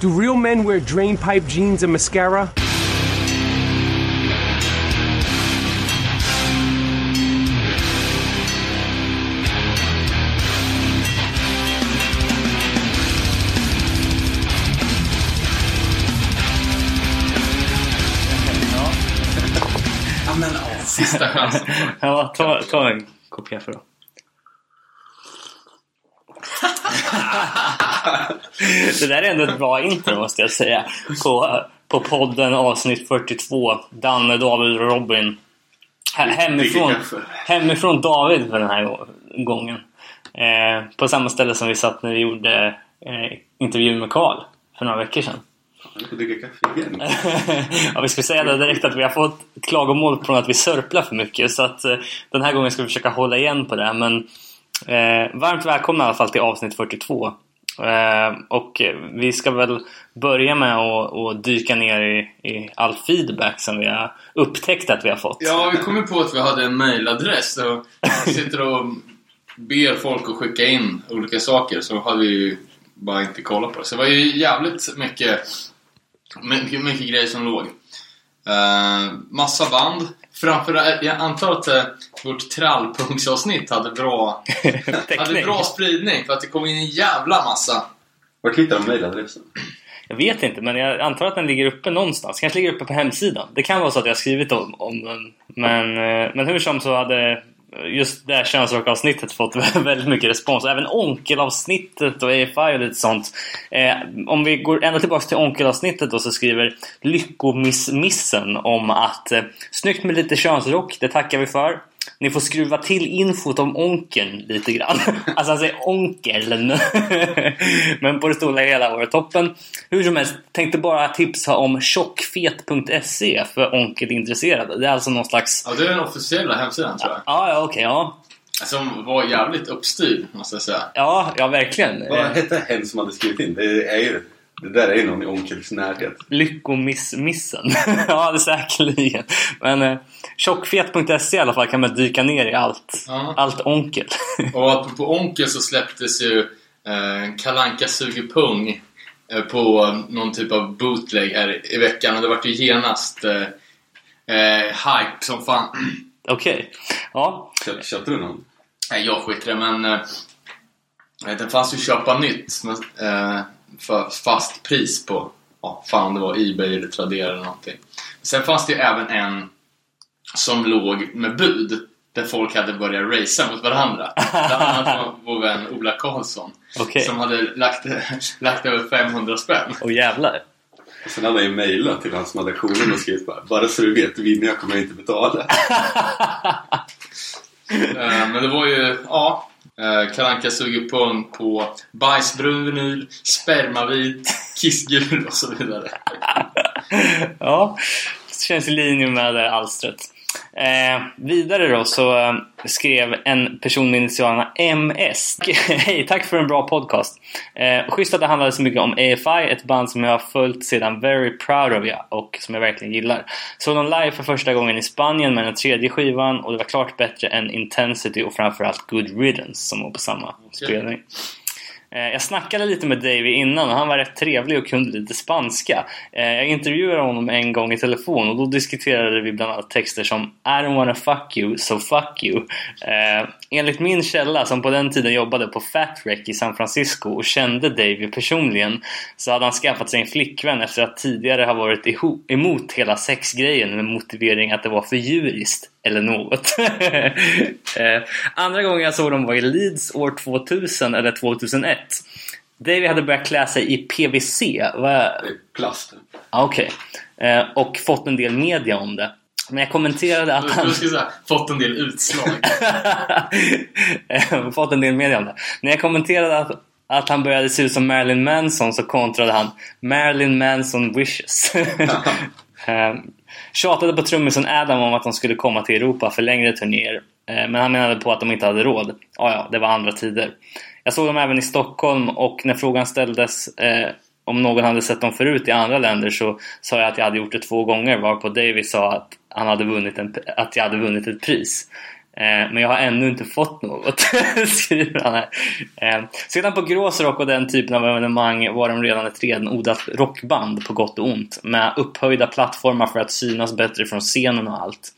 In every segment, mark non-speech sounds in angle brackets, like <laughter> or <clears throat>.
Do real men wear drain pipe jeans and mascara? Ja, men ja. Sista chansen. Ja, ta, ta en kopp kaffe då. <laughs> det där är ändå ett bra intro måste jag säga. På, på podden avsnitt 42. Danne, David och Robin. He- Hemifrån, hemifrån David för den här gå- gången. Eh, på samma ställe som vi satt när vi gjorde eh, intervjun med Karl för några veckor sedan. Jag får dricka kaffe igen. <laughs> ja, vi ska säga det direkt att vi har fått klagomål från att vi sörplar för mycket så att eh, den här gången ska vi försöka hålla igen på det. Men eh, varmt välkomna i alla fall till avsnitt 42. Eh, och vi ska väl börja med att, att dyka ner i, i all feedback som vi har upptäckt att vi har fått. Ja, vi kom ju på att vi hade en mailadress och <laughs> sitter och ber folk att skicka in olika saker så har vi ju bara inte kollat på det. Så det var ju jävligt mycket, mycket, mycket grejer som låg. Uh, massa band. Framförallt, jag antar att uh, vårt trallpunksavsnitt hade bra, <laughs> hade bra spridning för att det kom in en jävla massa. Vart hittar de mejladressen? Jag vet inte, men jag antar att den ligger uppe någonstans. Kanske ligger uppe på hemsidan. Det kan vara så att jag har skrivit om, om den. Men, eh, men hur som så hade just det här könsrockavsnittet fått <laughs> väldigt mycket respons. Även onkelavsnittet och AFI och lite sånt. Eh, om vi går ända tillbaka till onkelavsnittet då så skriver Lyckomissmissen om att eh, snyggt med lite könsrock, det tackar vi för. Ni får skruva till infot om onkeln lite grann. <laughs> Alltså han säger onkeln. <laughs> Men på det stora hela var det toppen. Hur som helst, tänkte bara tipsa om tjockfet.se för onkelintresserade. Det är alltså någon slags... Ja, det är den officiella hemsidan tror jag. Ja, ja, okej, ja. Som var jävligt uppstyrd, måste jag säga. Ja, ja verkligen. Vad hette hen som hade skrivit in? Det är ju... Det där är ju någon i onkels närhet. Lyckomiss-missen. <laughs> ja, det är säkerligen. Men eh, tjockfet.se i alla fall kan man dyka ner i allt. Ja. Allt onkel. <laughs> Och apropå Onkel så släpptes ju eh, Kalanka suger pung eh, på någon typ av bootleg här i veckan och det vart ju genast eh, eh, hype som fan. <clears throat> Okej. Ja. Köp, köpte du någon? Nej, jag skiter det men eh, den fanns ju köpa nytt men, eh, fast pris på, ja fan det var Ebay eller Tradera eller någonting. Sen fanns det ju även en som låg med bud där folk hade börjat racea mot varandra. Bland annat vår- vår vän Ola Karlsson Okej. som hade lagt, lagt över 500 spänn. Och jävlar. Och sen hade jag ju mejlat till hans redaktion och skrivit bara Bara så du vet, vinner jag kommer jag inte betala. Eh, Men det var ju, ja eh, Kalanka suger pung på bajsbrun vinyl, spermavit, kissgul och så vidare. <laughs> Ja, det känns i linje med det alstret. Eh, vidare då så eh, skrev en person med initialerna MS. <laughs> Hej, tack för en bra podcast. Eh, schysst att det handlade så mycket om AFI, ett band som jag har följt sedan Very Proud of You och som jag verkligen gillar. Såg dem live för första gången i Spanien med den tredje skivan och det var klart bättre än Intensity och framförallt Good Riddance som var på samma spelning. Eh, jag snackade lite med Davy innan och han var rätt trevlig och kunde lite spanska. Eh, jag intervjuade honom en gång i telefon och då diskuterade vi bland annat texter som I don't wanna fuck you, so fuck you. Eh, enligt min källa som på den tiden jobbade på Fat Wreck i San Francisco och kände Davy personligen så hade han skaffat sig en flickvän efter att tidigare ha varit emot hela sexgrejen med motivering att det var för djuriskt eller något. <laughs> Andra gången jag såg dem var i Leeds år 2000 eller 2001. Davy hade börjat klä sig i PVC. Va? Det är plast. Ah, Okej. Eh, Och fått en del media om det. Men jag kommenterade att han... Du ska säga, fått en del utslag. <laughs> Eh, fått en del media om det. När jag kommenterade att, att han började se ut som Marilyn Manson så kontrade han Marilyn Manson wishes. <laughs> eh, tjatade på trummisen Adam om att de skulle komma till Europa för längre turnéer. Eh, men han menade på att de inte hade råd. Ja, ja, det var andra tider. Jag såg dem även i Stockholm och när frågan ställdes eh, om någon hade sett dem förut i andra länder så sa jag att jag hade gjort det två gånger varpå David sa att, han hade vunnit en, att jag hade vunnit ett pris. Eh, men jag har ännu inte fått något, <laughs> skriver han här. Eh, sedan på Gråsrock och den typen av evenemang var de redan ett renodlat rockband på gott och ont. Med upphöjda plattformar för att synas bättre från scenen och allt.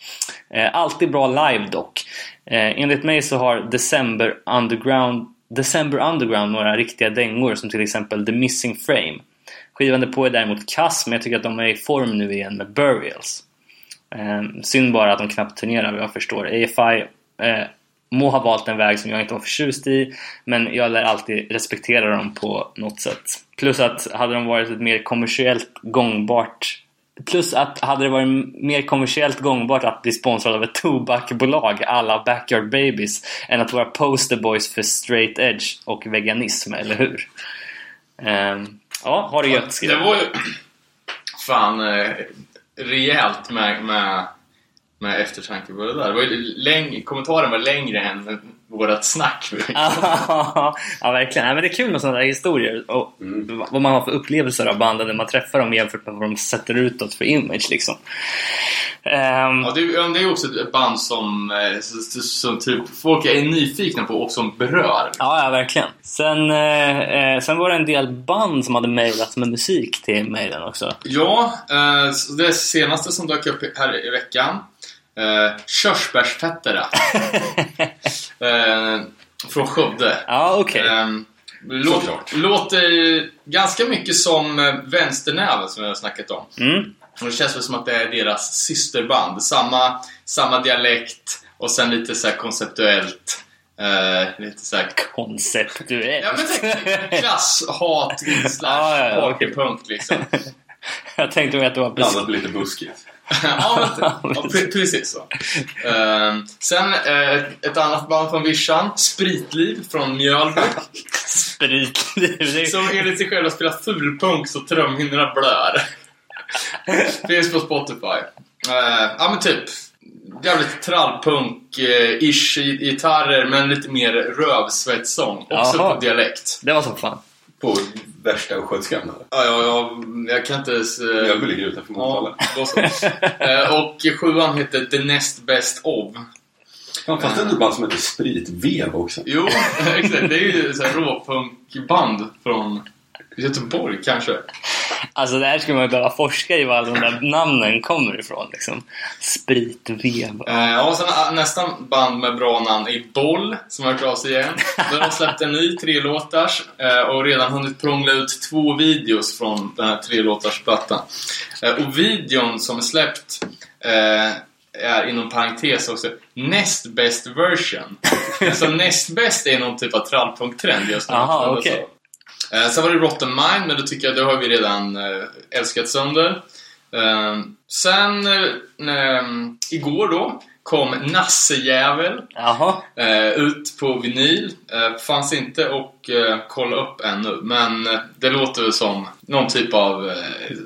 Eh, alltid bra live dock. Eh, enligt mig så har December Underground December Underground några riktiga dängor som till exempel The Missing Frame. Skivan på är däremot kass men jag tycker att de är i form nu igen med Burials. Eh, synd bara att de knappt turnerar vad jag förstår. AFI eh, må ha valt en väg som jag inte var förtjust i men jag lär alltid respektera dem på något sätt. Plus att hade de varit ett mer kommersiellt gångbart Plus att hade det varit mer kommersiellt gångbart att bli sponsrad av ett tobaksbolag alla Backyard Babies än att vara posterboys för straight edge och veganism, eller hur? Um, ja, ha det gött Det var ju fan eh, rejält med, med, med eftertanke på det där. Det var ju läng- kommentaren var längre än vårat snack. <laughs> ja, verkligen. Ja, men det är kul med sådana där historier och Mm. vad man har för upplevelser av banden när man träffar dem jämfört med vad de sätter utåt för image liksom. Ehm, Ja, det, är- det är också ett band som, eh, som, typ folk är nyfikna på och som berör. Ja, ja verkligen. Sen, eh, eh, sen var det en del band som hade mejlat med musik till mejlen också. Ja, eh, det senaste som dök upp här i veckan. Eh, Körsbärsfettera. <laughs> eh, från Skövde. Ja, okej. Ehm, låt, Såklart. låter ganska mycket som eh, Vänsternäven som jag har snackat om. Mm. Och det känns väl som att det är deras systerband. Samma, samma dialekt och sen lite så här konceptuellt. Eh, lite så här... Konceptuellt. Ja men tänk klass, hat, slash, <laughs> Ja, ja, partypunk liksom. <laughs> Jag tänkte mig att det var. Blandat lite buskigt. Ja, men, ja, pre- precis så. Ehm, sen eh, ett annat band från Vischan, Spritliv från Mjölby. Spritliv. Som enligt sig själva spelar fulpunk så trumhinnorna blör. Finns på Spotify. Eh, ja men typ. Jävligt trallpunk-ish gitarrer men lite mer rövsvettsång. Också Jaha. på dialekt. Det var som fan. På värsta östgötskan. Ja, ja, ja, jag kan inte ens... eh, Mjölby ligger utanför Motala. <laughs> Ja. Eh, och sjuan heter The Next Best Of. Fanns det inte ett band som heter Spritvev också? Jo, <laughs> exakt. Det är ju så här råpunkband från Göteborg kanske. Alltså det här skulle man ju behöva forska i var de där namnen kommer ifrån. Liksom. Spritvev. Eh, ja, och sen ä, nästa band med bra namn är Boll, som har hört av sig igen. Där har släppt en ny trelåtars eh, och redan hunnit prångla ut två videos från den här trelåtarsplattan. Eh, och videon som är släppt eh, är inom parentes också näst best version. Så näst bäst är någon typ av trallpunk-trend just nu. Aha, så. Eh, sen var det Rotten Mind, men då tycker jag det har vi redan eh, älskat sönder. Eh, sen, eh, eh, igår då, kom Nassejävel eh, ut på vinyl. Eh, fanns inte och eh, kolla upp ännu, men eh, det låter som någon typ av eh,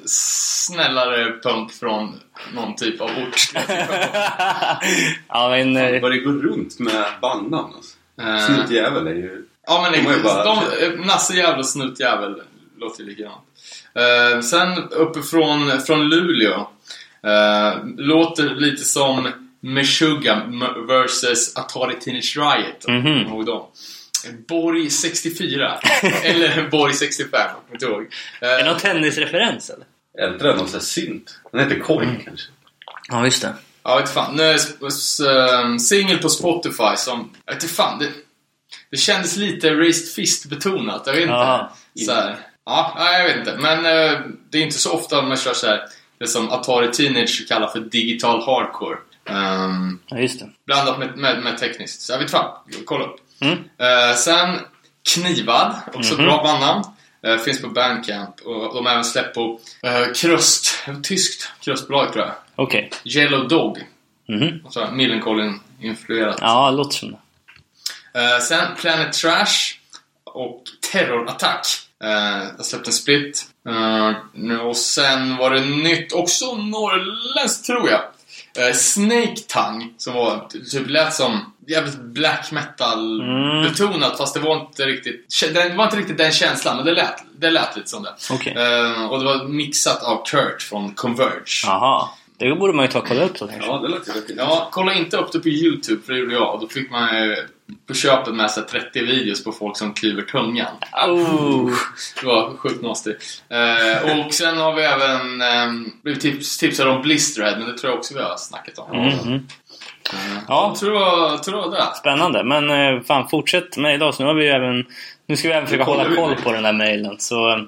snällare punk från någon typ av ort. <laughs> ja men... eh, Vad det går runt med bandnamn alltså. Eh, Snutjävel är ju... Ja men ju bara- de, Nassejävel och Snutjävel låter ju likadant. Eh, sen uppifrån från Luleå. Eh, låter lite som Meshuggah vs Atari Teenage Riot. du kommer ihåg dem. Borg 64. <laughs> Eller Borg 65, jag kommer inte ihåg. Eh, Är det någon tennisreferens eller? Äldre än någon sån här synt. Den heter Korg Mm. kanske. Ja, just det. Ja, vet fan. Nu är Singel på Spotify som... Jag vet inte fan. Det, det kändes lite Raised Fist-betonat. Jag vet inte. Så här. Ja, jag vet inte. Men eh, det är inte så ofta man kör så här. Det som Atari Teenage kallar för digital hardcore. Ehm, Ja, just det. blandat med, med, med tekniskt. Så jag vet fan. Kolla upp. Mm. Eh, sen Knivad, också Mhm. bra bandnamn. Eh, finns på Bandcamp och de har även släppt på uh, Krust, tyskt krustbolag tror jag. Okej. Yellow Dog. Mhm. Så Millencolin-influerat. Ja, låter som det. Eh, sen Planet Trash och Terrorattack. Uh, jag släppte en split. Nu- och sen var det nytt, också norrländskt tror jag. Uh, Snake Tongue, som var typ lät som jävligt black metal Mm. betonat fast det var inte riktigt det var inte riktigt den känslan men det lät, det lät lite som det. Okej. Eh, och det var mixat av Kurt från Converge. Jaha. Det borde man ju ta och kolla upp så kanske. Ja, det låter rätt Ja, kolla inte upp det på YouTube för det gjorde jag. Då fick man på köpet med sig 30 videos på folk som klyver tungan. Oh. Det var sjukt nasty. Eh, och sen har vi även eh, blivit tips, tipsade om Blisterhead, men det tror jag också vi har snackat om. Mhm. Eh, Ja. Jag tror, jag tror det. Spännande. Men eh, fan, fortsätt med idag. Så nu har vi även... Nu ska vi även försöka hålla koll på den där mejlen. Så eh,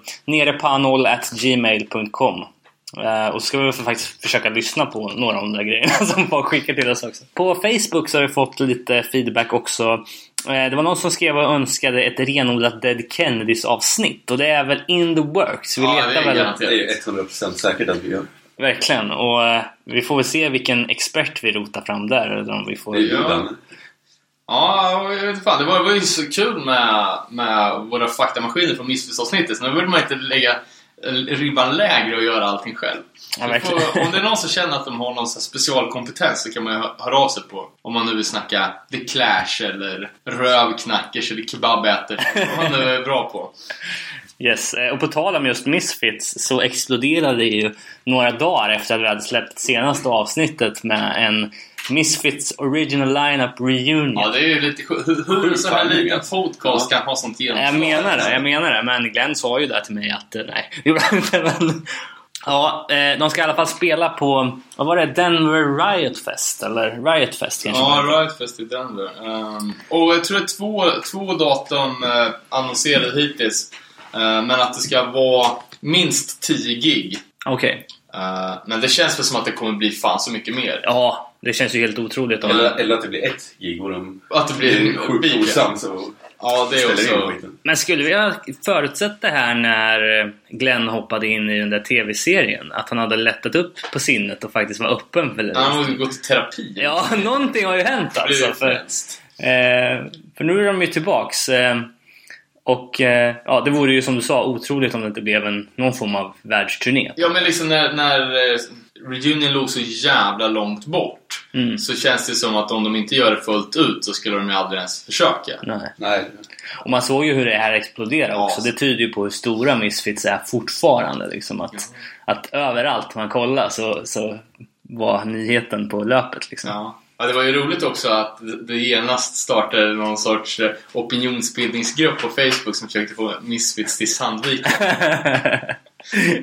eh, Och så ska vi faktiskt försöka lyssna på några av de där grejerna <laughs> som folk skickar till oss också. På Facebook så har vi fått lite feedback också. Eh, Det var någon som skrev och önskade ett renodlat Dead Kennedys avsnitt. Och det är väl in the works. Vi Ja, letar väl... garanterat. Det är 100% säkert att vi gör. Verkligen. Och eh, vi får väl se vilken expert vi rotar fram där. Eller om vi får... Det ju Ja. den. Ja, jag vet inte fan. Det var, det var ju så kul med, med våra faktamaskiner från Missförståndsavsnittet. Så nu vill man inte lägga ribban lägre och göra allting själv. Ja, får, om det är någon som känner att de har någon specialkompetens så kan man ju hö- höra av sig på. Om man nu vill snacka The Clash eller rövknackers eller kebabätare. Vad man nu är bra på. Yes, eh, och på tal om just Misfits så exploderade det ju några dagar efter att vi hade släppt senaste avsnittet med en Misfits Original Lineup Reunion. Ja, det är ju lite sjukt. Hur, hur en sån här liten podcast kan ha sånt genomslag. jag menar det, jag menar det. Men Glenn sa ju där till mig att eh, nej, det gjorde han inte. Men, ja, eh, de ska i alla fall spela på, vad var det, Denver Riot Fest? Eller Riot Fest kanske? Ja, det. Riot Fest i Denver. Ehm, och jag tror det är två, två datum uh, annonserade hittills. Eh, men att det ska vara minst 10 gig. Okej. Eh, men det känns väl som att det kommer bli fan så mycket mer. Ja, det känns ju helt otroligt. Om... Eller, eller att det blir ett gig och de Att det blir en sjukt osams och Ja, det är också... Men skulle vi ha förutsett det här när Glenn hoppade in i den där TV-serien? Att han hade lättat upp på sinnet och faktiskt var öppen för det? Han måste gå till terapi. Ja, <laughs> någonting har ju hänt alltså. För, eh, för nu är de ju tillbaks. Eh, och eh, ja, det vore ju som du sa otroligt om det inte blev en, någon form av världsturné. Ja, men liksom när, när eh, Reunion låg så jävla långt bort Mm. så känns det som att om de inte gör det fullt ut så skulle de ju aldrig ens försöka. Nej. Nej. Och man såg ju hur det här exploderade Ja. också. Det tyder ju på hur stora Misfits är fortfarande. Liksom. Att, att överallt man kollar så, så var nyheten på löpet. Liksom. Ja. Ja, det var ju roligt också att det genast startade någon sorts eh, opinionsbildningsgrupp på Facebook som försökte få Misfits till Sandviken. <laughs>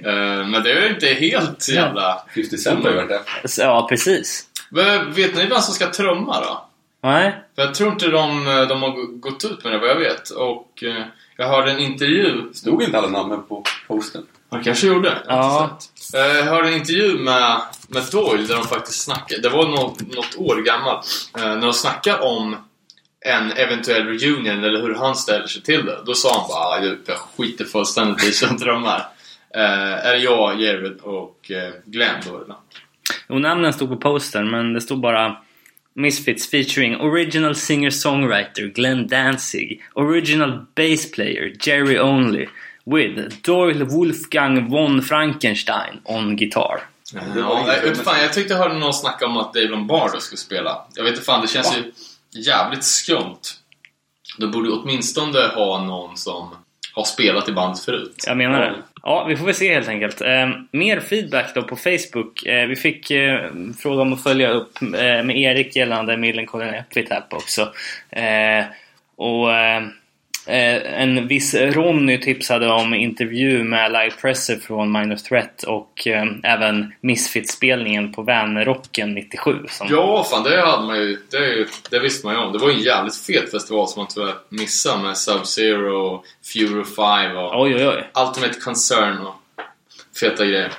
Eh, Men det är ju inte helt jävla... 50 Cent har ju varit. Så, ja, precis. Men Vet ni vem som ska trumma då? Nej. För jag tror inte de, de har gått ut med det vad jag vet. Och eh, jag hörde en intervju. Stod inte alla namnen på posten? De kanske gjorde. Jag har Ja. inte sett. Eh, jag hörde en intervju med, med Doyle där de faktiskt snackade. Det var något, något år gammalt. Eh, när de snackade om en eventuell reunion eller hur han ställer sig till det. Då sa han bara "Ah, jag skiter fullständigt i sina <laughs> drömmar. Eh, är det jag, Jared och eh, Glenn då eller? Jo namnen stod på postern men det stod bara Misfits featuring Original Singer-Songwriter Glenn Danzig Original Bass Player Jerry Only With Doyle Wolfgang von Frankenstein on guitar. det var Ja, inget jag, vet fan, jag tyckte jag hörde någon snacka om att Dave Lombardo skulle spela. Jag vet inte fan, det känns ju jävligt skumt. De borde åtminstone ha någon som har spelat i bandet förut. Jag menar det. Ja, vi får väl se helt enkelt. Eh, mer feedback då på Facebook. Eh, vi fick eh, fråga om att följa upp eh, med Erik gällande Millencolin Epitap också. Eh, och eh, eh, en viss Ronny tipsade om intervju med Live Presser från Minor Threat och eh, även Misfits-spelningen på Vänerrocken 97. Som, Ja, fan det hade man ju. Det, ju- det visste man ju om. Det var en jävligt fet festival som man tyvärr missade med Sub-Zero, Furo 5 och Oj, oj, oj. Ultimate Concern och feta grejer.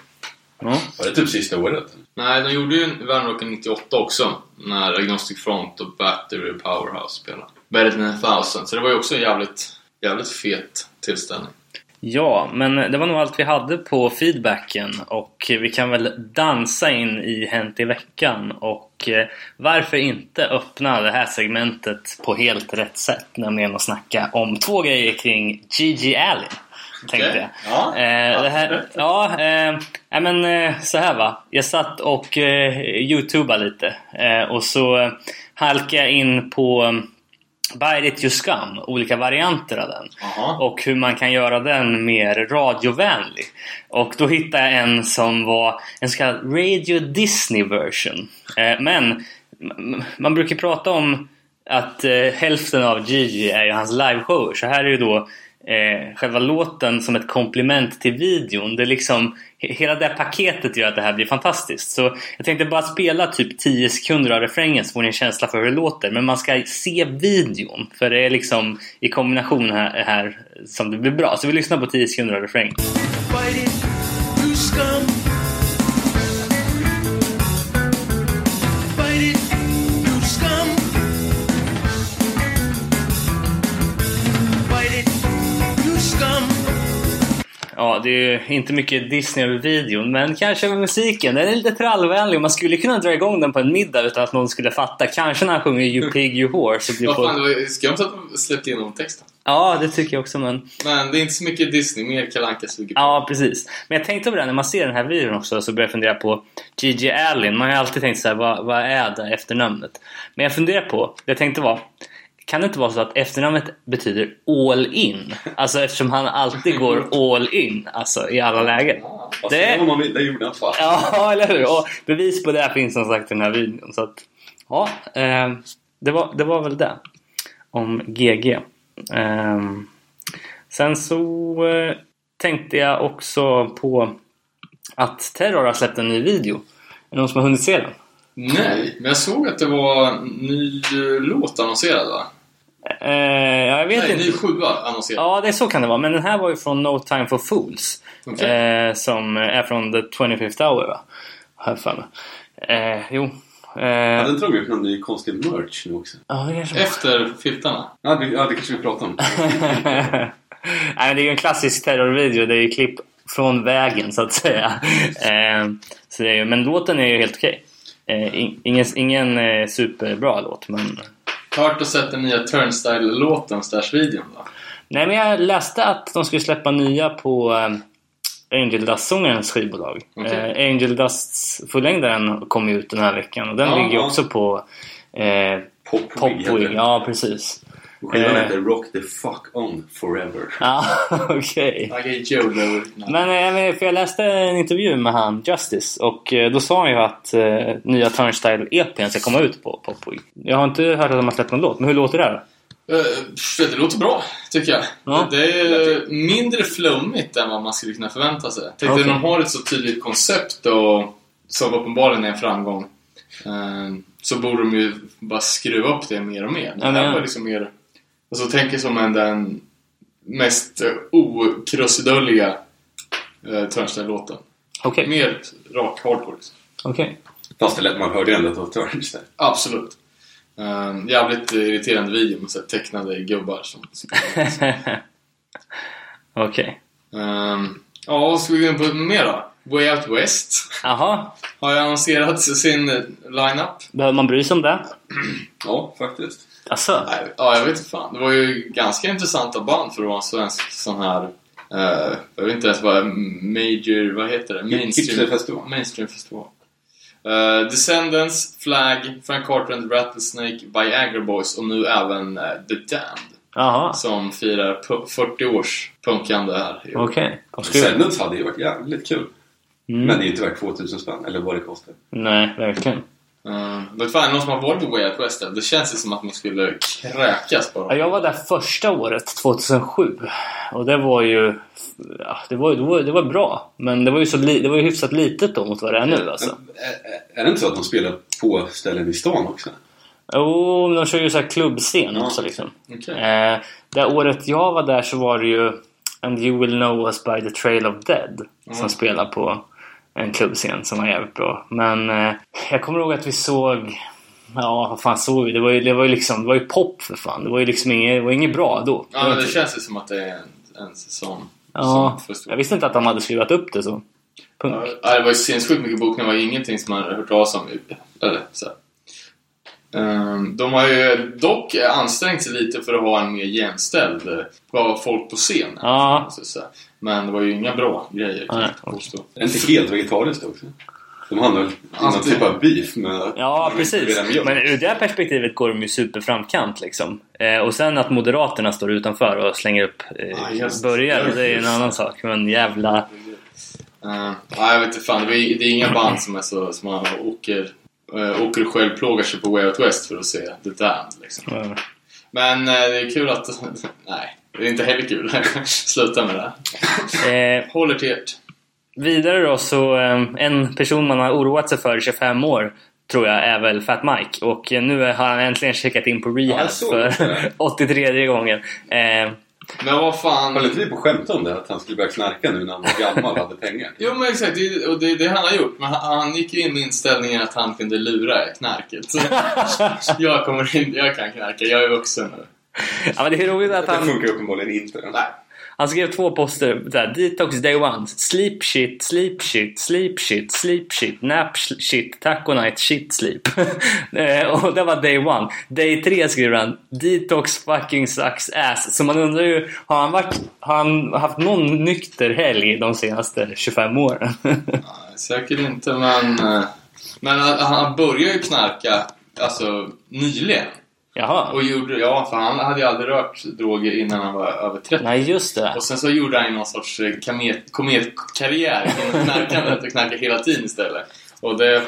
Ja. Var det typ sista året? Nej, de gjorde ju Värnrocken 98 också. När Agnostic Front och Battery Powerhouse spelade. Better than a thousand. Så det var ju också en jävligt, jävligt fet tillställning. Ja, men det var nog allt vi hade på feedbacken och vi kan väl dansa in i Hänt i veckan och eh, varför inte öppna det här segmentet på helt rätt sätt, nämligen att snacka om två grejer kring Gigi Allen. Tänkte jag. Ja, Eh, det här, ja, eh, men eh, så här va. Jag satt och eh, youtubade lite eh, och så halkade jag in på Bite It You Scum, olika varianter av den. Jaha. Och hur man kan göra den mer radiovänlig. Och då hittade jag en som var en så kallad Radio Disney version. Eh, men man brukar prata om att eh, hälften av Gigi är ju hans liveshower. Så här är ju då eh, själva låten som ett komplement till videon. Det liksom, hela det här paketet gör att det här blir fantastiskt. Så jag tänkte bara spela typ 10 sekunder av refrängen så får ni en känsla för hur det låter. Men man ska se videon. För det är liksom i kombination här, här som det blir bra. Så vi lyssnar på 10 sekunder av refrängen. Ja, det är ju inte mycket Disney över videon, men kanske över musiken. Den är lite trallvänlig och man skulle kunna dra igång den på en middag utan att någon skulle fatta. Kanske när han sjunger You Pig You Horse. och blir Vad fan, på... att de släppte igenom texten. Ja, det tycker jag också, men... Men det är inte så mycket Disney, mer Kalle suger på. Ja, precis. Men jag tänkte på det när man ser den här videon också så börjar jag fundera på Gigi Allen. Man har ju alltid tänkt så här, vad, vad är det efternamnet? Men jag funderar på, det jag tänkte var, kan det inte vara så att efternamnet betyder all in? Alltså eftersom han alltid går all in, alltså i alla lägen. Fast Det- det... man det gjorde han fan. Ja, eller hur? Och bevis på det finns som sagt i den här videon. Så att, ja, eh, det, var, det var väl det. Om GG. Ehm, sen så eh, tänkte jag också på att Terror har släppt en ny video. Är det någon som har hunnit se den? Nej, men jag såg att det var en ny eh, låt annonserad va? Eh, ja, jag vet Nej, inte. ny sjua annonserad. Ja, det är så kan det vara. Men den här var ju från No Time For Fools. Okej. Eh, som är från The 25th Hour, va? Har jag för mig. Eh, jo. Eh, Hade inte de gjort någon ny konstig merch nu också? ja, det kanske. Efter filtarna. Ja, det, ja, det kanske vi pratar om. <laughs> Nej, det är ju en klassisk terrorvideo. Det är ju klipp från vägen så att säga. Eh, så det är ju, men låten är ju helt okej. Eh, in- ingen ingen eh, superbra låt, men... Hört och sett den nya Turnstyle-låten slash videon va? Nej, men jag läste att de skulle släppa nya på eh, Angel Dust-sångarens skivbolag. Okej. Eh, Angel Dusts fullängdaren kom ut den här veckan och den Ja, ligger ja. också på eh, Popwig den. Ja, precis. Skivan Eh. heter Rock the fuck on forever. <laughs> Ja, okej. Joe Men, eh, men för jag läste en intervju med han Justice och eh, då sa han ju att eh, nya Turnstyle EPn ska komma ut på Popwig. Jag har inte hört att de har släppt någon låt, men hur låter det då? Uh, det låter bra, tycker jag. Ja. Det är mindre flummigt än vad man skulle kunna förvänta sig. Jag tänkte när de har ett så tydligt koncept och som uppenbarligen är en framgång så borde de ju bara skruva upp det mer och mer. Det här ja. var liksom mer... Alltså tänk er som en, den mest eh, okrusidulliga uh, Turnstyle-låten. Okej, Mer rak hardcore. liksom. okej. Fast det lät man hörde ändå att det var. Absolut. Uh, jävligt irriterande video med så här tecknade gubbar som... <laughs> Okej. Um, ja, vad ska vi gå in på mer då? Way Out West Jaha, har ju annonserat sin eh, lineup. behöver man bry sig om det? Ja, faktiskt. Alltså, Nej, Ja, jag vet inte fan. Det var ju ganska intressanta band för att vara en svensk sån här... eh, jag vet inte ens vad major... Vad heter det? Mainstream, Hipsterfestival. mainstream festival. Eh, Descendants, Flag, Frank Carter and the Rattlesnake, Viagra Boys och nu även eh, The Damned. jaha. Som firar pu- 40 års punkande här. i år. Okej. Ju- Descendants hade ju varit jävligt kul. Mm. Men det är inte värt 2000 spänn, eller vad det kostar. Nej, verkligen. Uh, men fan, är det någon som har varit på Way Out West? Det känns ju som att man skulle kräkas bara. Ja, jag var där första året, 2007. Och det var ju... Ja, det, var, det, var, det var bra. Men det var ju, så li, det var ju hyfsat litet då mot vad det är nu alltså. Men, är, är det inte så att de spelar på ställen i stan också? Jo, de kör ju så här klubbscen Ja. också liksom. Okej. Eh, det året jag var där så var det ju And You Will Know Us By The Trail of Dead som Mm. spelar på en klubbscen som var jävligt bra. Men eh, jag kommer ihåg att vi såg Ja, vad fan såg vi? Det var ju, det var ju liksom, det var ju pop för fan. Det var ju liksom inget, det var inget bra då. Ja, men det känns ju som att det är en, en säsong. Ja, jag visste inte att de hade skruvat upp det så. Punk. Ja, det var ju sinnessjukt mycket bokningar. Det var ingenting som man hade hört talas om. Eller så. här. Ehm, De har ju dock ansträngt sig lite för att ha en mer jämställd eh, folk på scen. Ja. Men det var ju inga bra grejer kan jag inte påstå. Inte helt vegetariskt också? De har nog någon Alltid. typ av beef med... Ja, precis. Men ur det här perspektivet går de ju superframkant liksom. Eh, och sen att Moderaterna står utanför och slänger upp eh, just- burgare, det är ju en annan sak. Men jävla... Uh, ja, jag vet inte fan. Det är, det är inga band som är så som man åker, åker och själv plågar sig på Way Out West för att se The Damned. Liksom. Ja. Men eh, det är kul att... <laughs> Nej, det är inte heller kul. <laughs> Sluta med det. Eh, Håller till ert. vidare då så, eh, en person man har oroat sig för i 25 år tror jag är väl Fat Mike. Och eh, nu har han äntligen checkat in på Ja, rehab såg för det. 83 gången. Eh, Men vad fan... Höll inte vi på att skämta om det? Att han skulle börja knarka nu när han var gammal och hade pengar? Jo men exakt, det, och det är det han har gjort. Men han, han gick ju in med inställningen att han kunde lura knarket. Så <laughs> jag, kommer in, jag kan knarka, jag är vuxen nu. ja, men det är roligt att Det han, funkar uppenbarligen inte. Nej han skrev två poster. Där, Detox day one. Sleep shit, sleep shit, sleep shit, sleep shit, nap shit, taco night, shit sleep. <laughs> Eh, och det var day one. Day tre skriver han. Detox fucking sucks ass. Så man undrar ju, har han, varit, har han haft någon nykter helg de senaste 25 åren? <laughs> Nej, Säkert inte, men... Eh, men han- han började ju knarka, alltså, nyligen. Jaha. Och gjorde, ja, för han hade ju aldrig rört droger innan han var över 30. Nej, just det. Och sen så gjorde han ju någon sorts eh, kometkarriär inom knarkandet och knarkade hela tiden istället. Och det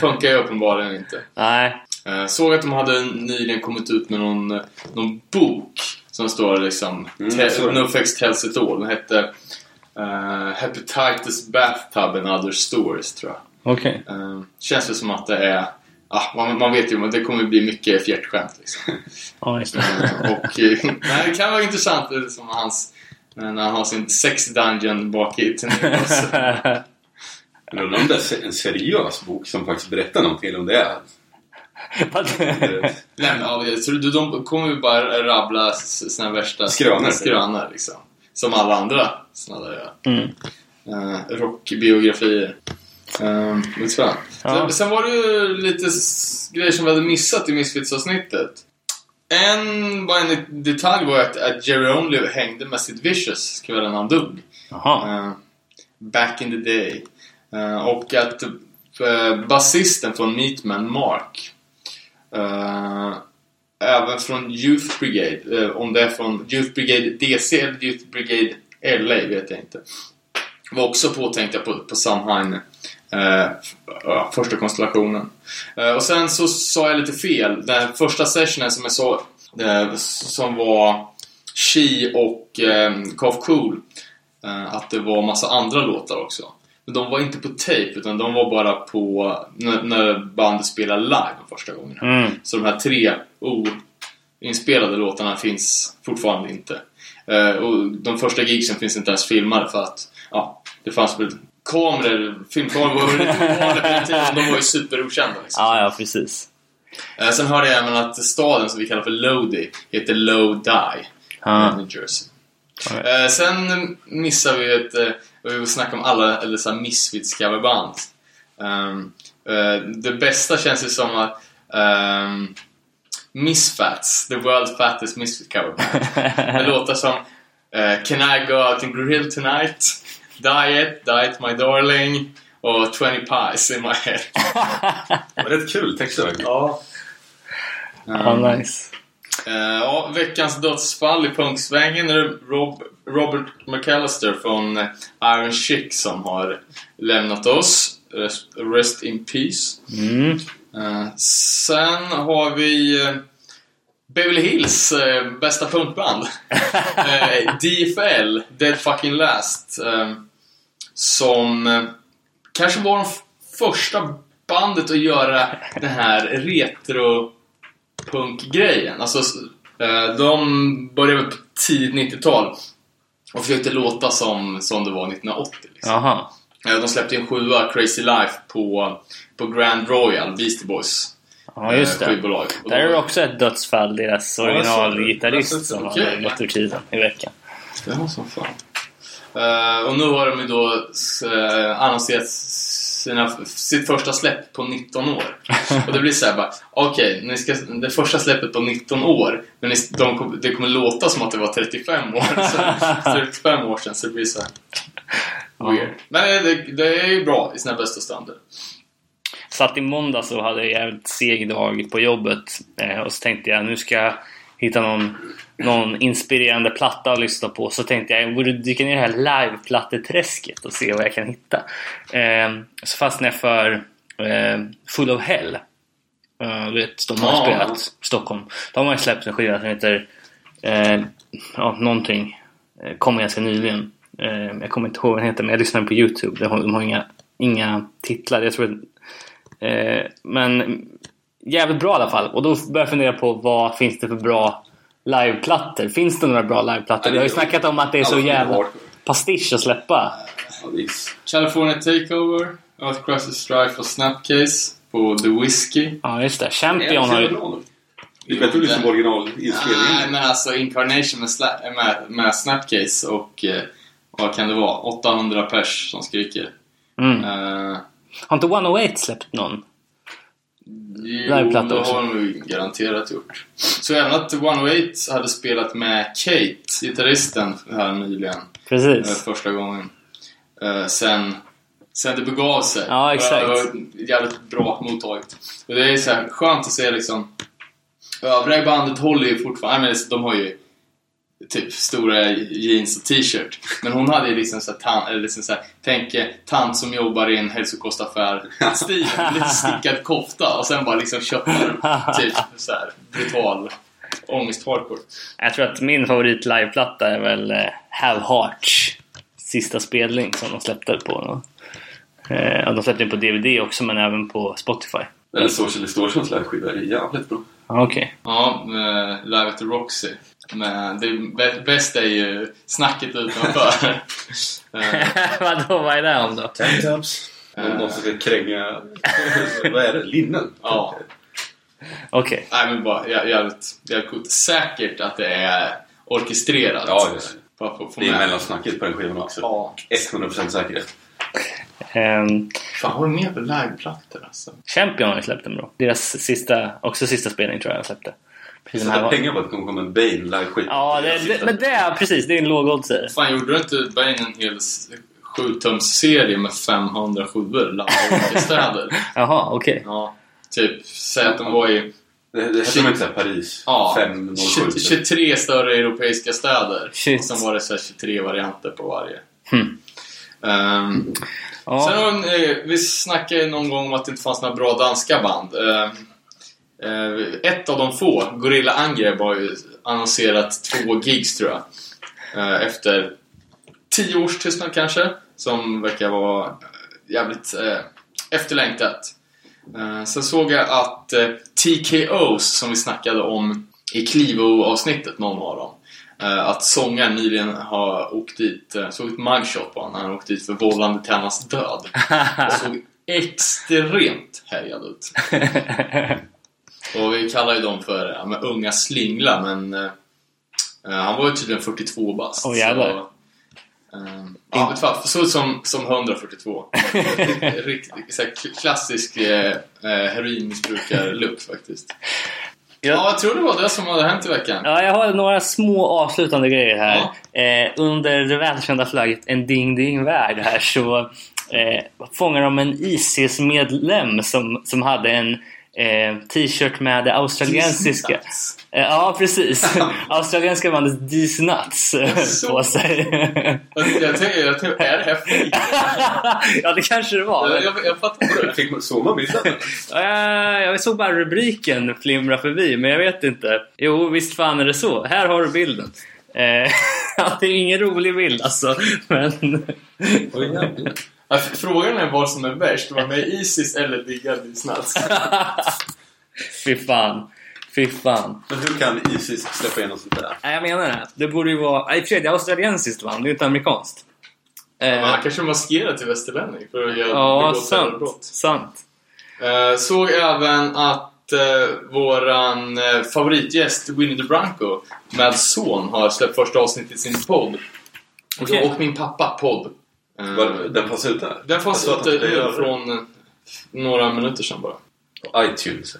funkar ju uppenbarligen inte. Nej. Eh, såg att de hade nyligen kommit ut med någon, eh, någon bok som står liksom Mm, te- Effects Tells It All. Den hette uh, Hepatitis Bathtub and Other Stories tror jag. Okej. Eh, känns det som att det är Ah, man, man vet ju men det kommer bli mycket fjärtskämt liksom. Ja, just det. Eh, <laughs> och eh, nej, <laughs> det kan vara intressant det är som hans eh, när han har sin sex dungeon bak i Teneros. Men undrar om det är en seriös bok som faktiskt berättar någonting om det är. <laughs> Nej men ja, jag tror du, de kommer ju bara rabbla sina värsta Skrönor. skrönor liksom. Som alla andra sådana där Mm. uh, rockbiografier. Um, lite. Ja. Sen, sen var det ju lite grejer som vi hade missat i Misfits-avsnittet. En, bara en detalj var att, att Jerry Only hängde med Sid Vicious kvällen han dog. Eh, back in the day. Eh, och att uh, basisten från Meatman, Mark, eh, även från Youth Brigade, om det är från Youth Brigade DC eller Youth Brigade LA vet jag inte. Var också påtänkta på, på Samhain, ja, första konstellationen. Eh, och sen så sa jag lite fel. Den första sessionen som jag sa, eh, som var She och eh, Cough Cool, att det var massa andra låtar också. Men de var inte på tape, utan de var bara på när, när bandet spelade live första gångerna. Mm. Så de här tre oinspelade låtarna finns fortfarande inte. Och de första gigsen finns inte ens filmade för att ja, det fanns väl kameror, filmkameror var lite. De var ju superokända liksom. Ja, ja, precis. Eh, sen hörde jag även att staden som vi kallar för Lodi heter Lodi Ja. i New Jersey. Eh, sen missar vi ett... Eh, vi snackar om alla eller så Misfits coverband. Um, eh, det bästa känns ju som att um, Misfats, the world's fattest misfit coverband. <laughs> Det låter som eh, Can I go out and grill tonight? Diet, diet my darling och 20 pies in my head. Det <laughs> var rätt kul texter verkligen. Ja. Ja, nice. Eh, ja, veckans dödsfall i punksvängen är Rob, Robert McAllister från eh, Iron Chick som har lämnat oss. Rest, rest in peace. Mm. Eh, sen har vi Beverly Hills bästa punkband. <laughs> DFL, Dead Fucking Last. Eh, som eh, kanske var de f- första bandet att göra den här retro punkgrejen. Alltså, eh, de började på tidigt 90-tal och försökte låta som, som det var 1980. Liksom. Jaha. Eh, De släppte en sjua, Crazy Life, på, på Grand Royal, Beastie Boys Ja, just det. skivbolag. Där är det också ett dödsfall, deras det. originalgitarrist såg som det. Okej. har gått ur tiden i veckan. Det var som fan. Eh, och nu har de ju då uh, annonserat sina, sitt första släpp på 19 år. <laughs> Och det blir såhär bara, okej, ska det första släppet på 19 år, men ni, de, det kommer låta som att det var 35 år sedan. <laughs> 35 år sedan, så det blir så här weird. Men det, det är ju bra i sina bästa stunder. satt i måndag så hade jag en jävligt seg dag på jobbet eh, och så tänkte jag nu ska jag hitta någon, någon inspirerande platta att lyssna på. Så tänkte jag jag borde dyka ner i det här liveplatteträsket och se vad jag kan hitta. Eh, så fastnade jag för eh, Full of Hell. Uh, du vet, de har Ja. spelat Stockholm. De har släppt en skiva som heter eh, ja, någonting. Eh, kom ganska nyligen. Eh, jag kommer inte ihåg vad den heter men jag lyssnade på Youtube. De har, de har inga, inga titlar. Jag tror att, eh, men jävligt bra i alla fall. Och då började jag fundera på vad finns det för bra liveplattor? Finns det några bra liveplattor? Det- Vi har ju snackat om att det är så är jävla pastisch att släppa. California Takeover, Earth Crisis Strife och Snapcase på The Whiskey. Ja just det. Champion har ju... Du kan inte lyssna på originalinspelningen? Nej, men alltså Incarnation med, sla- med, med Snapcase och eh, vad kan det vara? 800 pers som skriker. Mm. Eh, Har inte 108 släppt någon? Liveplatta det också. har de garanterat gjort. Så även att 108 hade spelat med Kate, gitarristen, här nyligen. eh, Precis. Första gången. Eh, sen, sen det begav sig. Ja, exakt. Det var jävligt bra mottaget. Och det är så här skönt att se liksom Övriga bandet håller ju fortfarande, nej, men de har ju typ stora jeans och t-shirt. Men hon hade ju liksom såhär, eller liksom såhär, tänk eh, tant som jobbar i en hälsokostaffär stil, lite stickad kofta och sen bara liksom köttar typ såhär brutal ångest hardcore. Jag tror att min favorit liveplatta är väl eh, Have Hearts sista spelning som de släppte på. Eh, ja, de släppte den på DVD också men även på Spotify. Eller Social Distortions liveskiva är jävligt bra. Ja, Okej. Ja, med Live at the Roxy. Men det bä- bästa är ju snacket utanför. <laughs> Eh, Vadå, vad är det om då? Tank-tops. Någon som ska kränga... <laughs> Vad är det? Linnen? Ja. Okej. Nej men bara jä- jävligt, jävligt coolt. Säkert att det är orkestrerat. Ja, ja. Bara för få Det är mellansnacket på den skivan också. Ja. 100% säkerhet. Ehm, Fan, har du med på liveplattor alltså? Champion har ju släppt den bra. Deras sista, också sista spelning tror jag de släppte. Precis den här Sätta var... pengar på att det kommer komma en Bane liveskit. Ja, det, det, men det är precis. Det är en lågoddsare. Fan, gjorde du inte Bane en hel s- sjutums-serie med 500 sjuor live i städer? <laughs> Jaha, okej. Ja. Typ, säg att de var i Det, det heter inte såhär Paris ja, 507. 20 23 större europeiska städer. Shit. Och sen var det så här 23 varianter på varje. Hmm. Ehm, Ja. Sen har vi, eh, vi snackade någon gång om att det inte fanns några bra danska band. Eh, ett av de få, Gorilla Angrepp, har ju annonserat två gigs tror jag. Eh, efter tio års tystnad kanske, som verkar vara eh, jävligt eh, efterlängtat. Eh, sen såg jag att eh, TKOs, som vi snackade om i Clivo-avsnittet, någon av dem, eh, att sångaren nyligen har åkt dit, eh, såg ett mugshot på honom, han har åkt dit för vållande till hans död. <laughs> Och såg extremt härjad ut. <laughs> Och vi kallar ju dem för ja, men, unga slingla, men eh, eh, han var ju tydligen 42 bast. Åh, jävlar. så, eh, ja, fan, såg ut som, som 142. <laughs> Riktigt så här, klassisk eh, eh, heroinmissbrukar-look faktiskt. Ja. Ja, jag tror det var det som hade hänt i veckan. Ja, jag har några små avslutande grejer här. Eh, under det välkända flagget En Ding Ding Värld här så eh, fångar de en ISIS-medlem som, som hade en eh, t-shirt med det australiensiska... Eh, ja, precis. <laughs> australienska bandet These Nuts på sig. Jag, tänker, jag tänker, är det här fake? <laughs> ja, det kanske det var. Jag, jag, jag fattar inte. Fick såg man bilden? Eh, jag såg bara rubriken flimra förbi, men jag vet inte. Jo, visst fan är det så. Här har du bilden. Eh, <laughs> det är ingen rolig bild alltså, men... Ja, f- Frågan är vad som är värst, vara med i Isis eller digga Disnuts. <laughs> Fy fan. Fy fan. Men hur kan Isis släppa igenom sånt där? Nej, jag menar det. Det borde ju vara... I och för sig, det är australiensiskt band, det är inte amerikanskt. Eh, Man kanske maskerar till västerlänning för att göra ja, sant. Sant. Eh, såg även att eh, våran eh, favoritgäst Winnie the Branco med son har släppt första avsnittet i sin podd. Jag och min pappa podd. Eh, Var, den fanns ute? den fanns att ute den göra från eh, några minuter sedan bara. iTunes.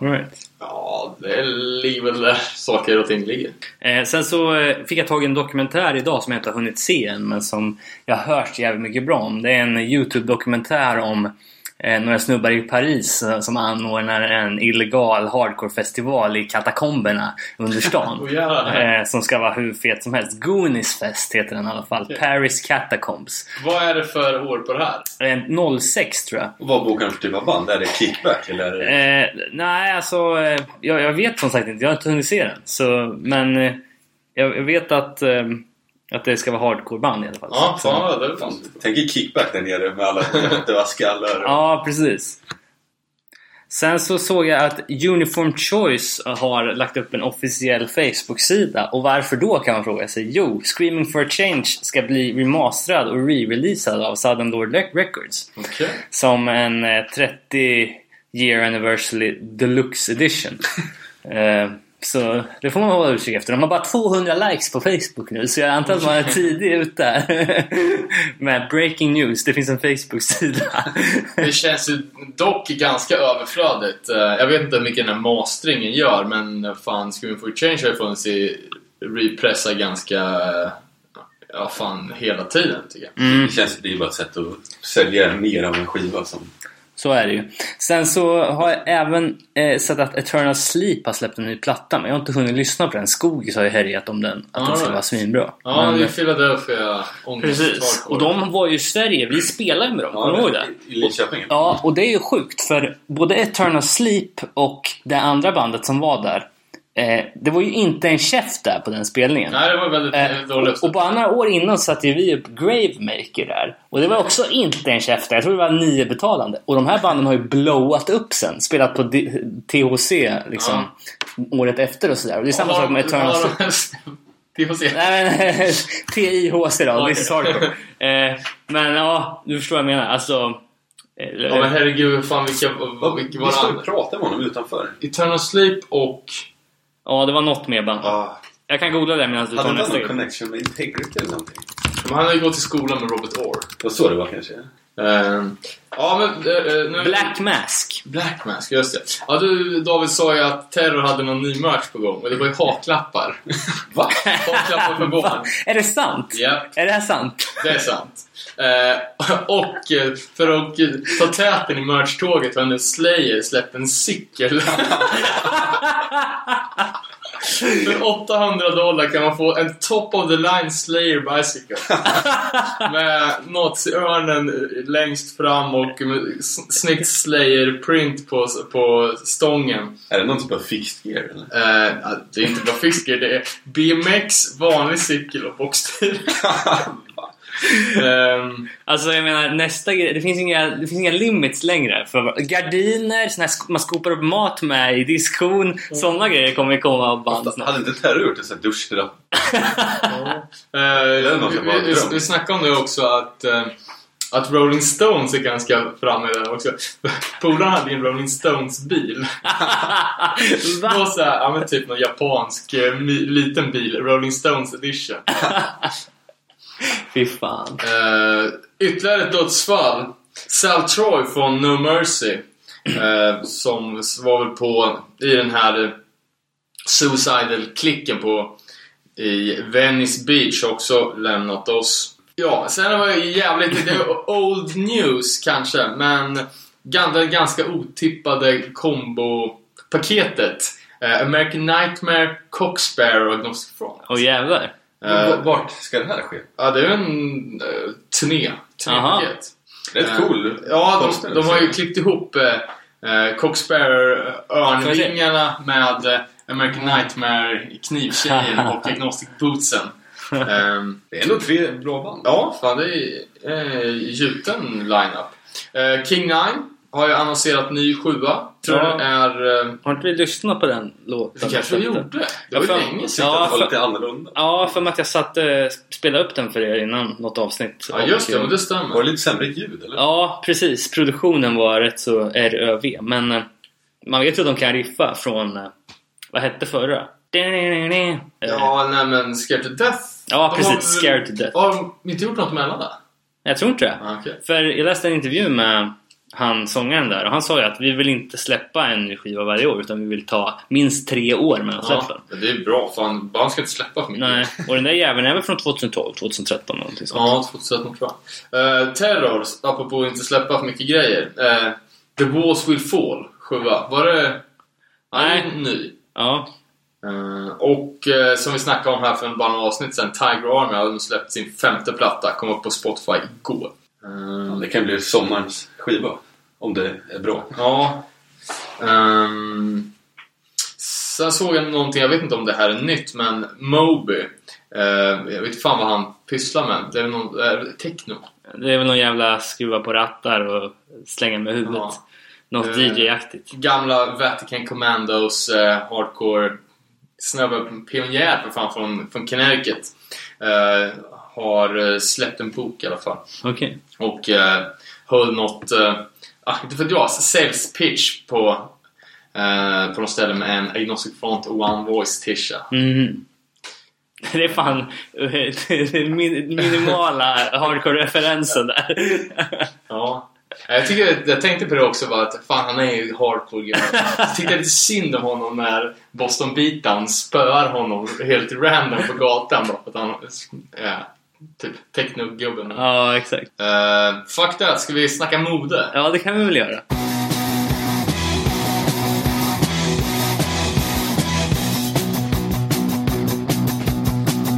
All right. Ja, det ligger väl där saker och ting ligger. Eh, sen så eh, fick jag tag i en dokumentär idag som jag inte har hunnit se än men som jag har hört jävligt mycket bra om. Det är en YouTube-dokumentär om eh, några snubbar i Paris eh, som anordnar en illegal hardcore-festival i katakomberna under stan. <laughs> Jävlar. eh, som ska vara hur fet som helst. Goonies Fest heter den i alla fall. Paris Catacombs. Vad är det för år på det här? Eh, 06 tror jag. Och vad bokar de för typ av band? Är det kickback eller? Är det... Eh, nej, alltså eh, jag, jag vet som sagt inte. Jag har inte hunnit se den. Så, men eh, jag, jag vet att, eh, att det ska vara hardcore-band i alla fall. Ja, Så- vad det är Fan. Tänk er kickback där nere med alla döda skallar. och- Ja, precis. Sen så såg jag att Uniform Choice har lagt upp en officiell Facebook-sida. Och varför då kan man fråga sig. Jo, Screaming for a Change ska bli remasterad och re-releasad av Southern Lord Records. Okej. Som en eh, 30 year anniversary deluxe edition. <laughs> så det får man hålla utkik efter. De har bara 200 likes på Facebook nu så jag antar att man är tidig ute här. <laughs> Med breaking news. Det finns en Facebook-sida. <laughs> Det känns ju dock ganska överflödigt. Eh, Jag vet inte hur mycket den här masteringen gör, men fan, Screaming for Change har ju funnits i repressa ganska... eh, Ja, fan, hela tiden tycker jag. Mm. Det känns det är bara ett sätt att sälja mer av en skiva som... Så är det ju. Sen så har jag även eh, sett att Eternal Sleep har släppt en ny platta men jag har inte hunnit lyssna på den. Skogis har ju härjat om den. Att den ska vara svinbra. Ja, Men- det är Philadelphia Precis. Och de var ju i Sverige. Vi spelade med dem. Kommer du ihåg det? I Linköping. Ja, och det är ju sjukt för både Eternal Sleep och det andra bandet som var där. Eh, det var ju inte en käft där på den spelningen. Nej, det var väldigt Eh, dåligt. och bara några år innan satte ju vi upp Gravemaker där. Och det var också inte en käft där. Jag tror det var nio betalande. Och de här banden har ju blowat upp sen. Spelat på D- THC liksom. Året efter och sådär. Och det är samma sak med Eternal Sleep. <laughs> THC. Nej men <laughs> TIHC då, this is hardcore. Eh, men ja, du förstår vad jag menar. Alltså... eh, Ja men herregud, fan vilka... Vi var ska det? ju prata med honom utanför. Eternal Sleep och... Ja, det var något mer band. Ah, Jag kan googla det medan du hade tar inte nästa han någon grej. connection med Integrity eller någonting? Men han har ju gått i skolan med Robert Orr. Det var så det var kanske? Ehm, ja men... eh, nu- Black Mask. Black Mask, just det. Ja du David sa ju att Terror hade någon ny merch på gång och det var ju haklappar. <laughs> Va? haklappar Va? barn. Är det sant? Ja, Är det här sant? det är sant. Eh, och för att ta täten i merch-tåget har nu Slayer släppt en cykel. <laughs> För 800 dollar kan man få en top of the line Slayer bicycle. <laughs> Med naziörnen längst fram och med snyggt Slayer-print på, på stången. Är det någon typ av fixed gear eller? Eh, det är inte bara fisker, det är BMX, vanlig cykel och boxtur. <laughs> Ehm, Alltså jag menar nästa grej, det finns inga, det finns inga limits längre. För gardiner, såna här, sk- man skopar upp mat med i diskon. Sådana grejer kommer komma av band snart. Hade inte Terror gjort en sån här duschdrapp? Eh, är något vi, snackade om det också att, eh, att Rolling Stones är ganska framme där också. <laughs> Polaren hade ju en Rolling Stones-bil. <laughs> Det var Va? såhär, ja men typ någon japansk eh, liten bil, Rolling Stones edition. <laughs> <laughs> Fy fan. Eh, ytterligare ett dödsfall. Sal Troy från No Mercy. eh, som var väl på, i den här Suicidal-klicken på i Venice Beach också lämnat oss. Ja, sen var det jävligt, det old news kanske, men det ganska otippade kombo-paketet. Eh, American Nightmare, Cocksparrow och Agnostic Front. Åh jävlar. Eh, Vart ska det här ske? Ja, det är en uh, turné. Turnépaket. Rätt Eh, cool. Ja, de, de har ju klippt ihop eh, Cocksparrow örnvingarna med American Nightmare knivtjejen <laughs> och Agnostic Bootsen. Ehm, Det är ändå tre bra band. ja, fan det är eh, gjuten lineup. Eh, King Nine har ju annonserat ny sjua. Tror Ja. det är... Eh, Har inte vi lyssnat på den låten? det kanske vi gjorde. Det var ju länge sedan. Ja, var för- lite annorlunda. Ja, för att jag satt eh, spelade upp den för er innan något avsnitt. Ja, just det. Men det stämmer. Var det lite sämre ljud eller? Ja, precis. Produktionen var rätt så RÖV. Men eh, man vet ju att de kan riffa från... Eh, vad hette förra? Ja, nej men Scared to Death. Ja, De precis. har Scared to Death. Har de inte gjort något mellan det? Jag tror inte det. Ah, okej. För jag läste en intervju med han sångaren där och han sa ju att vi vill inte släppa en skiva varje år utan vi vill ta minst tre år mellan släppen. Ja, det är bra. Fan, bara ska inte släppa för mycket. Nej, och den där jäveln är väl från 2012, 2013 någonting sånt. Ja, 2013 tror jag. Uh, Terror, apropå att inte släppa för mycket grejer. Eh, The Walls Will Fall, sjua. Var det... Nej. Ny. Ja, Eh, och eh, som vi snackade om här för bara några avsnitt sen, Tiger Army har släppt sin femte platta. Kom upp på Spotify igår. Eh, Det kan bli sommarens skiva. Om det är bra. Ja. Ehm, sen såg jag någonting, jag vet inte om det här är nytt, men Moby. eh, jag vet inte fan vad han pysslar med. Det är någon är det techno. det är väl någon jävla skruva på rattar och slänga med huvudet. Ja. Något Eh, DJ-aktigt. Gamla Vatican Commandos, eh, hardcore snubbe, pionjär för fan från, från Connecticut. Eh, har släppt en bok i alla fall. Okej. Och eh, höll något, eh, ah, inte för jag, sales pitch på, eh, på något ställe med en Agnostic Front One Voice tisha. Mhm. <laughs> Det är fan eh, min- minimala hardcore-referensen där. Ja. Jag, tycker, jag tänkte på det också, bara att fan han är ju hardcore gubbe. Jag tyckte lite synd om honom när Boston Beatdown spöar honom helt random på gatan bara för att han är typ techno-gubben. ja, exakt. Uh, fuck that, ska vi snacka mode? Ja, det kan vi väl göra.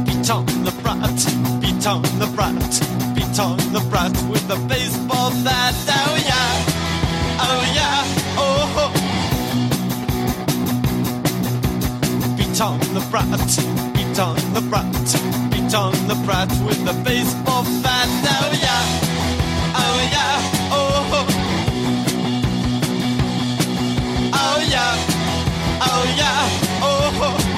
Beat on the brat, beat on the brat, beat on the brat with a baseball bat. Oh yeah, oh yeah, oh. Beat on the brat, beat on the brat, on the brat with a baseball bat. Oh yeah, oh yeah, oh. Oh yeah, oh yeah, oh.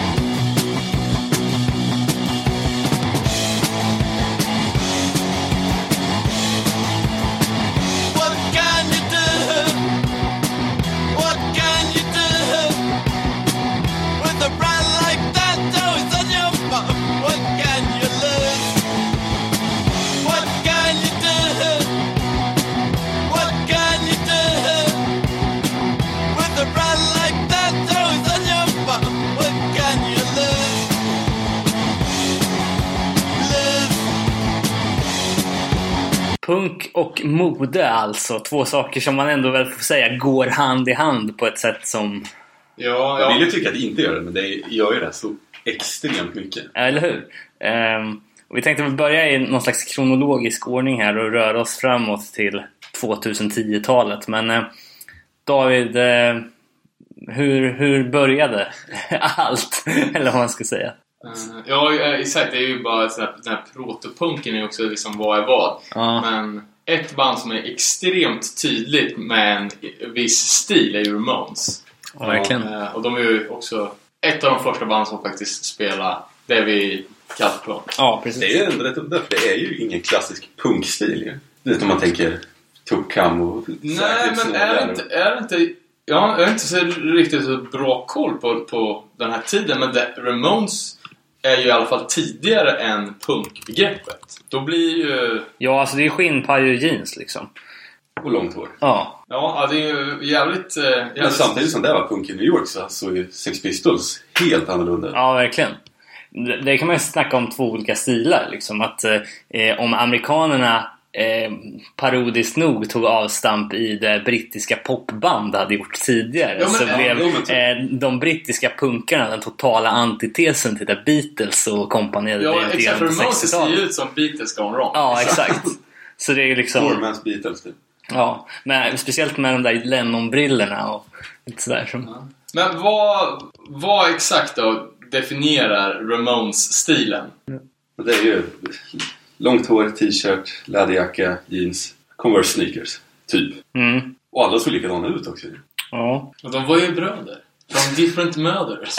Punk och mode alltså. Två saker som man ändå väl får säga går hand i hand på ett sätt som... Ja, Jag ja. vill ju tycka att det inte gör det, men det gör ju det så extremt mycket. Eller hur? Ehm, och vi tänkte väl börja i någon slags kronologisk ordning här och röra oss framåt till 2010-talet. Men eh, David, eh, hur, hur började <laughs> allt? Eller vad man ska säga. Eh, Ja, eh, exakt. Det är ju bara sån här, den här protopunken är också liksom vad är vad. Ja. Men ett band som är extremt tydligt med en viss stil är ju Ramones. Ja, verkligen. Eh, Och de är ju också ett av de första band som faktiskt spelar det vi kallar punk. Ja, precis. Det är ju ändå rätt udda, för det är ju ingen klassisk punkstil ju. Vet om man tänker Tukkam och Nej, men är det inte... Är det inte ja, jag har inte så riktigt så bra koll på, på den här tiden, men det, Ramones är ju i alla fall tidigare än punkbegreppet. Då blir ju... Ja, alltså det är skinnpaj och jeans liksom. Och långt hår. Ja. Ja, det är ju jävligt... eh, jävligt Men samtidigt som det var punk i New York så såg ju Sex Pistols helt annorlunda. Ja, verkligen. Det, det kan man ju snacka om två olika stilar. Liksom. Att, eh, om amerikanerna eh, parodiskt nog tog avstamp i det brittiska popband hade gjort tidigare Ja, men- så ja, blev typ. eh, de brittiska punkarna den totala antitesen till det Beatles och kompani hade Ja, exakt. För Ramones ser ju 60-talet. ut som Beatles gone wrong. Ja, exakt. Så det är ju liksom... Poor Beatles typ. Ja, men speciellt med de där Lennon-brillorna och lite sådär. Som, Men vad, vad exakt då definierar Ramones-stilen? Och det är ju långt hår, t-shirt, läderjacka, jeans, Converse sneakers. Typ. mm, Och alla såg likadana ut också ja. Och de var ju bröder. From different mothers.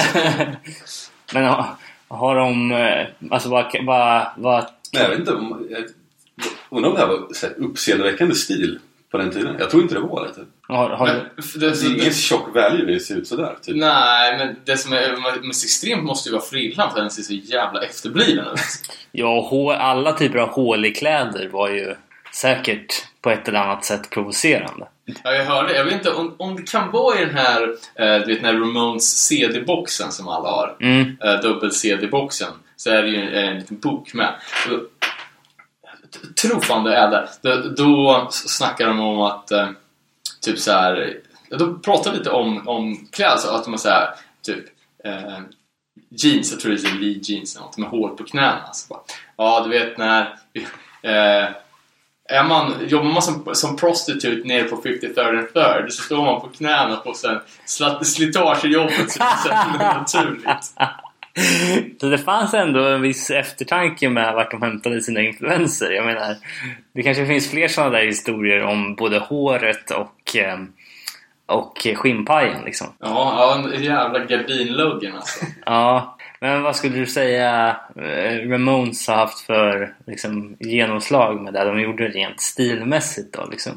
Men har, har de... eh, Alltså vad... vad, vad Men jag vet inte undrar om det här var så här uppseendeväckande stil på den tiden. Jag tror inte det var det. Typ. har, har, Men, det, Det är ingen tjock value det ser ut sådär. Typ. nej, men det som är mest extremt måste ju vara frillan för den ser så jävla efterbliven ut. Ja, hå- alla typer av hål i kläder var ju säkert på ett eller annat sätt provocerande. Ja, jag hörde. Jag vet inte om, om det kan vara i den här, eh, du vet, den här Ramones CD-boxen som alla har. Mm. Eh, Dubbel-CD-boxen. Så är det ju en, en liten bok med. Och, tror fan det är det! Då, då snackar de om att eh, typ så här. ja, pratar lite om, om klädsel. Att de är så här, typ eh, jeans, jag tror det är Lee jeans eller något med hår på knäna. Alltså, bara, ja, du vet när <laughs> eh, är man, jobbar man som, som prostitute nere på 53rd and 3rd så står man på knäna på sen slat- så det är <laughs> naturligt. Så det fanns ändå en viss eftertanke med vart de hämtade sina influenser. Jag menar, det kanske finns fler sådana där historier om både håret och, eh, och skinnpajen liksom. Ja, ja jävla gardinluggen alltså. Ja, men vad skulle du säga eh, Ramones har haft för liksom, genomslag med det de gjorde rent stilmässigt då liksom?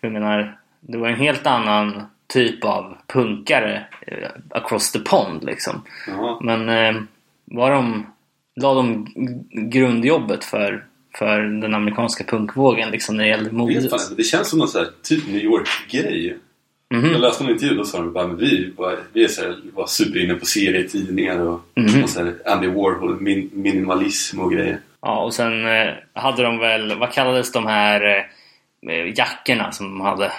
För jag menar, det var en helt annan typ av punkare eh, across the pond liksom. Ja. Men eh, var de, la de grundjobbet för, för den amerikanska punkvågen liksom när det gällde inte. Det känns som någon sån här typ New York-grej. Mhm. Jag läste en intervju och sa de bara men vi, var, vi är så här, var superinne på serietidningar och, Mhm. och så här Andy Warhol, min, minimalism och grejer. Ja, och sen eh, hade de väl, vad kallades de här eh, jackorna som de hade?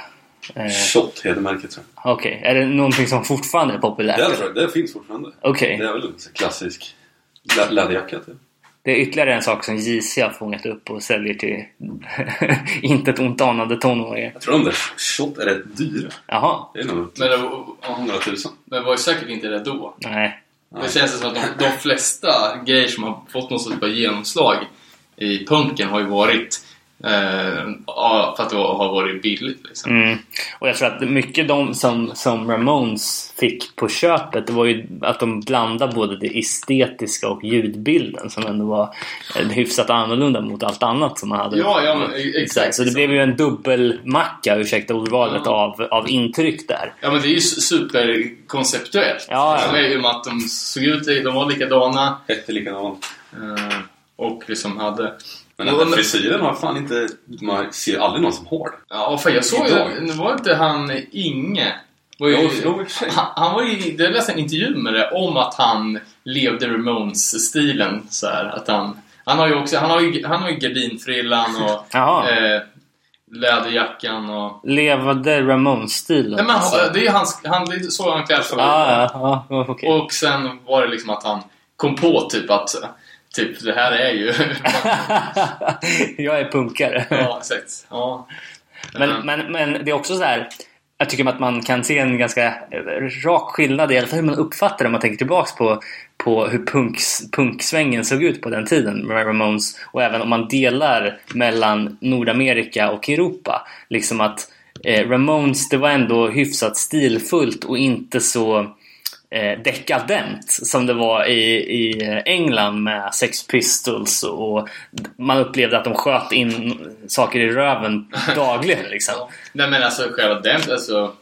Eh, Shot heter märket tror jag. Okej, är det någonting som fortfarande är populärt? Det, jag, det finns fortfarande. Okej, Det är väl en klassisk lä- läderjacka typ. det är ytterligare en sak som JC har fångat upp och säljer till <laughs> inte ett ont anande tonåringar. Jag tror de där shot är rätt dyra. Jaha, Det är nog Men det, typ ja, några tusen. men det var ju säkert inte det då. nej. Det känns som att de, de flesta grejer som har fått något sorts av genomslag i punken har ju varit ja, för att det har varit billigt liksom. Mm. Och jag tror att mycket de som, som Ramones fick på köpet det var ju att de blandade både det estetiska och ljudbilden som ändå var eh, hyfsat annorlunda mot allt annat som man hade. Ja, ja, men, Så, exakt. så det blev ju en dubbelmacka, ursäkta ordvalet, Ja. av, av intryck där. Ja men det är ju superkonceptuellt. Ja, ja. Det är ju med att de såg ut, de var likadana Hette likadant. eh, och liksom hade... Men den men- frisyren har fan inte... Man ser aldrig någon som har den. Ja, för jag såg ju, var inte han Inge? Var ju, Jo, han, han var ju, jag läste en intervju med det om att han levde Ramones-stilen så här, att han han har ju också, han har ju, han har ju gardinfrillan och <laughs> Jaha. eh, läderjackan och... Levde Ramones-stilen. Nej men alltså. han- det är hans, han, det är så han klär sig. Ja, ja, okej. Och sen var det liksom att han kom på typ att typ det här är ju... <laughs> jag är punkare. <laughs> ja, exakt. Ja. Men, Eh, men, men det är också så här. Jag tycker att man kan se en ganska rak skillnad i alla fall hur man uppfattar det om man tänker tillbaks på, på hur punks, punksvängen såg ut på den tiden med Ramones och även om man delar mellan Nordamerika och Europa. Liksom att eh, Ramones det var ändå hyfsat stilfullt och inte så eh, dekadent som det var i, i England med Sex Pistols och man upplevde att de sköt in saker i röven <laughs> dagligen liksom. Nej men alltså själva den, alltså...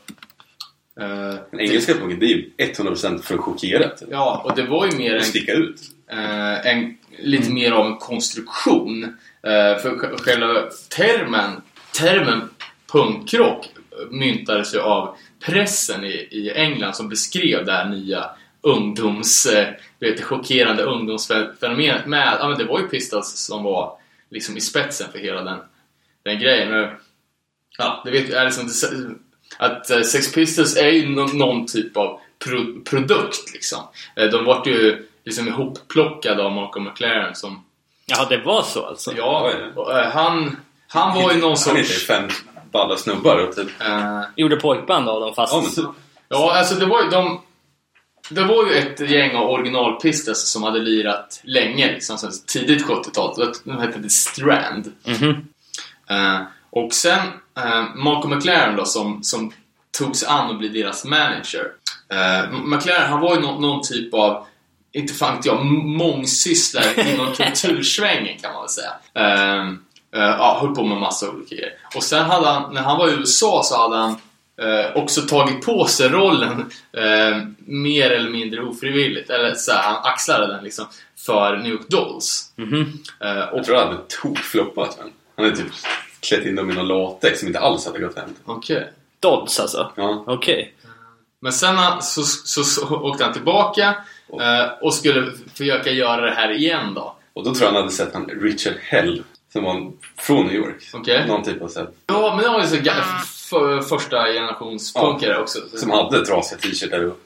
eh, Den engelska punken, det är ju 100% för att chockera. Typ. ja, och det var ju mer en, sticka ut. eh, en lite mer av en konstruktion. Eh, för sj- själva termen, termen punkrock myntades ju av pressen i, i England som beskrev det här nya ungdoms, eh, du vet, chockerande ungdomsfenomenet med, ja men det var ju Pistols som var liksom i spetsen för hela den, den grejen. Men, ja, det vet är liksom att eh, Sex Pistols är ju nå- någon typ av pro, produkt liksom. Eh, De vart ju liksom ihopplockade av Malcolm McLaren som, Ja, det var så alltså? ja, han, han var ju någon Han sorts... fem balla snubbar och typ... eh, Gjorde pojkband av dem fast... Ja men typ. Ja, alltså det var ju de... Det var ju ett gäng av originalpistas som hade lirat länge, liksom sen tidigt 70-tal. De hette The Strand. Mhm. Eh, och sen eh, Malcolm McLaren då som, som tog sig an att bli deras manager. Eh, McLaren han var ju nå- någon typ av, inte fan jag, mångsysslare inom <laughs> kultursvängen kan man väl säga. Eh, ja, höll på med massa olika grejer. Och sen hade han, när han var i USA så hade han eh, också tagit på sig rollen eh, mer eller mindre ofrivilligt. Eller så här, han axlade den liksom för New York Dolls. Mhm. Eh, och Jag tror han hade tokfloppat men. Han är typ klätt in dem i någon latex som inte alls hade gått hem. Okej. Dodds alltså? Ja. Okej. Men sen eh, så, så, så åkte han tillbaka eh, och skulle försöka göra det här igen då. Och då tror jag han hade sett han Richard Hell som var från New York. Okej. Någon typ av så här, Ja, men det var ju så för, första generations punkare också. som hade trasiga t-shirtar och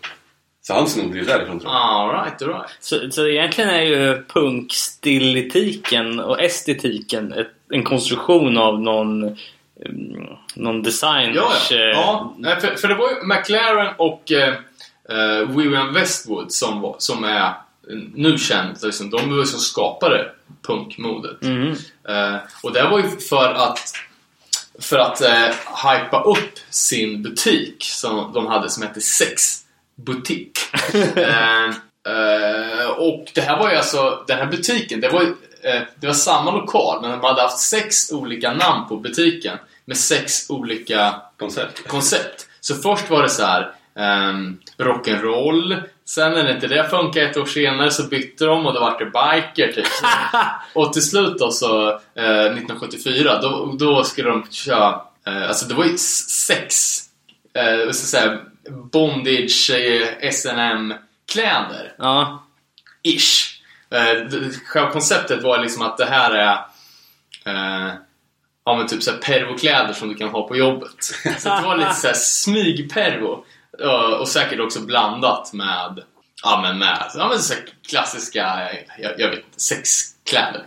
Så han snodde ju därifrån tror jag. Alright, alright. Så, så egentligen är ju punkstilletiken och estetiken ett, en konstruktion av någon, mm, någon Ja, designers... ja. eh, ja för, för det var ju McLaren och eh, eh, Vivian Westwood som, som är nu känd. Liksom, de var ju som skapade punkmodet. mhm. Eh, och det var ju för att för att eh, hypa upp sin butik som de hade som hette Sex Butik. <laughs> eh, eh, och det här var ju alltså, den här butiken, det var, eh, det var samma lokal men de hade haft sex olika namn på butiken med sex olika Koncept. koncept. Så först var det så här um, rock'n'roll. Sen när inte det funkade ett år senare så bytte de och då var det biker typ. <laughs> och till slut då så eh, 1974 då, då skulle de köra, eh, alltså det var ju sex, eh, jag säga, bondage, eh, S&M kläder Ja. ish. Eh, Själva konceptet var liksom att det här är eh, ja, men typ så här pervokläder som du kan ha på jobbet. Så det var lite så här smygpervo. Och säkert också blandat med Ja men med ja, men så klassiska, jag, jag vet inte, sexkläder.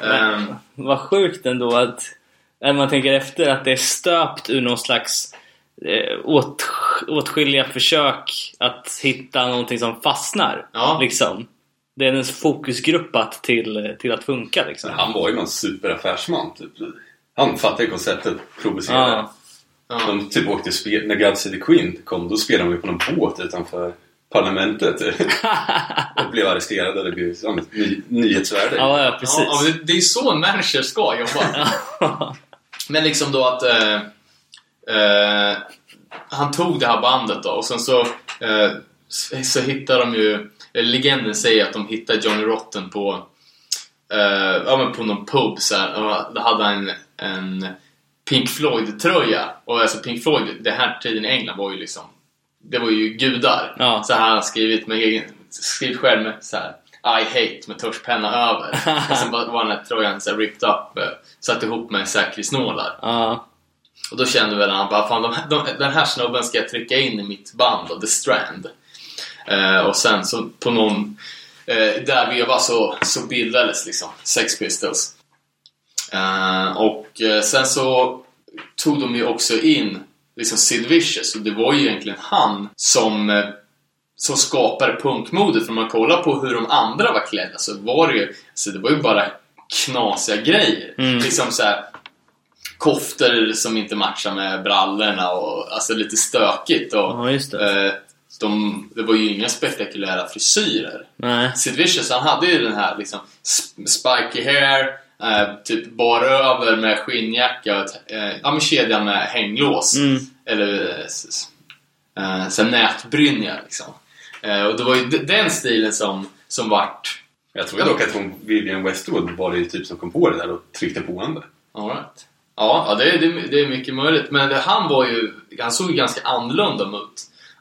<laughs> Ehm, Vad sjukt ändå att när man tänker efter att det är stöpt ur någon slags eh, åt, åtskilliga försök att hitta någonting som fastnar. Ja. Liksom. Det är en fokusgruppat till, till att funka liksom. Men han var ju någon superaffärsman typ. Han fattade ju konceptet, provocerade. Ja. Ja. De typ åkte spel, när God Save the Queen kom, då spelade de ju på någon båt utanför parlamentet. <laughs> och blev arresterade. Det blev ja, ny, nyhetsvärde. Ja, ja, precis. Ja, det, är så en manager ska jobba. <laughs> Men liksom då att eh, eh, han tog det här bandet då och sen så, eh, så, hittade de ju, legenden säger att de hittade Johnny Rotten på, eh, ja, men på någon pub så här, och då hade han en, en Pink Floyd-tröja. Och alltså Pink Floyd, den här tiden i England var ju liksom, det var ju gudar. Ja. Så han har skrivit med egen, skrivit själv med så här I hate med tuschpenna över. <laughs> och sen var var den här tröjan så här ripped up, eh, satt ihop med säkerhetsnålar. Ja. Och då kände väl han bara, fan de, de, den här snubben ska jag trycka in i mitt band då, The Strand. Eh, och sen så på någon, eh, där veva så, så bildades liksom Sex Pistols. Eh, och eh, sen så tog de ju också in liksom Sid Vicious och det var ju egentligen han som eh, som skapade punkmodet. För om man kollar på hur de andra var klädda så var det ju, alltså det var ju bara knasiga grejer. Mm. Liksom så här koftor som inte matchar med brallorna och alltså lite stökigt. Och, Ja, just det. eh, de, det var ju inga spektakulära frisyrer. Nej. Sid Vicious, han hade ju den här liksom sp- spiky hair, eh, typ bar över med skinnjacka och ett, eh, ja, men kedja med hänglås. Mm. Eller eh, s- s- eh, så här nätbrynja liksom. Eh, och det var ju den stilen som, som vart... Jag tror dock att hon, Vivian Westwood var det ju typ som kom på det där och tryckte på. All right. Ja, ja det, det, det är mycket möjligt. Men det, han var ju... Han såg ju ganska annorlunda mot,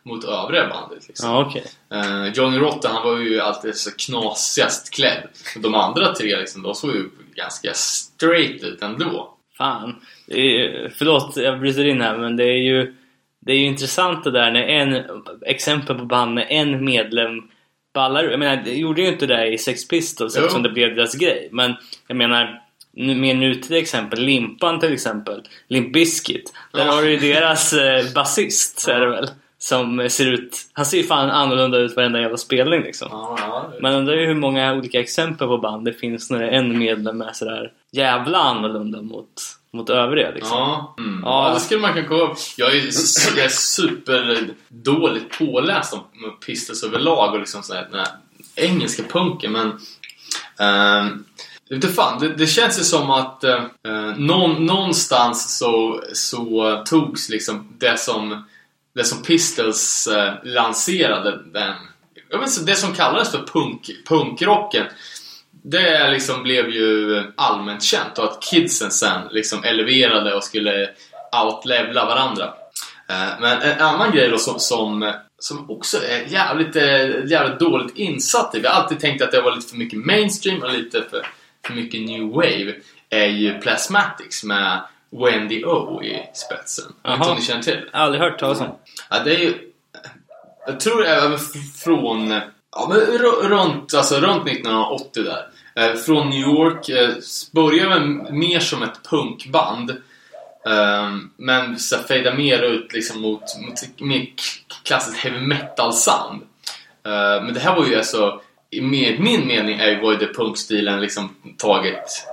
mot övriga bandet. Liksom. Ja, okej. Eh, Johnny Rotten, han var ju alltid så knasigast klädd. De andra tre liksom, de såg ju ganska straight ut ändå. Fan. Det är, förlåt, jag bryter in här, men det är ju det är ju intressant det där när en exempel på band när en medlem ballar. Jag menar, det gjorde ju inte det i Sex Pistols Jo. eftersom det blev deras grej. Men jag menar, mer nutida exempel, Limpan till exempel, Limp Bizkit. Där Ja. har du ju deras eh, basist, är det väl. Som ser ut, han ser ju fan annorlunda ut varenda jävla spelning liksom. Ja, ja. Man undrar ju hur många olika exempel på band det finns när en medlem är sådär jävla annorlunda mot, mot övriga liksom. Ja, mm. Ja. ja, det skulle man kunna upp. Jag är, <clears throat> jag är superdåligt påläst om Pistols överlag och liksom sådär, den här engelska punken men vet inte fan, det, det känns ju som att eh, eh, någon, någonstans så, så togs liksom det som, det som Pistols eh, lanserade, den, jag vet inte, det som kallades för punk, punkrocken det liksom blev ju allmänt känt och att kidsen sen liksom eleverade och skulle outlevla varandra. Eh, Men en annan grej då som, som, som också är jävligt, eh, jävligt dåligt insatt i. Vi har alltid tänkt att det var lite för mycket mainstream och lite för, för mycket new wave. Är ju Plasmatics med Wendy O i spetsen. Jag vet inte om ni känner till? Aldrig hört talas om. Ja, det är ju... Jag tror f- från... Ja, men runt, alltså runt 1980 där. Eh, från New York. Eh, började med mer som ett punkband. Eh, men så fejdade mer ut liksom mot, mot mer klassiskt heavy metal sound. Eh, men det här var ju alltså, i med min mening, är ju det punkstilen liksom tagit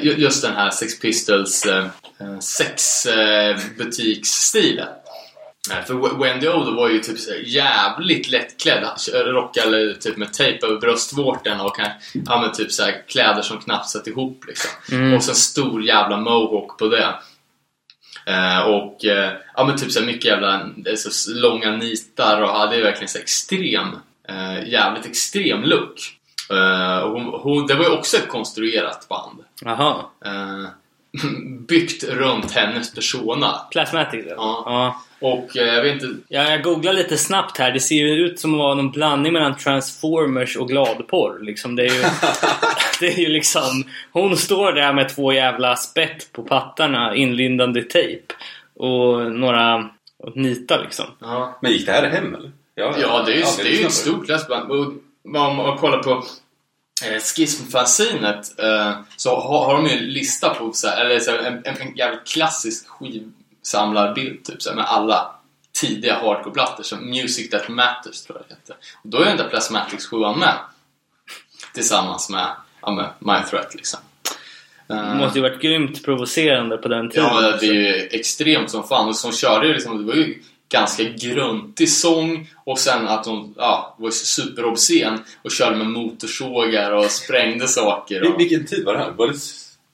just den här Sex Pistols eh, eh, sexbutiksstilen. Eh, för Wendy O var ju typ jävligt lättklädd. Rockade typ med tejp över bröstvårtorna och kan, ja, men typ så här kläder som knappt satt ihop liksom. Och sen stor jävla mohawk på det. Eh, och eh, ja men typ så här mycket jävla eh, så långa nitar och hade ju verkligen så här extrem, eh, jävligt extrem look. Och hon, hon, det var ju också ett konstruerat band. Jaha. Eh, <laughs> byggt runt hennes persona. Plasmatics eller? Ja. ja. Och eh, jag vet inte... Ja, jag googlar lite snabbt här. Det ser ju ut som att vara någon blandning mellan Transformers och gladporr. Liksom, det, är ju, <laughs> det är ju liksom... Hon står där med två jävla spett på pattarna inlindande tejp. Och några och nitar liksom. Ja, Men gick det här hem eller? Ja, ja det är ju, aldrig det är ju ett stort klassband. Och Om man kollar på Schismfanzinet eh, så har, har de ju en lista på så här, eller så här, en, en, en jävligt klassisk skivsamlarbild typ, så här, med alla tidiga hardcore-plattor som Music That Matters tror jag det hette. Och då är den där Plasmatics 7 med. Tillsammans med, ja, med My Threat liksom. Eh, Det måste ju varit grymt provocerande på den tiden. Ja, det är ju extremt som fan. Och som körde ju liksom, det var ju ganska gruntig sång och sen att hon ja, var superobscen och körde med motorsågar och sprängde saker. Och, Vilken tid var det här? Var det...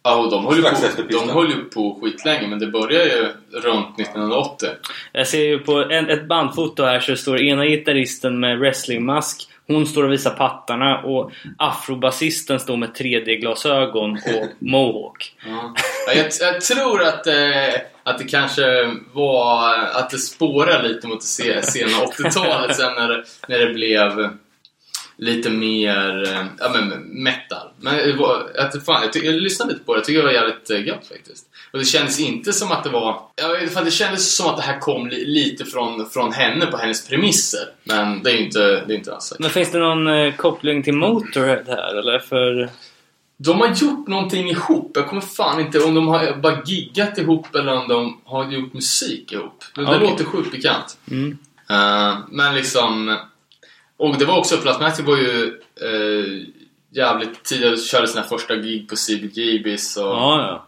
ja, och de höll ju på, de höll ju på skitlänge men det började ju runt 1980. Jag ser ju på en, ett bandfoto här så står ena gitarristen med wrestlingmask. Hon står och visar pattarna och afrobasisten står med 3D-glasögon och mohawk. Ja, jag, jag tror att, eh, att det kanske var att det spårade lite mot det sena 80-talet sen när det, när det blev lite mer eh, ja, men metal. Men att, fan, jag, jag lyssnade lite på det, jag tycker det var jävligt eh, gött faktiskt. Och det kändes inte som att det var... Ja, det kändes som att det här kom li, lite från, från henne på hennes premisser. Men det är ju inte, det är inte alls säkert. Men finns det någon eh, koppling till Motorhead här eller? För... De har gjort någonting ihop. Jag kommer fan inte om de har bara giggat ihop eller om de har gjort musik ihop. Det, det Okej. låter sjukt bekant. Mm. Eh, men liksom... Och det var också, Plasmatic var ju uh, jävligt tidigt, körde sina första gig på CBGBs och... Ja,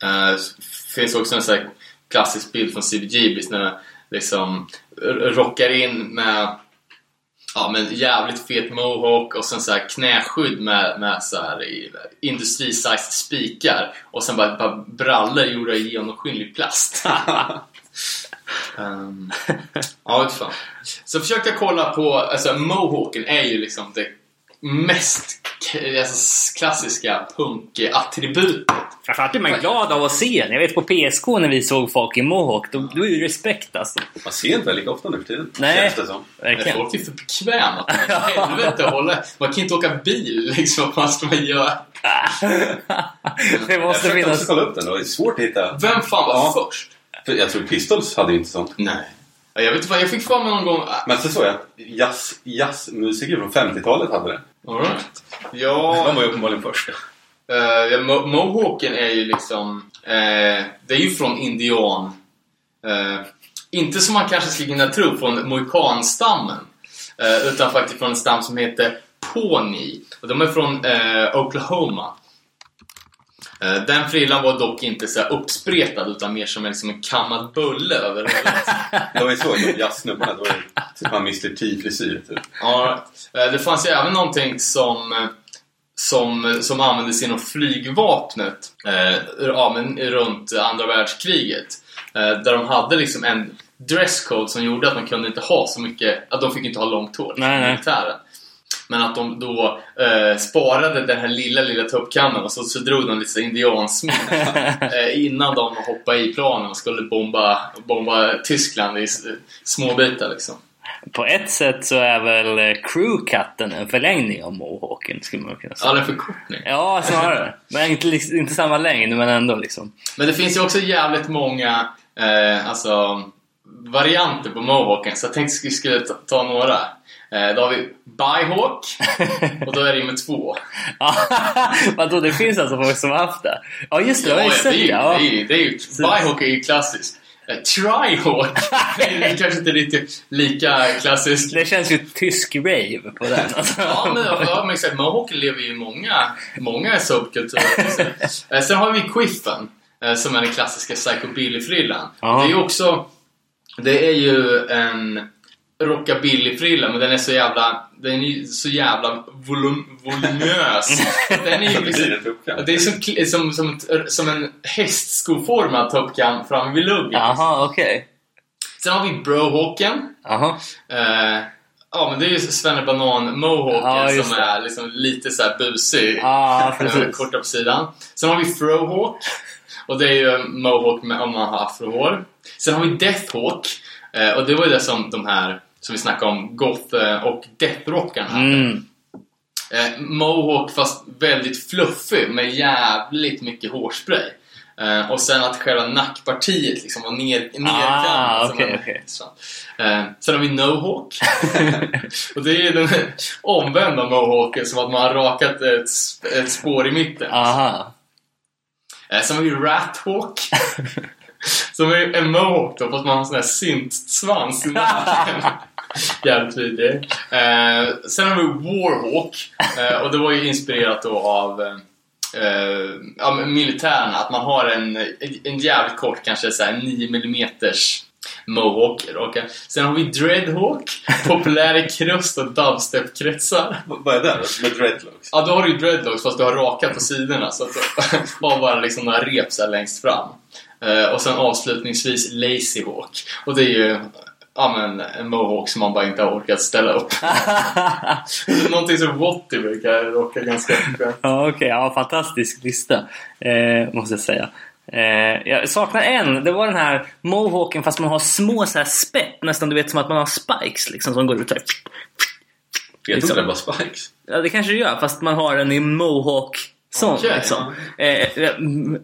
ja. Eh, finns också en sån här klassisk bild från CBGBs när liksom rockar in med Ja men jävligt fet mohawk och sen så här knäskydd med, med så här i- industri-sized spikar och sen bara par brallor gjorda i genomskinlig plast. um, <laughs> ja, vet fan. Så försökte jag kolla på, alltså mohawken är ju liksom det mest alltså, klassiska punkattributet. Framförallt är man glad av att se den. Jag vet på PSK när vi såg folk i mohawk, då, då är det respekt alltså. Man ser inte lika ofta nu för tiden. Nej. Känns det som. Nej, Verkligen. Folk är för bekväma. <laughs> Helvete hålla. Man kan inte åka bil <laughs> liksom. Vad ska man göra? <laughs> det Jag måste försökte finnas... också kolla upp den och det är svårt att hitta. Vem fan var Ja. först? För jag tror Pistols hade ju inte sånt. Nej. Ja, Jag vet inte vad, jag fick för mig någon gång... Men så såg jag att jazz, jazzmusiker från 50-talet hade det. All right. De Ja, var ju uppenbarligen först. uh, ja Mo- Mohawken är ju liksom... eh, det är ju från indian... eh, inte som man kanske skulle kunna tro från mohikanstammen. eh, utan faktiskt från en stam som heter Pawnee. Och de är från eh, Oklahoma. Eh, Den frillan var dock inte så här uppspretad utan mer som en, liksom en kammad bulle över huvudet. <laughs> De är så, de. Då är det typ en Mr T-frisyr typ. Ja, eh, det fanns ju även någonting som, som, som användes inom flygvapnet eh, ja, men runt andra världskriget. Eh, där de hade liksom en dresscode som gjorde att man kunde inte ha så mycket, att de fick inte ha långt hår, Nej, nej. militären. Men att de då eh, sparade den här lilla, lilla tuppkammen och så, så drog de lite indiansmink <laughs> eh, innan de hoppade i planen och skulle bomba, bomba Tyskland i s- små bitar liksom. På ett sätt så är väl eh, crewcutten en förlängning av mohawken skulle man kunna säga. Ja, en förkortning. Ja, snarare. Men inte, inte samma längd, men ändå liksom. Men det finns ju också jävligt många eh, alltså, varianter på mohawken, så jag tänkte att vi skulle ta, ta några. Eh, då har vi Byhawk, och då är det ju med två. Ja, <laughs> Vadå, det finns alltså folk som har haft det? Ja, just det. ju det, är, ju- Ja. det, är, ju- det är ju, Byhawk är ju klassisk. Eh, Tryhawk <laughs> det är kanske inte riktigt lika klassisk. Det känns ju tysk rave på den. Alltså. Ja, men, ja, men exakt. Mohawk lever ju i många, många subkulturer. Eh, Sen har vi Quiffen, som är den klassiska psychobilly-frillan. Ja. Det är ju också... Det är ju en rockabilly-frilla, men den är så jävla... Den är så jävla volum, volumös. <laughs> Den är ju liksom, det är som, som, som, som en hästskoformad tuppkam fram vid luggen. Jaha, okej. Sen har vi Brohawken. Jaha. Eh, ja, men det är ju Svennebanan Mohawken Ja, som är liksom lite så busig. Ja. Korta på sidan. Sen har vi Frohawk. Och det är ju Mohawk med, om man har afrohår. Sen har vi Deathhawk. Eh, och det var ju det som de här som vi snackade om, goth eh, och deathrockarna hade. Mm. Eh, Mohawk fast väldigt fluffig med jävligt mycket hårspray. Eh, och sen att själva nackpartiet liksom var ner, nerkammat. Ah, okej. så. Eh, sen har vi Nohawk. <laughs> och det är den omvända Mohawken, som att man har rakat ett, ett spår i mitten. Aha. Eh, sen har vi Rathawk. <laughs> Som är en mohawk då, fast man har en sån här syntsvans i <laughs> nacken. Jävligt vidrig. Eh, sen har vi Warhawk. Eh, och det var ju inspirerat då av eh, ja, militärerna. Att man har en, en jävligt kort, kanske så här 9 mm Mohawk. Och, eh, sen har vi Dreadhawk. Populär i krust och dubstep-kretsar. Vad är det? Med dreadlocks? Ja, då har du ju dreadlocks fast du har rakat på sidorna så att <laughs> var bara liksom några rep så här längst fram. Eh, och sen avslutningsvis Lazy Hawk. Och det är ju ja, men, en mohawk som man bara inte har orkat ställa upp. <laughs> Någonting som Watty brukar rocka ganska frekvent. Ja, okej. Ja, fantastisk lista. Eh, måste jag säga. Eh, jag saknar en. Det var den här mohawken fast man har små så här spett. Nästan du vet som att man har spikes liksom som går ut så här. Jag Liksom. trodde det var spikes. Ja, det kanske det gör fast man har den i mohawk sån Okej, liksom. Eh, eh,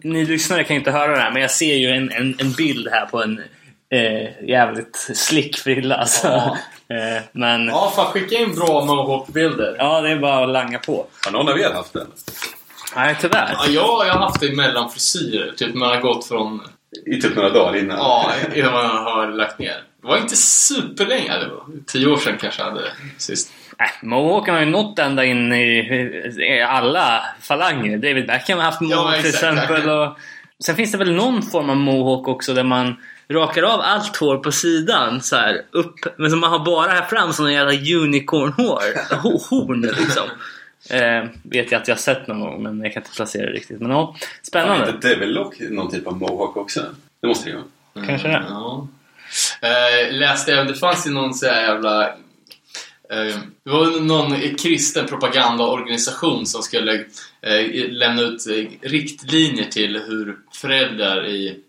ni lyssnare kan ju inte höra det här men jag ser ju en, en, en bild här på en eh, jävligt slick frilla. Alltså. Ja. Eh, men ja. Ja, fan skicka in bra mohawk-bilder. det är bara att langa på. Har någon av er haft den? Nej, tyvärr. Ja, jag, jag har haft det mellan frisyrer. Typ man har gått från... I typ några dagar innan? Ja, innan man har lagt ner. Det var inte superlänge. Det var tio år sedan kanske jag hade sist. Äh, Mohawken har ju nått ända in i, i alla falanger. David Beckham har haft mohawk till exakt. exempel. Och, sen finns det väl någon form av mohawk också där man rakar av allt hår på sidan så här upp. Men som man har bara här fram som en jävla unicornhår. <laughs> Ho- Horn liksom. Eh, vet jag att jag har sett någon gång men jag kan inte placera det riktigt. Men ja, Har spännande. inte Devil Lock någon typ av mohawk också? Det måste det ju vara. Kanske det. Ja. Eh, läste jag, det fanns ju någon så här jävla... Eh, det var någon kristen propagandaorganisation som skulle eh, lämna ut eh, riktlinjer till hur föräldrar i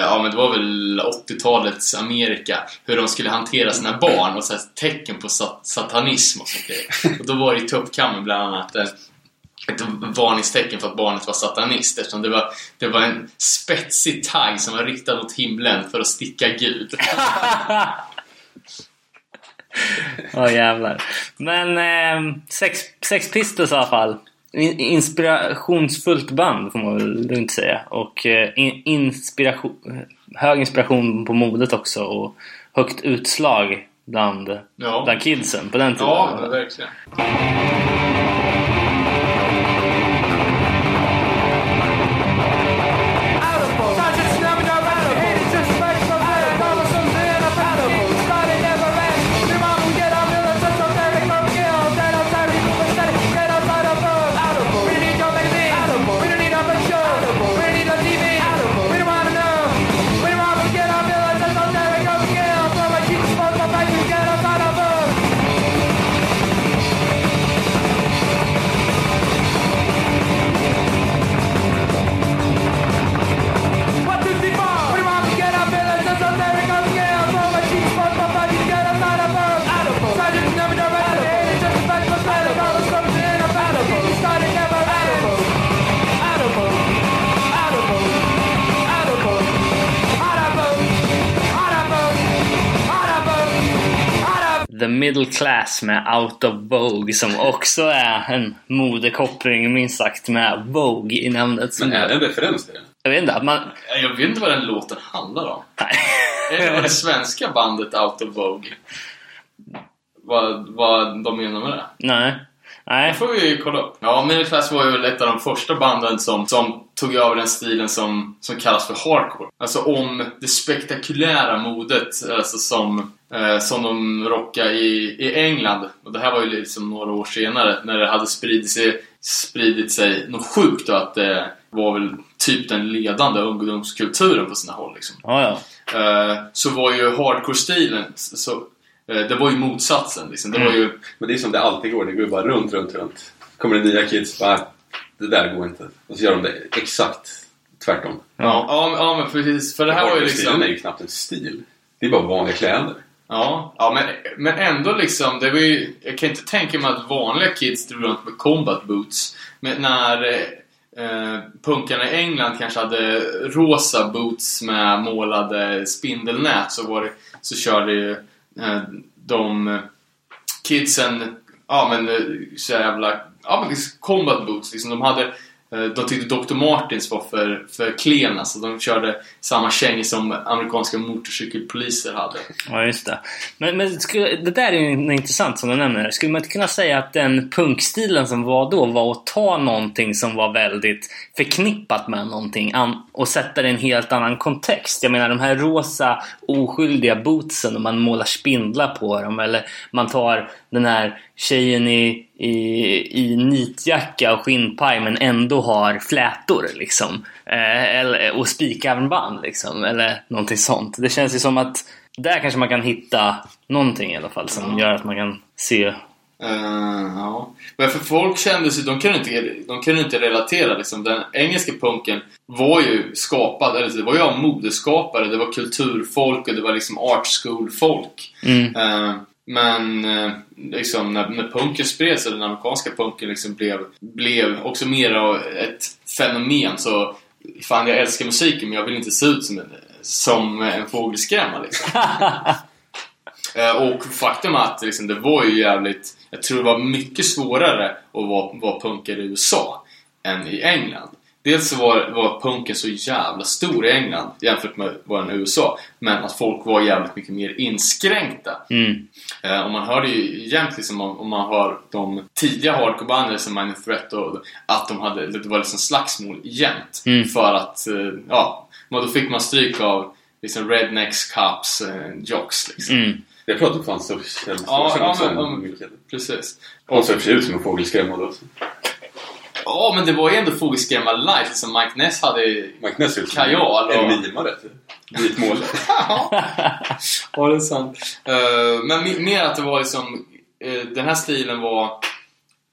ja men det var väl 80-talets Amerika hur de skulle hantera sina barn och så här, tecken på sat- satanism och sånt där. Och då var det i tuppkammen bland annat ett varningstecken för att barnet var satanist eftersom det var, det var en spetsig tagg som var riktad mot himlen för att sticka Gud. <laughs> Ja jävlar. Men eh, sex, sex Pistols i alla fall. In, inspirationsfullt band får man väl lugnt säga. Och eh, in, inspiration, hög inspiration på modet också. Och högt utslag bland, Ja, bland kidsen på den tiden. ja verkligen. The Middle Class med Out of Vogue som också är en modekoppling minst sagt med Vogue i namnet. Men är det en referens till det? Jag vet inte, man... Jag vet inte vad den låten handlar om. Nej. Är det det svenska bandet Out of Vogue? Vad, vad de menar med det? Nej. Nej. Det får vi ju kolla upp. Ja, Middle Class var ju ett av de första banden som, som tog över den stilen som, som kallas för hardcore. Alltså om det spektakulära modet alltså som, eh, som de rockade i, i England. Och det här var ju liksom några år senare när det hade spridit sig, spridit sig något sjukt och att det var väl typ den ledande ungdomskulturen på sina håll. Liksom. Ja, ja. Eh, så var ju hardcore-stilen så, eh, det var ju motsatsen. Liksom. Det var ju Men det är som det alltid går. Det går ju bara runt, runt, runt. Kommer det nya kids bara det där går inte. Och så gör de det exakt tvärtom. Ja, ja, ja men precis. För det här var ju Stilen liksom... är ju knappt en stil. Det är bara vanliga kläder. Ja, ja men, men ändå liksom. Det var ju, jag kan inte tänka mig att vanliga kids drog runt med combat boots. Men när eh, punkarna i England kanske hade rosa boots med målade spindelnät så, var det, så körde ju eh, de kidsen ja men eh, så jävla ja men liksom combat boots liksom. De hade eh, de tyckte Dr. Martins var för, för klen, alltså de körde samma kängor som amerikanska motorcykelpoliser hade. Ja, just det. Men, men skulle, det där är ju intressant som du nämner. Skulle man inte kunna säga att den punkstilen som var då var att ta någonting som var väldigt förknippat med någonting och sätta det i en helt annan kontext? Jag menar de här rosa oskyldiga bootsen och man målar spindlar på dem eller man tar den här tjejen i, i, i nitjacka och skinnpaj men ändå har flätor liksom. Eh, eller, och spikarmband liksom. Eller någonting sånt. Det känns ju som att där kanske man kan hitta någonting i alla fall som gör att man kan se. Eh, ja. Men för folk kände sig, de kunde inte, de kunde inte relatera liksom. Den engelska punken var ju skapad, eller det var ju av modeskapare, det var kulturfolk och det var liksom art school-folk. Mm. Eh, men eh, liksom, när, när punken spreds, eller den amerikanska punken liksom blev, blev också mer av ett fenomen så Fan, jag älskar musiken men jag vill inte se ut som en, som en fågelskrämma liksom. <laughs> Eh, och faktum är att liksom, det var ju jävligt... Jag tror det var mycket svårare att vara, vara punkare i USA än i England. Dels så var, var punken så jävla stor i England jämfört med vad den i USA. Men att folk var jävligt mycket mer inskränkta. Mm. Eh, och man hörde ju jämt liksom om, om man hör de tidiga hardcorebanden som Minor Threat och att de hade, det var liksom slagsmål jämt. Mm. För att, eh, ja, men då fick man stryk av liksom rednecks, cops, eh, jocks liksom. Mm. Jag pratar om fanns så känns Ja, ja, också men- en om- mycket. Precis. Han ser i och för sig ut som en fågelskrämma då. Ja, men det var ju ändå Fågelskrämma live. Liksom Mike Ness hade Mike Ness som Kajal och- en mimare. typ. Vitmålad. <laughs> Ja, det är sant. Eh, men me- mer att det var liksom... eh, den här stilen var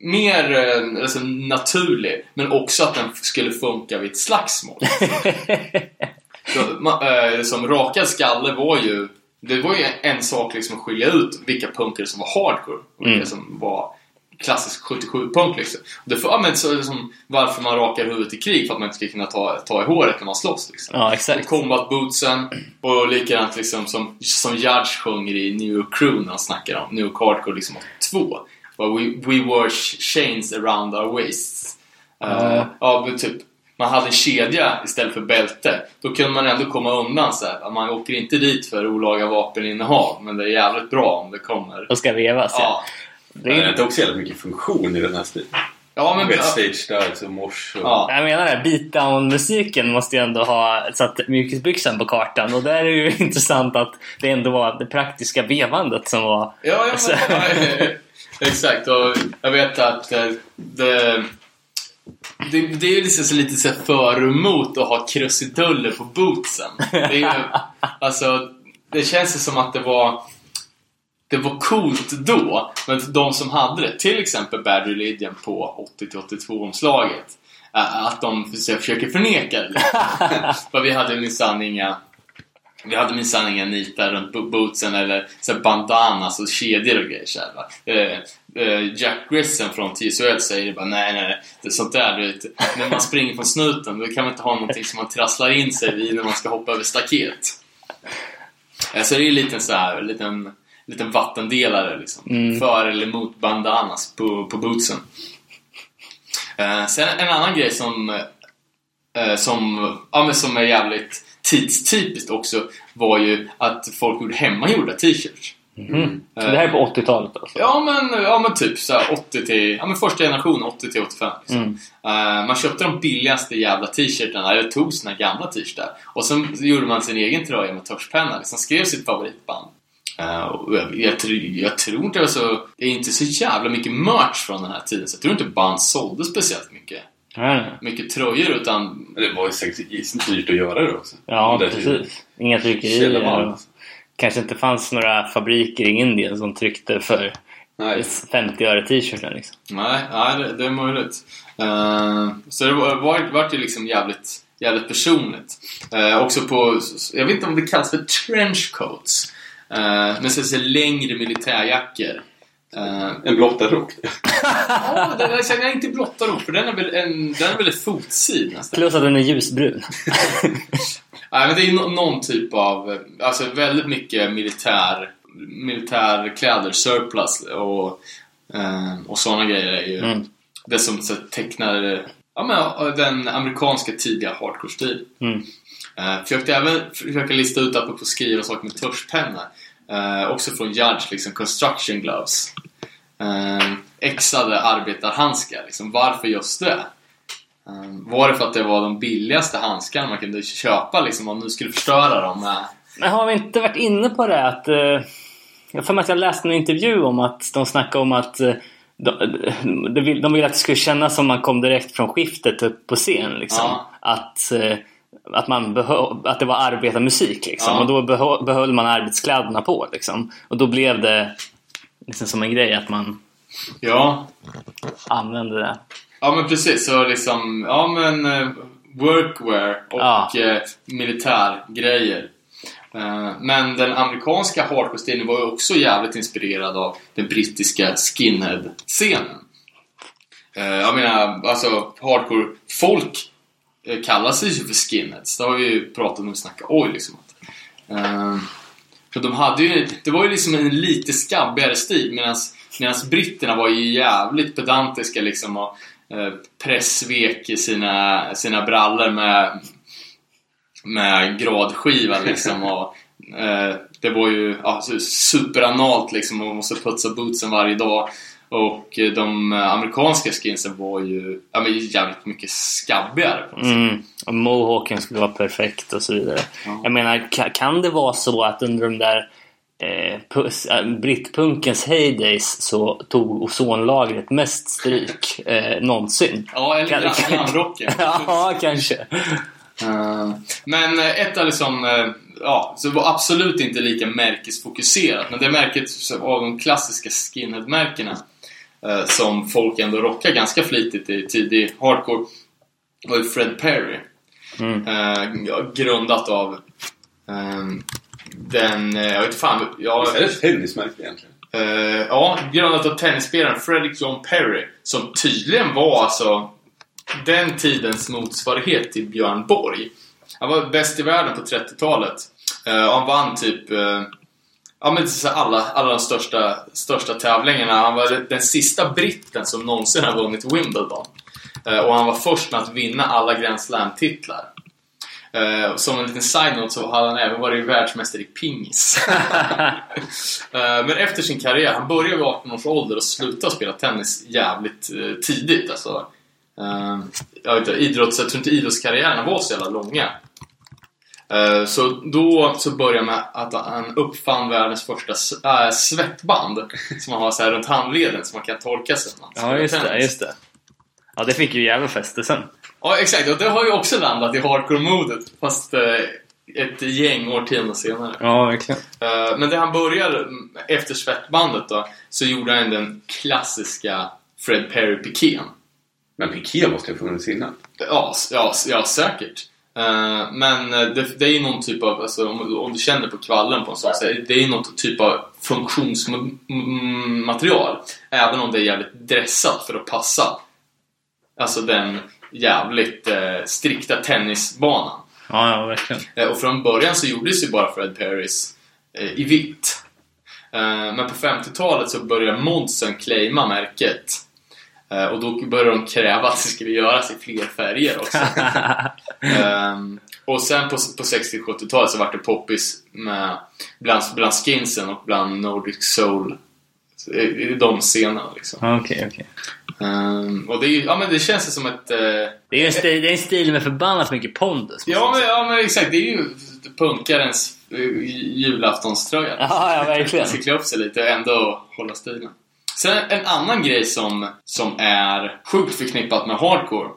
mer uh, alltså, naturlig, men också att den skulle funka vid ett slagsmål. <laughs> Så, ma- eh, som rakad skalle var ju... Det var ju en sak liksom att skilja ut vilka punkare som var hardcore och vilka Mm. som var klassisk 77-punk liksom. Och det får, ja, men så, liksom, varför man rakar huvudet i krig för att man inte ska kunna ta, ta i håret när man slåss liksom. Ja, Och exakt. combat bootsen och likadant liksom som, som Judge sjunger i New York Crew när han snackar om New York Hardcore liksom 82. Bara, We, we wore chains around our waists. Uh, ja, men typ. Man hade en kedja istället för bälte. Då kunde man ändå komma undan så här. Man åker inte dit för olaga vapeninnehav, men det är jävligt bra om det kommer. Och ska vevas ja. Ja, Det Det är, är också jävligt mycket funktion i den här stilen. ja men... Vet, stage starts och mors och... Ja. jag menar det, beatdown-musiken måste ju ändå ha satt mjukisbyxan på kartan och där är det ju <laughs> intressant att det ändå var det praktiska vevandet som var... Ja, ja <laughs> Så- men, <laughs> ja, exakt. Och jag vet att eh, det, det, det är ju liksom så lite så för och emot att ha krusiduller på bootsen. Det, är ju, alltså, det känns ju som att det var det var coolt då, men de som hade det, till exempel Bad Religion på 80-82-omslaget, eh, att de försöker förneka det. <laughs> För vi hade minsann inga vi hade minsann inga nitar runt bo- bootsen eller så bandanas och kedjor och grejer så här. Eh, eh, Jack Grissom från TSOL säger bara nej, nej, nej, det är sånt där du vet, när man springer från snuten då kan man inte ha någonting som man trasslar in sig vid när man ska hoppa över staket. Så det är en liten så här, liten, liten vattendelare liksom. Mm. För eller mot bandanas på, på bootsen. Eh, sen en annan grej som, eh, som, ja, men som är jävligt tidstypiskt också var ju att folk gjorde hemmagjorda t-shirts. Mm. Så det här är på 80-talet alltså? Ja men, ja, men typ så här 80 till, ja men första generationen 80 till 85 liksom. Mm. Eh, Man köpte de billigaste jävla t-shirtarna, eller tog sina gamla t-shirtar och sen gjorde man sin egen tröja med tuschpenna, liksom skrev sitt favoritband. Och jag, jag, tror- jag tror inte det var så, det är inte så jävla mycket merch från den här tiden så jag tror inte band sålde speciellt mycket, Nej, nej. mycket tröjor utan Men det var ju säkert dyrt att göra det också. Ja, På den tiden. precis. Inga tryckerier. Kanske inte fanns några fabriker i Indien som tryckte för Nej. 50 öre t-shirten liksom. Nej, nej det, det är möjligt. Eh, så det var, var, var ju liksom jävligt, jävligt personligt. Eh, också på, jag vet inte om det kallas för trenchcoats. Uh, men så, så längre militärjackor. Uh, En blottad rock. ja, den sen är inte blotta då, för den är väl, en, den är väl ett fotsid nästan. Plus att den är ljusbrun. <laughs> Nej, men det är någon typ av, eh, alltså väldigt mycket militär, militärkläder, surplus och, eh, och sådana grejer är ju Mm. det som så, tecknar eh, ja, men, den amerikanska tidiga hardcore-stilen. Mm. Eh, försökte även försöka lista ut apropå skriva saker med tuschpenna. Eh, också från Judge, liksom construction gloves. Eh, exade arbetarhandskar, liksom. varför just det? Eh, var det för att det var de billigaste handskarna man kunde köpa liksom, om du skulle förstöra dem med... Men har vi inte varit inne på det att... Eh, jag för mig att jag läste en intervju om att de snackade om att eh, de, de, vill, de ville att det skulle kännas som man kom direkt från skiftet upp på scen. Liksom. Ja. Att, eh, att, man behö, att det var arbetarmusik. Liksom. Ja. Och då behö, behöll man arbetskläderna på. Liksom. Och då blev det liksom som en grej att man Ja, använde det. ja men precis. Så liksom, ja men eh, workwear och Ja. eh, militärgrejer. Eh, men den amerikanska hardcore-stilen var ju också jävligt inspirerad av den brittiska skinhead-scenen. Eh, jag menar, alltså hardcore-folk Eh, kallar sig ju för skinheads. Det har vi ju pratat om och snackat oj liksom. Eh, för de hade ju, det var ju liksom en lite skabbigare stil medan britterna var ju jävligt pedantiska liksom och eh, pressvek i sina, sina brallor med, med gradskiva liksom och eh, det var ju ja, superanalt liksom och man måste putsa bootsen varje dag och eh, de amerikanska skinsen var ju ja, men jävligt mycket skabbigare på något sätt. Mm. Och mohawken skulle vara perfekt och så vidare. Ja. Jag menar, ka- kan det vara så att under de där eh, pus- äh, brittpunkens heydays så tog ozonlagret mest stryk <laughs> eh, någonsin? Ja, eller glamrocken. <laughs> ja, kanske. Eh, Men eh, ett av liksom, eh, ja, så var absolut inte lika märkesfokuserat. Men det märket av de klassiska skinhead-märkena eh, som folk ändå rockar ganska flitigt i tidig hardcore var ju Fred Perry. Mm. Eh, grundat av eh, den, eh, jag vet inte fan, ja, Visst är det ett tennismärke egentligen? Eh, ja, grundat av tennisspelaren Fredrik John Perry som tydligen var alltså den tidens motsvarighet till Björn Borg. Han var bäst i världen på 30-talet. Eh, han vann typ eh, ja, men så alla, alla de största, största tävlingarna. Han var den sista britten som någonsin har vunnit Wimbledon. Eh, och han var först med att vinna alla Grand Slam-titlar. Eh, som en liten side-note så hade han även varit världsmästare i pingis. <laughs> Eh, Men efter sin karriär, han började vid 18 års ålder och slutade spela tennis jävligt tidigt. Alltså, jag, vet inte, idrotts, jag tror inte idrottskarriärerna var så jävla långa. Eh, Så då så började med att han uppfann världens första äh, svettband som man har så här runt handleden så man kan torka sig man Ja, just det. Just det. Ja, det fick ju jävla fäste sen. Ja, exakt. Och det har ju också landat i hardcore-modet fast eh, ett gäng årtionden senare. Ja, verkligen. Eh, Men det han började efter svettbandet då, så gjorde han den klassiska Fred Perry-pikén. Men piké måste ha funnits innan. Ja, ja, ja säkert. Eh, Men eh, det, det är ju någon typ av, alltså, om, om du känner på kvallen på en sån så det är ju någon typ av funktionsmaterial. Även om det är jävligt dressat för att passa. Alltså den jävligt eh, strikta tennisbanan. Ja, ja, verkligen. Eh, Och från början så gjordes ju bara Fred Perrys eh, i vitt. Men på 50-talet så började modsen claima märket. Och då började de kräva att det skulle göras i fler färger också. <laughs> Ehm, och sen på, på 60-70-talet så var det poppis med, bland, bland skinsen och bland Nordic Soul. I, i de scenerna liksom. Okej, okej. Ehm, och det, är, ja, men det känns som ett... eh, Det är en stil, det är en stil med förbannat mycket pondus. Ja men, ja men exakt, det är ju punkarens eh, julaftonströja. <laughs> Ja, ja, verkligen. Man ska klä upp sig lite och ändå hålla stilen. Sen en annan grej som, som är sjukt förknippat med hardcore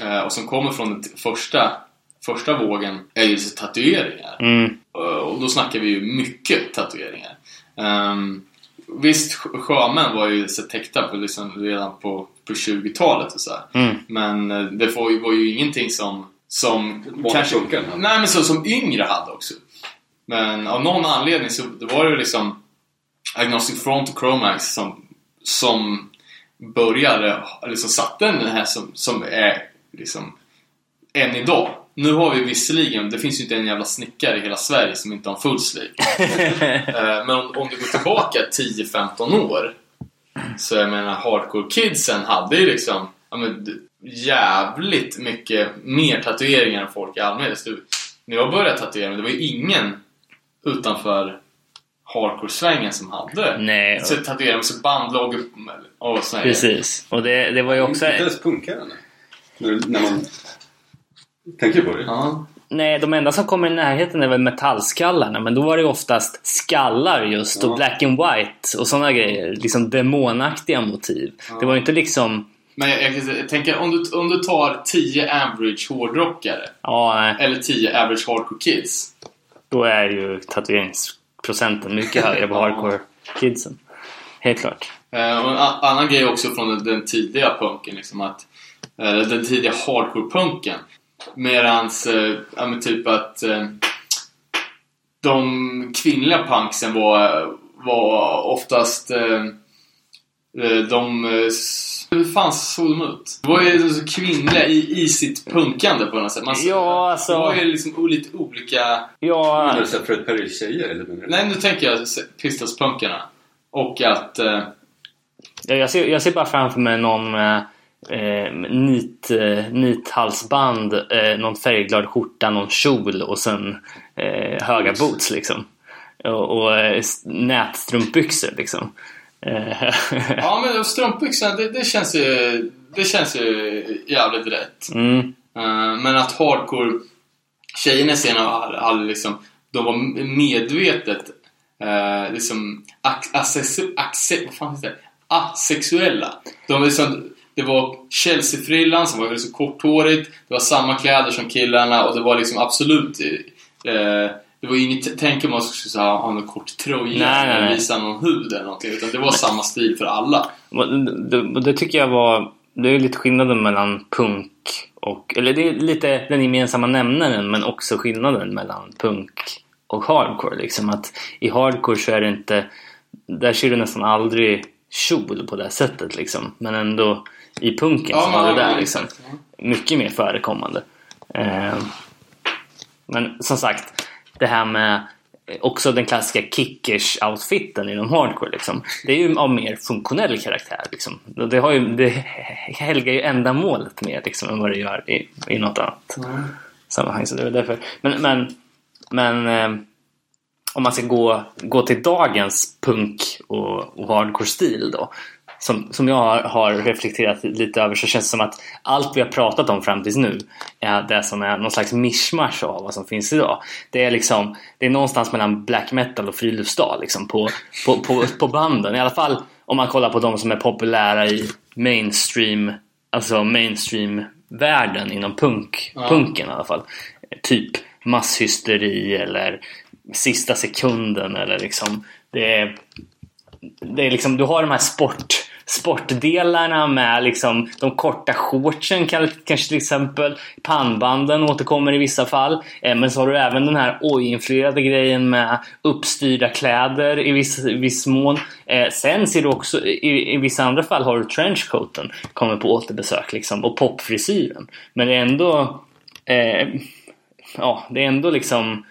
eh, och som kommer från den första, första vågen är ju tatueringar. Mm. Eh, Och då snackar vi ju mycket tatueringar. Um, visst, Sjö- Sjömän var ju så täckta på liksom redan på, på 20-talet och så här. Mm. Men eh, det var ju, var ju ingenting som, som hade. Nej men så, som yngre hade också. Men av någon anledning så det var det liksom Agnostic Front och Chromax som, som började, eller som satte den här som, som är liksom än idag. Nu har vi visserligen, det finns ju inte en jävla snickare i hela Sverige som inte har en full sleeve. <laughs> Eh, Men om, om du går tillbaka 10-15 år så jag menar hardcore kidsen hade ju liksom ja, men, jävligt mycket mer tatueringar än folk i allmänhet. Så du- När jag började tatuera mig, det var ju ingen utanför hardcore-svängen som hade Nej. så tatueringar med så bandloggor och såna här Precis. Och det, det var ju också... Inte ens punkare eller? När, man tänker på det. Ja. Nej, de enda som kommer i närheten är väl metallskallarna, men då var det oftast skallar just och Ja. black and white och sådana grejer. Liksom demonaktiga motiv. Det var ju inte liksom... Men jag, jag, jag tänker om du, om du tar 10 average hårdrockare Ja, eller 10 average hardcore kids. Då är ju tatueringsprocenten mycket högre på Ja. hardcore-kidsen. Helt klart. Eh, och en annan grej också från den, den tidiga punken, liksom att, den tidiga hardcore-punken. Medans, eh, ja men typ att eh, de kvinnliga punksen var, var oftast eh, eh, de... eh, Hur fan såg de ut? Det var ju så kvinnliga i, i sitt punkande på något sätt. Man, Ja, alltså- Det var ju liksom lite olika... Ja, Menar du så här Fred Perry-tjejer eller? Nej, nu tänker jag Pistols-punkarna. Och att... Eh, Ja, Jag ser, jag ser bara framför mig någon med eh, nit, eh, nithalsband, eh, någon färgglad skjorta, någon kjol och sen eh, höga boots liksom. Och, och eh, nätstrumpbyxor liksom. Eh, <laughs> Ja, men strumpbyxorna, det, det, känns ju, det känns ju jävligt rätt. mm, men att hardcore tjejerna i scenen liksom, de var medvetet uh, liksom ax, axe, axe, vad fan heter det? asexuella. De liksom, det var Chelsea-frillan som var väldigt så korthårigt, det var samma kläder som killarna och det var liksom absolut eh, det var inget tänk om man skulle så ha någon kort tröja eller visa någon hud eller någonting utan det var samma stil för alla. det, det tycker jag var... Det är lite skillnaden mellan punk och... Eller det är lite den gemensamma nämnaren men också skillnaden mellan punk och hardcore. Liksom att I hardcore så är det inte... Där ser du nästan aldrig kjol på det sättet liksom. Men ändå i punken så har du det där liksom. ja. mycket mer förekommande. Eh, men som sagt, det här med också den klassiska kickers-outfiten inom hardcore. Liksom. Det är ju av mer funktionell karaktär. Liksom. Det, har ju, det helgar ju ändamålet mer liksom, än vad det gör i, i något annat sammanhang. Så det är därför. Men, men, men eh, om man ska gå, gå till dagens punk och, och hardcore-stil då. Som, som jag har, har reflekterat lite över så känns det som att allt vi har pratat om fram tills nu är det som är någon slags mischmasch av vad som finns idag. Det är liksom, det är någonstans mellan black metal och friluftsdag liksom på, på, på, på banden. I alla fall om man kollar på de som är populära i mainstream, alltså mainstream-världen inom punk, Ja. punken i alla fall. Typ masshysteri eller sista sekunden eller liksom det är, det är liksom, du har de här sport, sportdelarna med liksom de korta shortsen kanske till exempel. Pannbanden återkommer i vissa fall. Eh, men så har du även den här oj-influerade grejen med uppstyrda kläder i viss, viss mån. Eh, sen ser du också, i, i vissa andra fall har du trenchcoaten kommer på återbesök liksom och popfrisyren. Men det är ändå, eh, ja, det är ändå liksom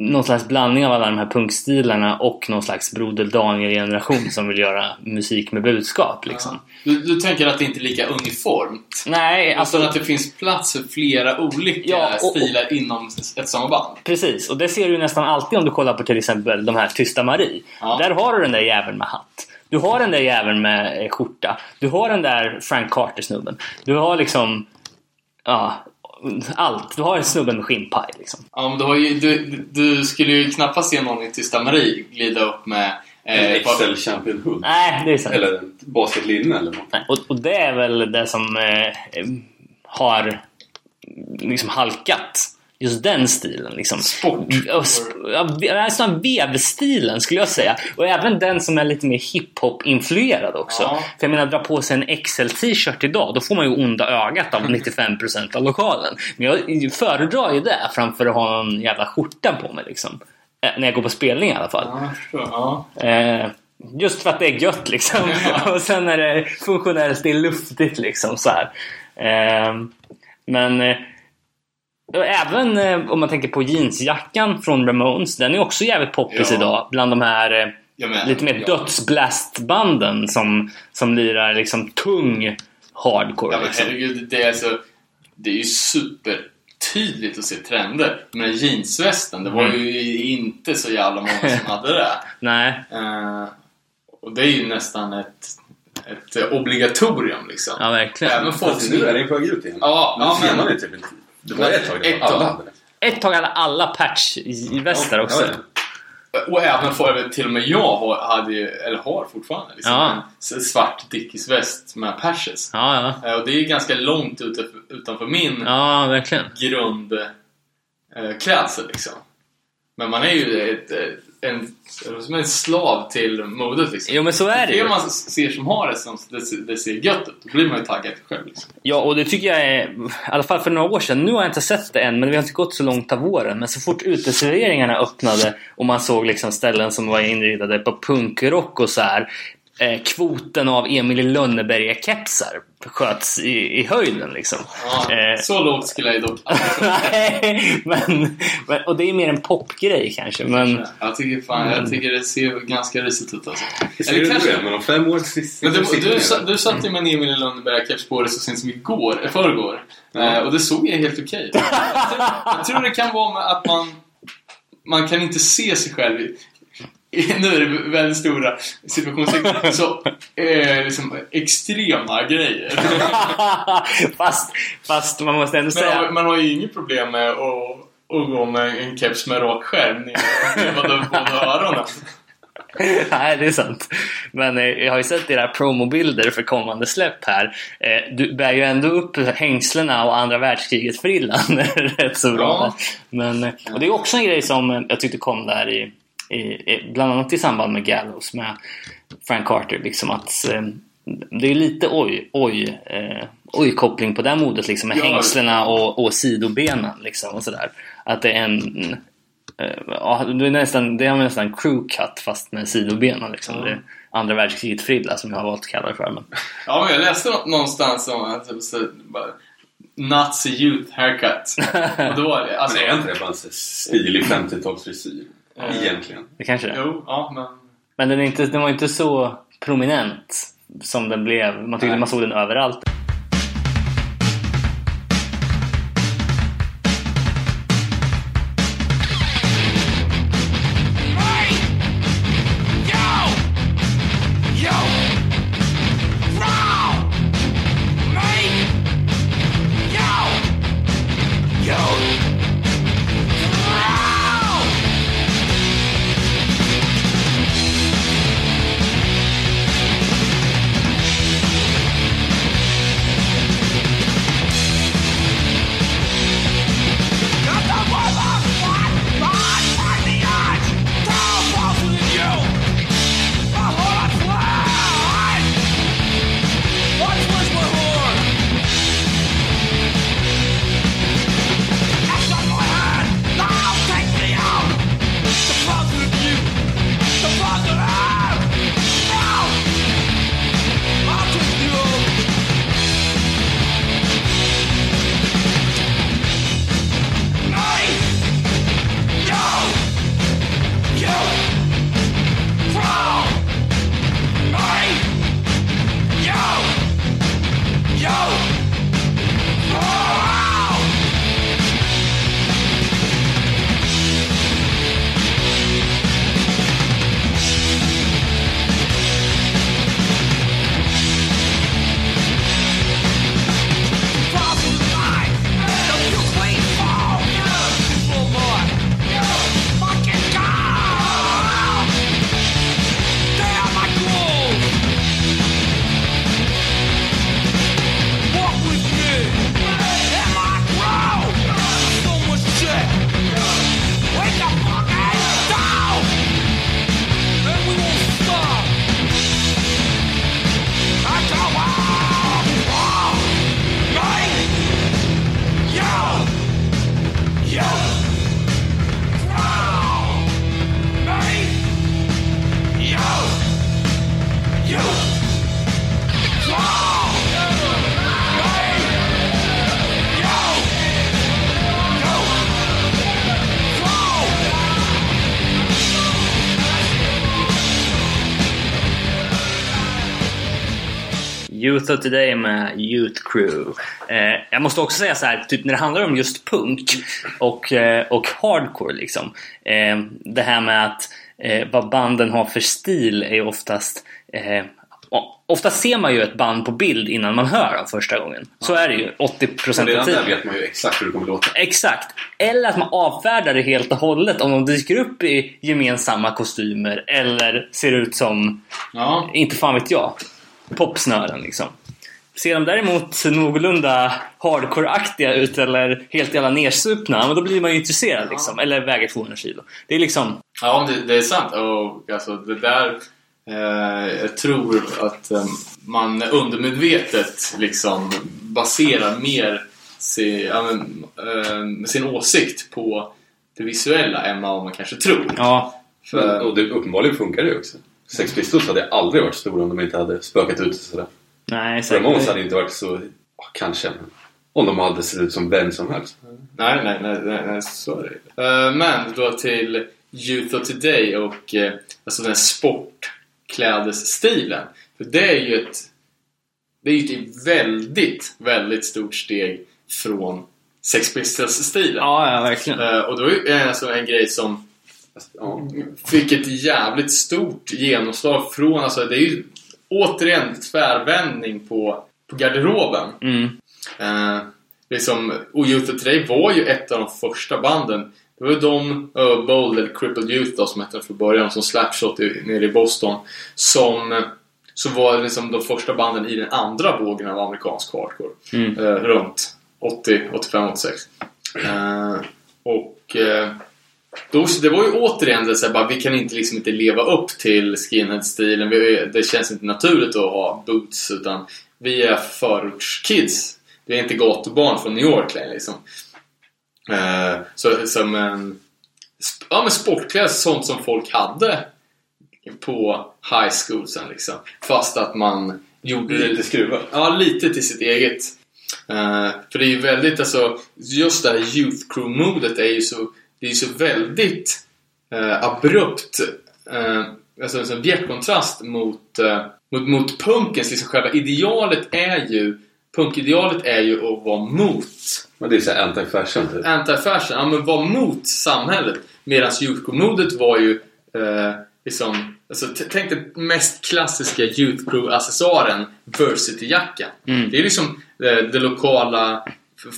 någon slags blandning av alla de här punkstilarna och någon slags Broder Daniel-generation som vill göra musik med budskap liksom. Du, du tänker att det inte är lika uniformt? Nej, Alltså alltså att det finns plats för flera olika Ja, och- stilar inom ett samma band? Precis, och det ser du nästan alltid om du kollar på till exempel de här Tysta Marie. Ja. Där har du den där jäveln med hatt. Du har den där jäveln med eh, skjorta. Du har den där Frank Carter-snubben. Du har liksom... Ja, allt. Du har snubben med skinnpaj liksom. Ja, men du, har ju, du, du skulle ju knappast se någon i Tysta Marie glida upp med... En Eh, Excel Champion Hood. Nej, det är sant. Eller en basketlinne eller något. Nej, Och, och det är väl det som eh, har liksom halkat. Just den stilen liksom. Sport. Sp- Nästan vevstilen skulle jag säga. Och även den som är lite mer hiphop-influerad också. Ja. För jag menar, dra på sig en XL-t-shirt idag, då får man ju onda ögat av 95% av lokalen. Men jag föredrar ju det framför att ha någon jävla skjorta på mig liksom. Eh, När jag går på spelning i alla fall. Ja. Eh, just för att det är gött liksom. Ja. <laughs> och sen är det funktionellt, det är luftigt liksom så här. Eh, men även eh, om man tänker på jeansjackan från Ramones, den är också jävligt poppis Ja. idag. Bland de här eh, menar, lite mer ja. dödsblastbanden som, som lirar liksom tung hardcore. Ja men liksom. herregud, det är alltså... Det är ju supertydligt att se trender. Men jeansvästen, det var Mm. ju inte så jävla många som <laughs> hade det. Nej, Eh, och det är ju nästan ett, ett obligatorium liksom. ja verkligen. Även folk Fast som... nu är den på väg ut igen. Ja, ja, ser men- man det typ inte. Det var ett tag Ett alla tag. hade. Ett tag hade alla patch-västar också. Ja, ja. Och även för, till och med jag har- hade ju, eller har fortfarande, liksom Ja. en svart Dickies-väst med patches. Ja, ja. Eh, Och det är ganska långt utanför, utanför min Ja, verkligen. grundklädsel liksom. Men man är ju ett, ett, en, som en slav till modet liksom. Jo, men så är det ju. Det man ser som har det som det, det ser gött ut, då blir man ju taggad själv liksom. Ja, och det tycker jag är, i alla fall för några år sedan, nu har jag inte sett det än, men vi har inte gått så långt av våren. Men så fort uteserveringarna öppnade och man såg liksom ställen som var inredade på punkrock och så här. Eh, kvoten av Emil i Lönneberga-kepsar sköts i, i höjden liksom. Ja, Eh, Så lågt skulle jag dock. Nej, <laughs> men, men, och det är mer en popgrej kanske. Men Jag tycker fan, jag tycker det ser ganska risigt ut alltså. Eller du kanske- det, men om fem år sist- Men du, du, du satt ju med en Emil i Lönneberga-keps på dig så sent som igår, i förrgår. Eh, och det såg jag helt okej. jag, <laughs> tror- jag tror det kan vara med att man, man kan inte se sig själv <laughs> nu är det väldigt stora situationstecken, <laughs> så eh, liksom extrema grejer. <laughs> fast, fast man måste ändå Men man, säga... man har ju inget problem med att, att gå med en keps med rak skärm ner ner på öronen. Nej, det är sant. Men eh, jag har ju sett era promobilder för kommande släpp här. Eh, du bär ju ändå upp hängslena och andra världskriget-frillan rätt så bra. Ja. Men, eh, och det är också en grej som eh, jag tyckte kom där i, i, bland annat i samband med Gallows med Frank Carter. Liksom att eh, det är lite oj, oj, eh, på det modet liksom med Ja. hängslena och, och sidobenen liksom och sådär. Att det är en Eh, Ja, det är nästan, det är nästan crew cut fast med sidobenen liksom. Ja. Det är andra världskriget frilla som jag har valt att kalla det för. Men, Ja, men jag läste nå- någonstans om att typ, så, bara, Nazi youth haircut. <laughs> Och då var det, alltså, Men är inte det bara en stilig 50-talsfrisyr? Eh. Egentligen. det kanske det är. Jo, ja, men... Men den, är inte, den var inte så prominent som den blev. Man tyckte Nej. man såg den överallt. Youth of Today med Youth Crew. Eh, jag måste också säga så här, typ när det handlar om just punk och, eh, och hardcore liksom. Eh, det här med att eh, vad banden har för stil är ju oftast eh, Ofta ser man ju ett band på bild innan man hör dem första gången. Så är det ju 80% Och redan av där tiden. vet man ju exakt hur det kommer låta. Exakt. Eller att man avfärdar det helt och hållet om de dyker upp i gemensamma kostymer eller ser ut som, Ja. inte fan vet jag, popsnören liksom. Ser de däremot någorlunda hardcore-aktiga ut eller helt jävla nersupna, men då blir man ju intresserad liksom. Eller väger 200 kilo. Det är liksom... Ja, det, det är sant. Och alltså, det där... Eh, jag tror att eh, man undermedvetet liksom baserar mer sin, ja, men, eh, sin åsikt på det visuella än vad man kanske tror. Ja, För, Och det, uppenbarligen funkar det ju också. Sex Pistols hade aldrig varit stora om de inte hade spökat ut sådär. Nej Ramones säkert. hade inte varit så... Kanske. men Om de hade sett ut som vem som helst. nej, nej, nej, nej, nej, så är det. Eh, Men då till Youth of Today och eh, alltså den här sportklädesstilen. För det är ju ett det är ju ett väldigt, väldigt stort steg från Sex Pistols-stilen. Ja, ja, verkligen. Eh, och då är det alltså en grej som fick ett jävligt stort genomslag från, alltså det är ju återigen tvärvändning på, på garderoben. Mm. Eh, liksom, och Youth of Today var ju ett av de första banden. Det var de, uh, Bold eller Crippled Youth då, som hette det från början, som Slapshot i, nere i Boston. Som, eh, som var liksom de första banden i den andra vågen av amerikansk hardcore. Mm. Eh, runt 80, 85, 86. Eh, och eh, då, det var ju återigen det så bara, vi kan inte liksom inte leva upp till skinhead-stilen. Det känns inte naturligt att ha boots utan vi är förortskids. Vi är inte gatubarn från New York längre liksom. Eh, så som en ja, men sportkläder, sånt som folk hade på high school sen liksom. Fast att man gjorde det Lite skruvat. Ja, lite till sitt eget. Eh, för det är ju väldigt, alltså, just det här Youth Crew-modet är ju så, det är ju så väldigt eh, abrupt. Uh, alltså en sån bjärt kontrast mot, eh, mot, mot punkens, liksom själva idealet är ju, punkidealet är ju att vara mot Men det är såhär anti-fashion typ. anti-fashion, ja men var mot samhället. Medan Youth Crew-modet var ju eh, liksom, alltså, tänk dig mest klassiska Youth Crew-accessoaren, Versity-jackan. Mm. Det är liksom det, det lokala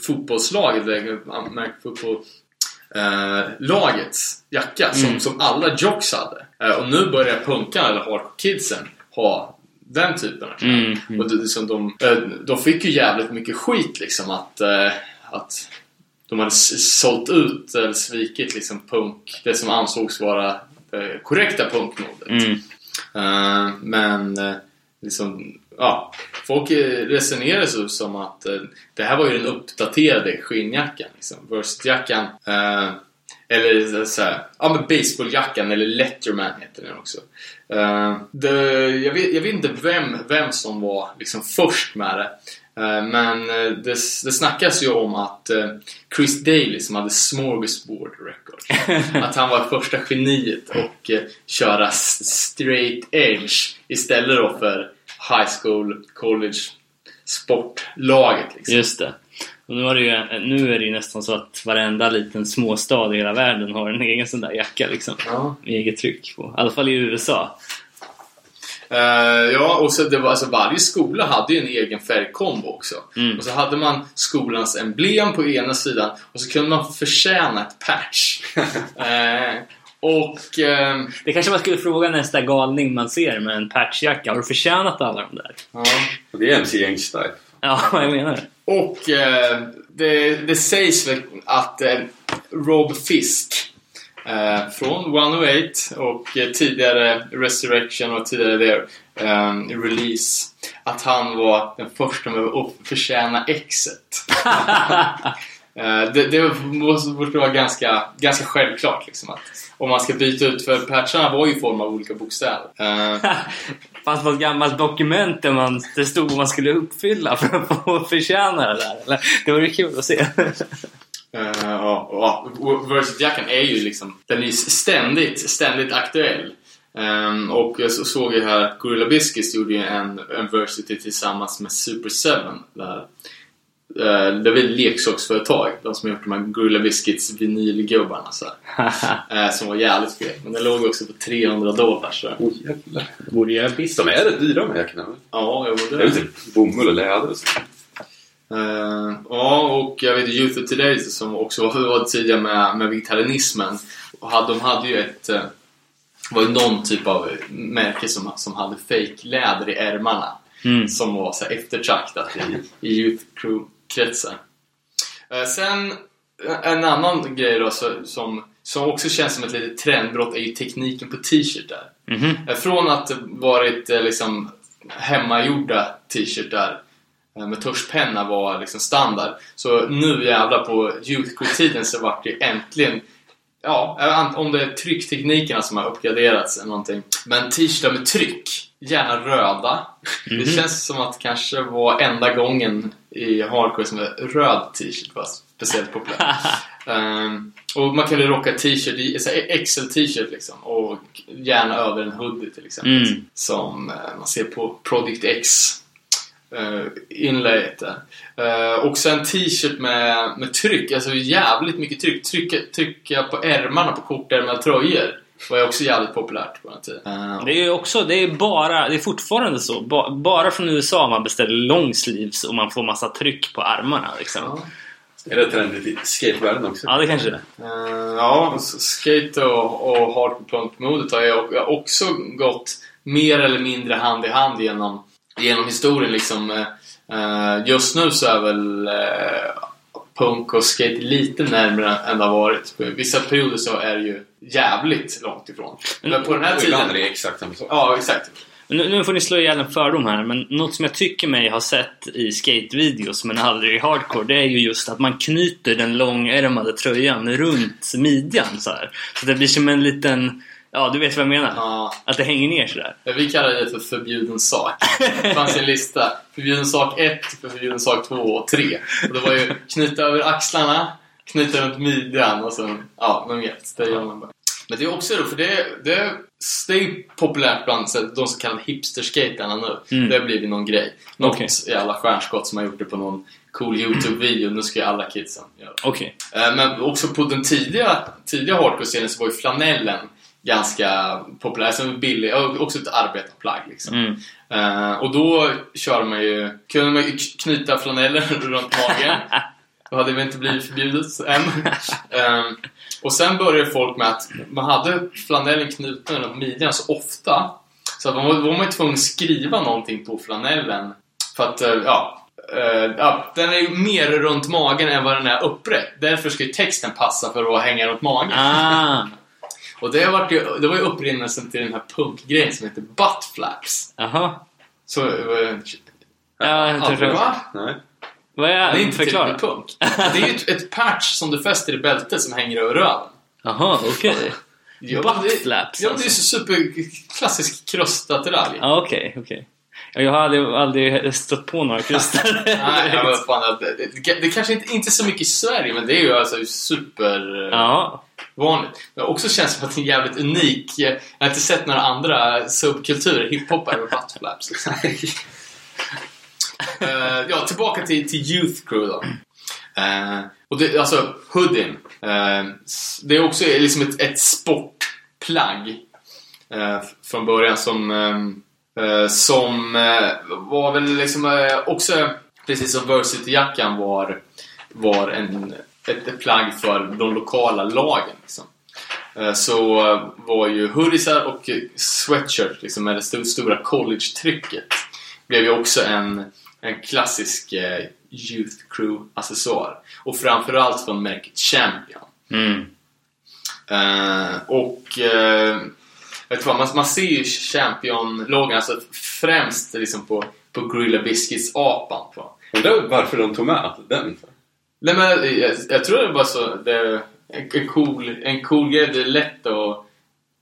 fotbollslaget, det American football eh, lagets jacka som, Mm. som alla jocks hade. Eh, och nu börjar punkarna, eller hardcore-kidsen, ha den typen av kläder. Mm, mm. Och det, liksom de, eh, de fick ju jävligt mycket skit liksom att, eh, att de hade sålt ut eller svikit liksom punk, det som ansågs vara det korrekta punkmodet. Mm. Eh, men eh, liksom, ja, folk eh, resonerar så som att eh, det här var ju den uppdaterade skinnjackan. Liksom. Verstjackan. Eh, eller så här, ja men baseballjackan eller Letterman heter den också. Eh, det, jag, vet, jag vet inte vem, vem som var liksom först med det. Eh, Men eh, det, det snackas ju om att Chris Daly som hade Smorgasbord Records <laughs> att han var första geniet och köra straight edge istället då för high school, college, sportlaget liksom. Just det. Och nu, har det ju, nu är det ju nästan så att varenda liten småstad i hela världen har en egen sån där jacka liksom. Ja. Med eget tryck på. I alla fall i USA. Eh, ja, och så det var, alltså varje skola hade ju en egen färgkombo också. Mm. Och så hade man skolans emblem på ena sidan och så kunde man förtjäna ett patch. <laughs> Eh, och... ehm, Det kanske man skulle fråga nästa galning man ser med en patchjacka. Har du förtjänat alla de där? ja. Det är MC-gäng-style. Ja, <laughs> jag menar det. Och eh, det, det sägs väl att eh, Rob Fisk eh, från 108 och eh, tidigare Resurrection och tidigare där, eh, Release att han var den första med att förtjäna exet. <laughs> <laughs> Eh, det, det måste måste vara ganska, ganska självklart liksom att om man ska byta ut, för patcharna var ju i form av olika bokstäver. Eh, <laughs> fanns något gammalt dokument där man, det stod vad man skulle uppfylla för att få förtjäna det där. Eller? Det vore kul att se. Uh, ja, ja. Versus-jackan är ju liksom, den är ju ständigt, ständigt aktuell. Ehm, och jag så- såg ju här att Gorilla Biscuits gjorde ju en, en Versity tillsammans med Super 7. Där, eh, det är väl ett leksaksföretag, de som har gjort de här Gorilla Biscuits vinylgubbarna så här. <laughs> Eh, som var jävligt fet. Men den låg också på 300 dollar så. Oh, jävlar. Borde göra business. De är rätt dyra de här jackorna. Ja, jag Det gjorde är det. väl typ bomull och läder och så. Eh, ja, och jag vet Youth of Today som också var, var tidiga med, med vegetarianismen. Och hade, de hade ju ett... eh, Det var ju någon typ av märke som, som hade fake läder i ärmarna. Mm. Som var så eftertraktat i, i Youth Crew-kretsar. Eh, sen en annan grej då som, som också känns som ett litet trendbrott är ju tekniken på t-shirtar. Mhm. Eh, Från att varit eh, liksom hemmagjorda t-shirtar eh, med tuschpenna var liksom standard. Så nu jävlar på Youth Crew-tiden så vart det äntligen Ja, om det är tryckteknikerna som har uppgraderats eller någonting. Men t-shirtar med tryck, gärna röda. Det känns som att det kanske var enda gången i hardcore som en röd t-shirt var speciellt populär. <laughs> Ehm, och man kunde rocka t-shirt, XL t-shirt liksom. Och gärna över en hoodie till exempel. Mm. Som eh, man ser på Project X uh, inlayet där. Eh, och sen t-shirt med, med tryck, alltså jävligt mycket tryck. Trycka, trycka på ärmarna på kortärmade tröjor var ju också jävligt populärt på den tiden. Eh, Det är ju också, det är bara, det är fortfarande så. Ba, bara från USA man beställer long sleeves och man får massa tryck på armarna liksom. ja. Är det trendigt i skatevärlden också? Ja, det kanske det. Eh, ja, skate och, och hardcore punk-modet har ju också gått mer eller mindre hand i hand genom, genom historien. Liksom, eh, just nu så är väl eh, punk och skate lite närmare än det har varit. Vissa perioder så är det ju jävligt långt ifrån. Men på den här ibland är tiden... det exakt samma sak. Ja, exakt. Nu, nu får ni slå ihjäl en fördom här, men något som jag tycker mig ha sett i skatevideos men aldrig i hardcore, det är ju just att man knyter den långärmade tröjan runt midjan så här. Så det blir som en liten, ja du vet vad jag menar? Ja. Att det hänger ner sådär. Vi kallar det för förbjuden sak. Det fanns en lista. Förbjuden sak 1, förbjuden sak 2 och 3. Och det var ju knyta över axlarna, knyta runt midjan och sen, ja, men vet, det gör man bara. Men det är också då, för det, det, det är populärt bland så, de så kallade hipsterskaterna nu. Mm. Det har blivit någon grej. Något Okej. jävla stjärnskott som har gjort det på någon cool YouTube-video. Nu ska ju alla kidsen göra det. Okej. Eh, Men också på den tidiga, tidiga hardcore-scenen så var ju flanellen ganska populär. Som billig, och också ett arbetarplagg liksom. Mm. Eh, och då kör man ju, kunde man ju knyta flanellen <laughs> runt magen. Då hade det inte blivit förbjudet än. <laughs> Eh, och sen började folk med att man hade flanellen knuten runt midjan så ofta så man var, var man ju tvungen att skriva någonting på flanellen. För att, eh, ja, eh, ja, den är ju mer runt magen än vad den är upprätt. Därför ska ju texten passa för att hänga runt magen. Ah, <laughs> Och det, var ju, det var ju upprinnelsen till den här punkgrejen som heter butt flaps. jaha. Så, eh, Ja, jag aldrig, va? Nej. Vad är Det är inte Förklara. punk. Det är ju ett, ett patch som du fäster i bältet som hänger över röven. Jaha, okej. Ja, Butt det- flaps, Ja, det är alltså. så superklassisk krustattiralj. Ja, okej, okej. Ja, Jag har aldrig, aldrig stött på några krustar. <laughs> Nej, jag vet fan det, det, det kanske inte, inte så mycket i Sverige, men det är ju alltså super... Ja. Vanligt. Men också känns som att det är jävligt unik. Jag har inte sett några andra subkulturer, hiphopare med buttflaps. Liksom. Eh, ja, tillbaka till, till Youth Crew då. Eh, och det, alltså, hoodien. eh, s- det är också liksom ett, ett sportplagg. eh, från början som, eh, eh, som eh, var väl liksom eh, också, precis som Versity-jackan var, var en, ett, plagg för de lokala lagen. Liksom. Eh, Så eh, var ju hoodiesar och sweatshirt liksom, med det sto- stora college-trycket blev ju också en, en klassisk eh, Youth Crew-accessoar. Och framförallt från märket Champion. Mm. Eh, och eh, vet vad, man, man ser ju Champion-loggan alltså främst liksom på, på Gorilla Biscuits-apan. På. Undrar varför de tog med den. Nej, men jag, jag tror det var så. Det är en, en, cool, en cool grej. Det är lätt att...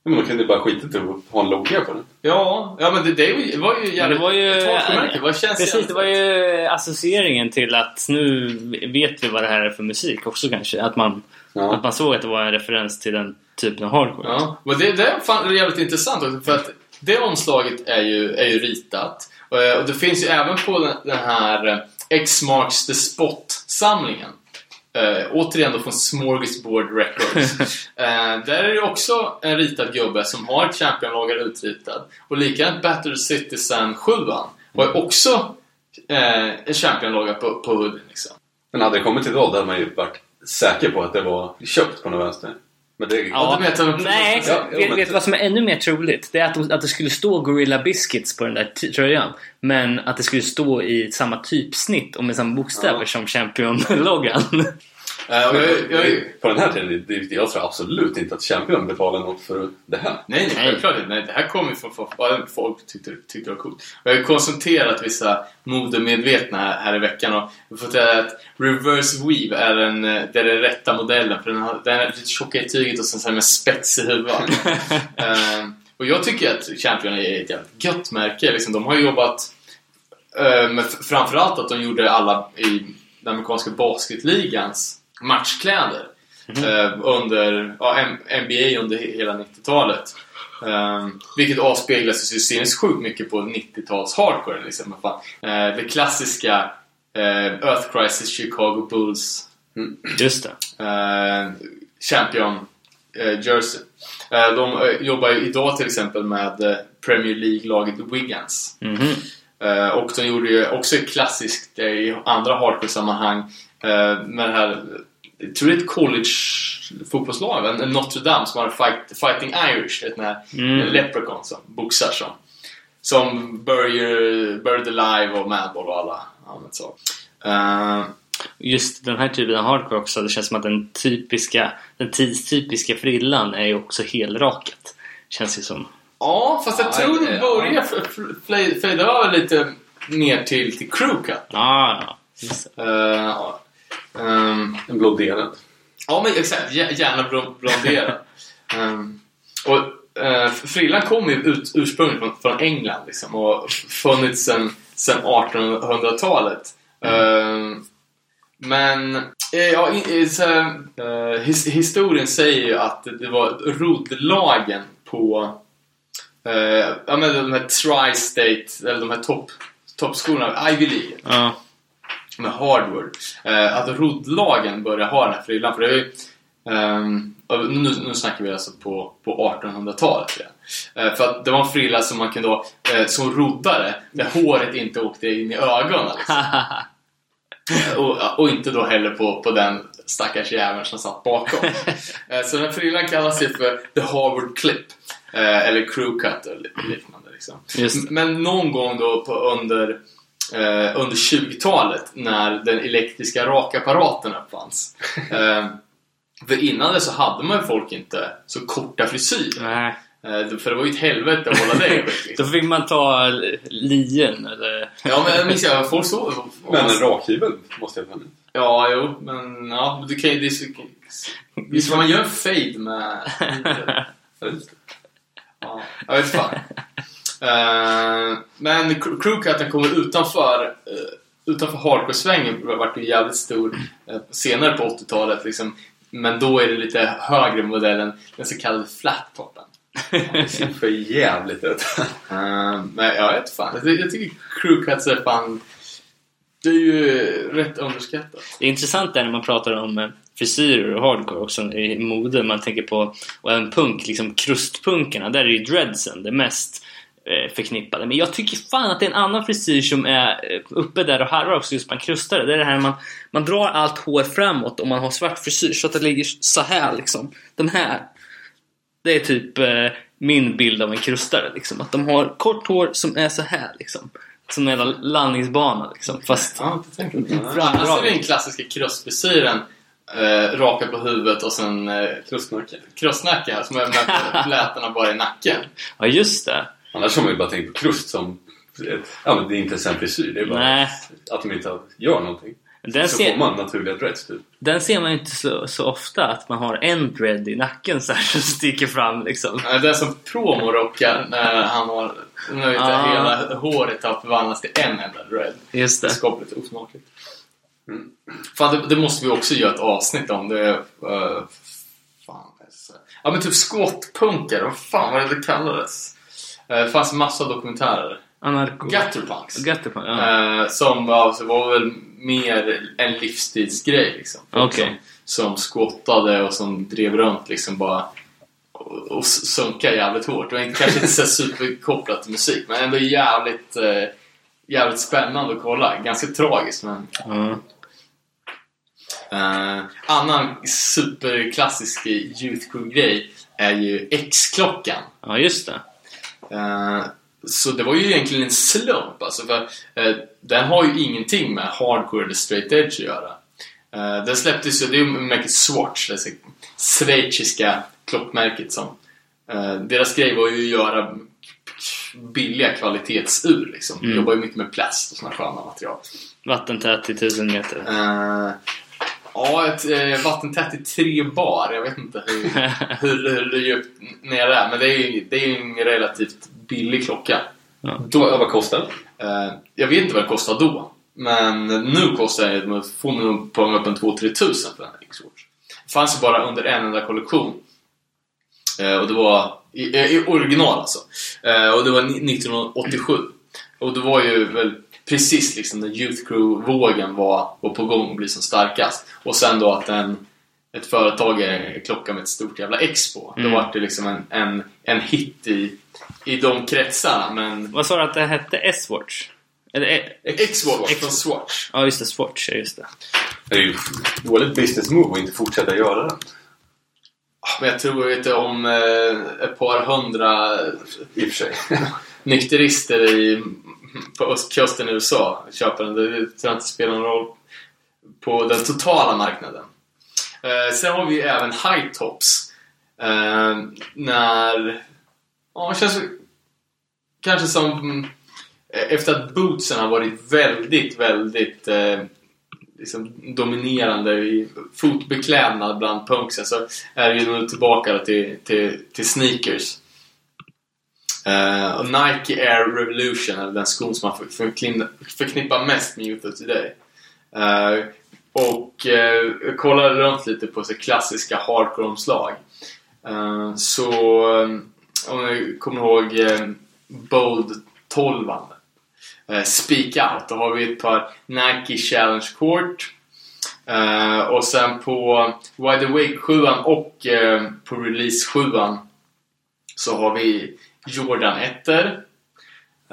Men de kunde bara skita i att ha en logga på den. Ja, ja men det, det var ju Men jävligt... det var ju... varumärke. Vad känns Precis, jävligt- det var ju associeringen till att nu vet vi vad det här är för musik också kanske. Att man, Ja. att man såg att det var en referens till en typen av hardcore. Ja, och det, det är fan jävligt intressant också för att det omslaget är ju, är ju ritat. Eh, Och det finns ju även på den, den här eh, X marks the spot-samlingen. Eh, återigen då från Smorgasbord Records. <laughs> eh, där är det också en ritad gubbe som har Champion-loggan utritad. Och likadant Battered Citizen 7 har också eh, en Champion-logga på, på hoodien liksom. Men hade det kommit till idag, då hade man ju varit säker på att det var köpt på något vänster. Men det... Ja, du vet, de- Nej, Ja, ja, vet, men- vet vad som är ännu mer troligt? Det är att, de, att det skulle stå Gorilla Biscuits på den där tröjan. Men att det skulle stå i samma typsnitt och med samma bokstäver Ja. som Champion-loggan. <laughs> Eh, och jag, jag, jag, På den här tiden, det, jag tror absolut inte att Champion betalar något för det här. Nej, nej, självklart inte. Nej, det här kommer ju från vad folk tyckte, tyckte det var coolt. Och jag har ju konsulterat vissa modemedvetna här, här i veckan och jag har fått reda att reverse weave är den, eh, det är den rätta modellen för den, har, den är lite tjockare i tyget och sen så här med spets i huvudet. <laughs> Ehm, och jag tycker att Champion är ett jävligt gött märke. Liksom, de har jobbat eh, med framförallt att de gjorde alla i den amerikanska basketligans matchkläder eh, under ja, NBA under he- hela 90-talet. Um, vilket avspeglas ju sinnessjukt mycket på 90-tals hardcore. Liksom. Fan, eh, det klassiska eh, Earth Crisis Chicago Bulls Just det. eh, Champion eh, Jersey. De jobbar ju idag till exempel med Premier League-laget Wiggins. Mhm. Eh, och de gjorde ju också klassiskt i andra hardcore-sammanhang med det här, jag tror det är ett college-fotbollslag, en- Notre Dame som har fight, Fighting Irish, ett här Mm. en leprechaun som boxar som. Som Buried, Buried Alive och Madball och alla använt så. Eh, Just den här typen av hardcore också, det känns som att den typiska, den tidstypiska frillan är ju också helrakat. Känns ju som. ja, fast jag Ja, tror det ja. börjar fejda över lite ner till, till crewcut. Ah, ja, det. Uh, ja. Ehm, En blonderad. Ja, men exakt. Gär- Gärna blonderad. um, och uh, frillan kommer ju ut, ursprungligen från, från England liksom, och funnits sedan sen 1800-talet. Ehm, men eh, ja, eh, his, historien säger ju att det var roddlagen på uh, ja, men de här tri-state, eller de här topp toppskolorna, Ivy League Ja. Med Hardward. Eh, att roddlagen började ha den här frillan. För det är ju, och nu, nu snackar vi alltså på, på 1800-talet. Ja. Eh, för att det var en frilla som man kunde ha eh, som roddare, där håret inte åkte in i ögonen. Liksom. <laughs> och, och inte då heller på, på den stackars jäveln som satt bakom. <laughs> Eh, så den här frillan kallas ju för The Harvard Clip. Eh, eller Crew Cut eller li- liknande. Liksom. Men någon gång då på under, eh, under 20-talet när den elektriska rakapparaten uppfanns. Eh, för innan det så hade man ju folk inte så korta frisyrer. Nej. Eh, för det var ju ett helvete att hålla det <laughs> skick, Då liksom. fick man ta lien eller... Ja men jag minns jag, folk så... Men en rakhyvel måste jag ha. Ja, jo, men ja, du kan ju... Det är så- Visst man gör en fade med... Ja, det. Jag vet fan. <laughs> Eh, men cr- crewcutten kommer utanför, uh, utanför hardcore-svängen vart ju jävligt stor eh, senare på 80-talet. Liksom. Men då är det lite högre modellen, den så kallade flat-toppen. Det ser för jävligt ut. Eh, men jag vet fan, jag, ty- jag tycker crewcuts är fan... Det är ju rätt underskattat. Det är intressant där när man pratar om eh, frisyrer och hardcore också i mode. Man tänker på, och även punk, liksom krustpunkarna. Där är ju dreadsen det mest eh, förknippade. Men jag tycker fan att det är en annan frisyr som är eh, uppe där och harvar också just bland krustare. Det är det här man, man drar allt hår framåt och man har svart frisyr så att det ligger så här liksom. De här. Det är typ eh, min bild av en krustare liksom. Att de har kort hår som är så här liksom. Som en landningsbana liksom. Fast Ja. Bra, Annars är det den klassiska krustfrisyren. Eh, raka på huvudet och sen eh, Krustnacke. krossnacka som är med <laughs> flätorna bara i nacken. ja just det. Annars har man ju bara tänkt på krust som... Ja men det är inte ens en frisyr. Det är bara Nej. att de inte gör någonting. Den Så ser, får man naturliga dreads typ. Den ser man ju inte så, så ofta, att man har en dread i nacken så här som sticker fram liksom. Eh, Den som promorockar när han har när Ah. hela håret har förvandlats till en enda dread. Just Det är det. skapligt osmakligt. Mm. Fan, det, det måste vi också göra ett avsnitt om. Det är... eh, fan. så- Ja men typ skottpunkare, vad fan var det det kallades? Eh, Det fanns massa dokumentärer. Anarko... Gutterpunks. Gutterpunk, ja. Eh, som alltså, var väl mer en livsstilsgrej liksom. Okej. som, som skottade och som drev runt liksom bara och, och sunka jävligt hårt. Det var kanske inte så superkopplat till musik men ändå jävligt, eh, jävligt spännande att kolla. Ganska tragiskt men ja. Eh, annan superklassisk Youth Crew-grej är ju X-klockan. Ja, just det. Eh, så det var ju egentligen en slump alltså, för eh, den har ju ingenting med hardcore eller straight edge att göra. Uh, den släpptes ju, det är ju märket Swatch, det schweiziska klockmärket som eh, deras grej var ju att göra billiga kvalitetsur liksom. Mm. Jobbar ju mycket med plast och sådana sköna material. Vattentät till 1000 meter. Eh, ja, ett uh, vattentätt i tre bar. Jag vet inte hur, <laughs> hur, hur djupt ner det är. Men det är ju det är en relativt billig klocka. Då, vad kostar den? Eh, jag vet inte vad det kostar då. Men nu kostar det, man får man nog punga upp en 2-3 tusen för en X-Watch. Det fanns ju bara under en enda kollektion. Eh, och det var i, eh, i original alltså. Eh, och det var ni- 1987. Och det var ju väl precis liksom när Youth Crew-vågen var, var på gång att bli som starkast. Och sen då att en, ett företag är klocka med ett stort jävla X på. Mm. Då var det liksom en, en, en hit i, i de kretsarna. Men Vad sa du att det hette? S-Watch? Eller... E- X-Watch från Swatch. Ja, just det. Swatch, ja, just det. Det är ju dåligt business move att inte fortsätta göra den. Men jag tror inte om eh, ett par hundra I och för sig. nykterister i, på östkusten i USA köper den. Det tror inte spelar någon roll på den totala marknaden. Eh, sen har vi ju även high tops. Eh, när... Ja, det känns kanske som eh, efter att bootsen har varit väldigt, väldigt eh, liksom dominerande i fotbeklädnad bland punksen så är vi nu tillbaka till, till, till sneakers. Uh, och Nike Air Revolution är den skon som man förknippar mest med Youth of Today. Uh, och uh, jag kollade runt lite på så klassiska hardcore-omslag. Uh, så om ni kommer ihåg Bold 12 uh, Speak Out, då har vi ett par Nike Challenge Court. Och sen på Wide Awake 7 och på Release 7 så har vi Jordan 1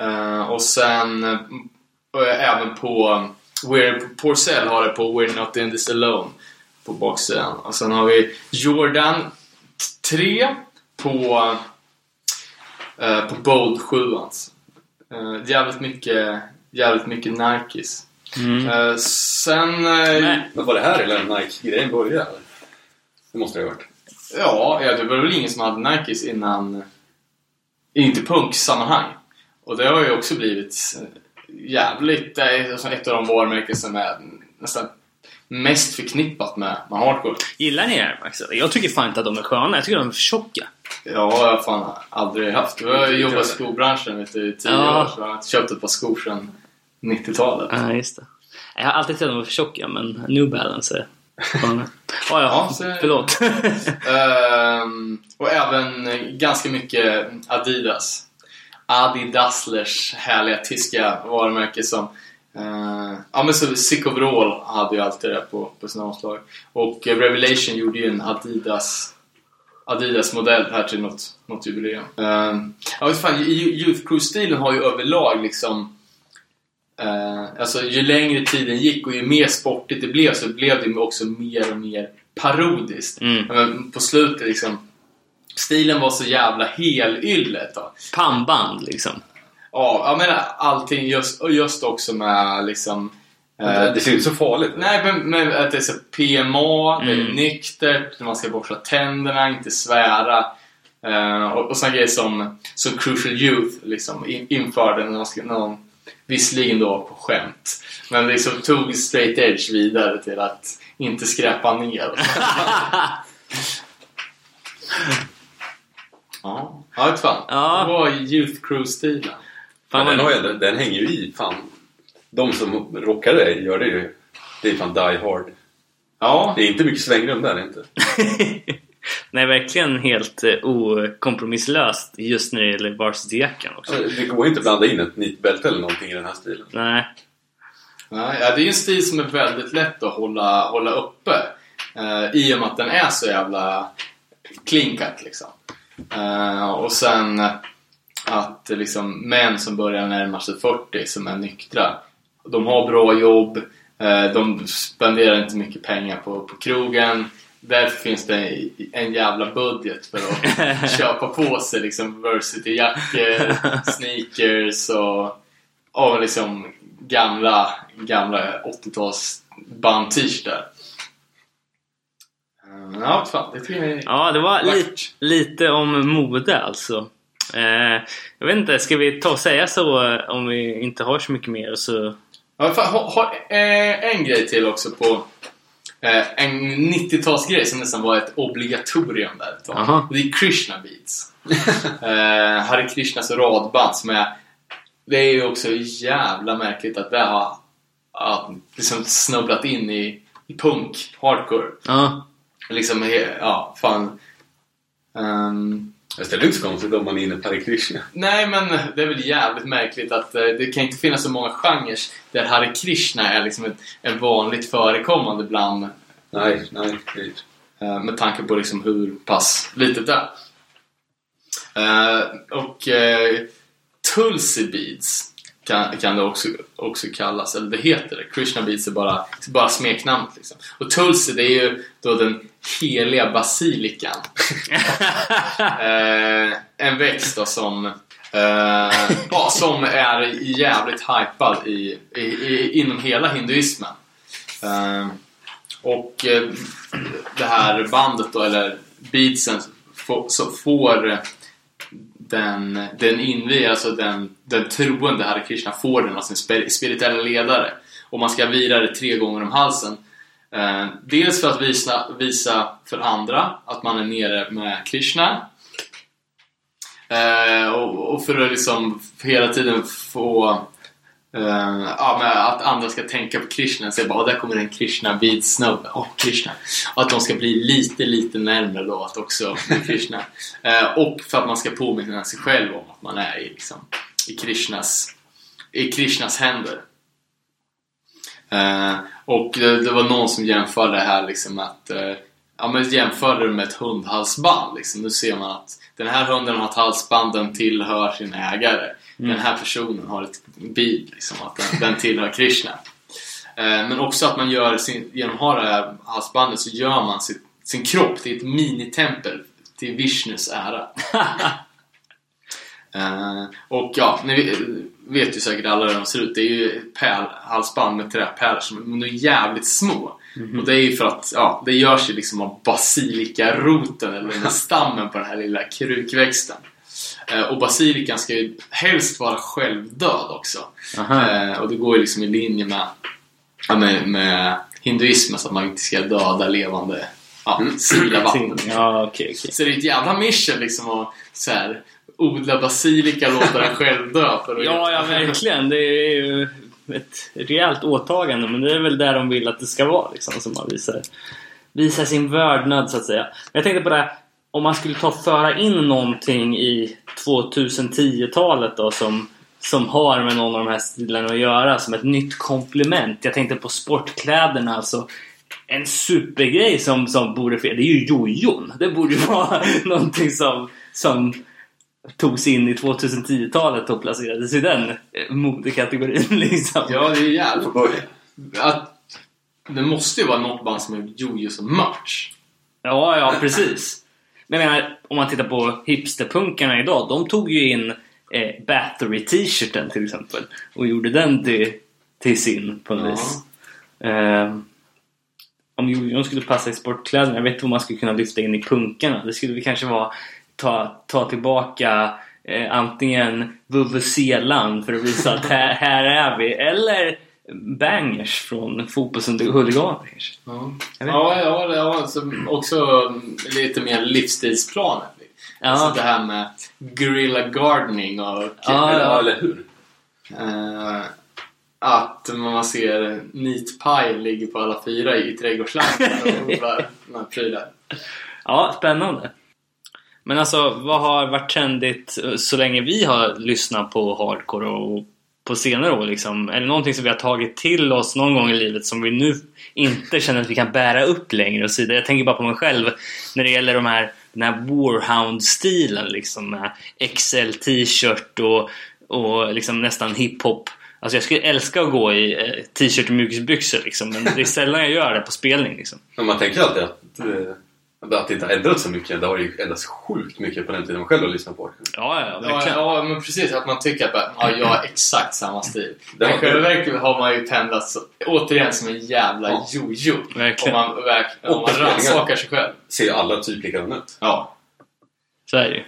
uh, och sen eh, även på We're, Porcell har det på We're Not In This Alone på baksidan. Och sen har vi Jordan 3 på, eh, på Bold 7 alltså. Eh, jävligt mycket jävligt mycket Nikes. Mm. Eh, sen... eh. Men var det här eller Nike-grejen började? Det måste det ha varit. Ja, ja, det var väl ingen som hade Nikes innan... Inte punksammanhang. Och det har ju också blivit eh, jävligt... Det är alltså ett av de varumärken som är nästan mest förknippat med, med hardcore. Gillar ni Air Max? Jag tycker fan inte att de är sköna. Jag tycker de är för tjocka. Ja, jag har fan aldrig haft. Jag har jobbat i skobranschen vet du, i tio Ja. år, så jag har inte köpt ett par skor sedan 90-talet. Ja, just det. Jag har alltid tyckt att de var för tjocka, men New Balance är sköna. Ja, ja. Ja, så- Förlåt. <laughs> Ehm, och även ganska mycket Adidas. Adidaslers härliga tyska varumärke som eh, ja men så Sick Overall hade ju alltid det på, på sina omslag. Och eh, Revelation gjorde ju en Adidas Adidas-modell här till något, något jubileum. Um, ja, vet fan, Youth Crew-stilen har ju överlag liksom eh, alltså ju längre tiden gick och ju mer sportigt det blev så blev det också mer och mer parodiskt. Mm. Men på slutet liksom Stilen var så jävla helylle då. Pannband, liksom. Ja, jag menar allting just, just också med liksom eh, det ser inte så farligt ut. Nej, men, men att det är så PMA, det är Mm. nyktert, man ska borsta tänderna, inte svära. Eh, och, och sådana grejer som, som Crucial Youth liksom in, införde när man ska, när de, visserligen då på skämt, men liksom tog straight edge vidare till att inte skräpa ner. <laughs> ja, jag vet fan. Ja. Det var Youth Crew-stilen. Men den, vad- har ju, ändå- den hänger ju i. Fan. De som rockar det gör det ju. Det är fan die hard. Ja, Det är inte mycket svängrum där inte. <laughs> Nej, verkligen helt eh, okompromisslöst just när det gäller varsity-jackan också. Det går inte att blanda in ett nitbälte eller någonting i den här stilen. Nej. Nej, ja, det är ju en stil som är väldigt lätt att hålla, hålla uppe. Eh, I och med att den är så jävla cut liksom. Eh, och sen att liksom, män som börjar närma sig 40 som är nyktra. De har bra jobb, eh, de spenderar inte mycket pengar på, på krogen. Därför finns det en jävla budget för att <laughs> köpa på sig liksom varsity-jackor, <laughs> sneakers och, och liksom gamla, gamla 80-tals band-t-shirtar. Eh, Ja, fan, det tycker jag är Ja, det var li lite om mode alltså. Eh, jag vet inte, ska vi ta och säga så eh, om vi inte har så mycket mer? Så... Ja, fan, har, har, eh, en grej till också på en 90-talsgrej som nästan var ett obligatorium där ett tag. Aha. Det är Krishna Beats. <laughs> eh, Hare Krishnas radband som är... Det är ju också jävla märkligt att det har liksom snubblat in i, i punk, hardcore. Ja. Liksom, ja, fan. Ehm, Jag ställer inte så konstigt om man är inne på Hare Krishna. Nej, men det är väl jävligt märkligt att eh, det kan inte finnas så många genrer där Hare Krishna är liksom ett, en vanligt förekommande bland Nej, nej. det- eh, med tanke på liksom hur pass litet det är. Eh, och Tulsi Beads kan, kan det också, också kallas, eller det heter det. Krishna Beads är bara, bara smeknamnet liksom. Och Tulsi det är ju då den heliga basilikan. <laughs> Eh, en växt då som, eh, ja, som är jävligt hypad i, i, i, inom hela hinduismen. Eh, och eh, det här bandet då, eller beatsen, får, så får den, den invigde, alltså den, den troende Hare Krishna får den av sin spirituella ledare. Och man ska vira det tre gånger om halsen. Eh, dels för att visa, visa för andra att man är nere med Krishna. Eh, och, och för att liksom hela tiden få Uh, ja, men att andra ska tänka på Krishna och säga bara oh, där kommer en Krishna vid snubbe. Oh, Krishna. Och att de ska bli lite, lite närmre då att också bli Krishna. Uh, och för att man ska påminna sig själv om att man är i, liksom, i, Krishnas, i Krishnas händer. Eh, och det, det var någon som jämförde det här liksom att eh, Ja men jämförde det med ett hundhalsband liksom. Nu ser man att den här hunden har ett halsband, den tillhör sin ägare. Den här personen har ett bid, liksom, att den, den tillhör Krishna. Eh, men också att man gör sin, genom att ha det här halsbandet så gör man sin, sin kropp till ett minitempel till Vishnus ära. <laughs> Eh, och ja, ni vet ju säkert alla hur de ser ut. Det är ju pärlhalsband med träpärlor som är jävligt små. Och det är ju för att ja, det görs ju liksom av basilikaroten eller den <laughs> stammen på den här lilla krukväxten. Eh, och basilikan ska ju helst vara självdöd också. Eh, och det går ju liksom i linje med, med, med hinduismen så att man inte ska döda levande ja, sila <clears throat> vatten. Ja, okej, okej. Så det är ett jävla mission liksom att så här, odla basilika och låta den själv dö. För att Ja, ja, verkligen. Det är ju ett rejält åtagande, men det är väl där de vill att det ska vara. Liksom, som man visar, visar sin vördnad, så att säga. Men jag tänkte på det här, om man skulle ta föra in någonting i 2010-talet då som, som har med någon av de här stilarna att göra som ett nytt komplement. Jag tänkte på sportkläderna, alltså. En supergrej som, som borde ske, det är ju jojon. Det borde ju vara <laughs> någonting som, som togs in i 2010-talet och placerades i den eh, modekategorin <laughs> liksom. Ja, det är jävligt att Det måste ju vara något band som har gjort jojo som merch. Ja, ja precis. Men jag menar, om man tittar på hipsterpunkarna idag. De tog ju in eh, Bathory-t-shirten till exempel. Och gjorde den till, till sin på något Ja. vis. Eh, om jojon skulle passa i sportkläderna. Jag vet inte vad man skulle kunna lyfta in i punkarna. Det skulle vi kanske vara ta, ta tillbaka eh, antingen Vuvuzelan för att visa att här, <laughs> här är vi. Eller bangers från fotbollshuliganer kanske. Ja, ja, ja, det- ja alltså, också mm, lite mer livsstilsplanet. Ja. Alltså det här med guerrilla gardening och Ja, Eller, ja. eller hur? eh, att man ser Neat Pie ligger på alla fyra i trädgårdslandet och <laughs> odlar de här prylar. Ja, spännande. Men alltså, vad har varit trendigt eh, så länge vi har lyssnat på hardcore och på senare år liksom? Är det någonting som vi har tagit till oss någon gång i livet som vi nu inte känner att vi kan bära upp längre och så vidare? Jag tänker bara på mig själv när det gäller de här, den här Warhound-stilen liksom med XL t-shirt och, och liksom nästan hiphop. Alltså jag skulle älska att gå i eh, t-shirt och mjukisbyxor liksom, men det är sällan jag gör det på spelning liksom. Men man tänker alltid att, att det inte har ändrats så mycket. Det har ju ändrats sjukt mycket på den tiden man själv har lyssnat på det. Ja, ja, Ja, verkligen. ja, men precis. Att man tycker att ja, jag har exakt samma stil. Det Men i själva verket har man ju pendlat så, återigen som en jävla Ja. jojo. Verkligen. Om man, verk, om Och man rannsakar sig själv. Ser alla typ likadana ut. Ja. Så är det ju.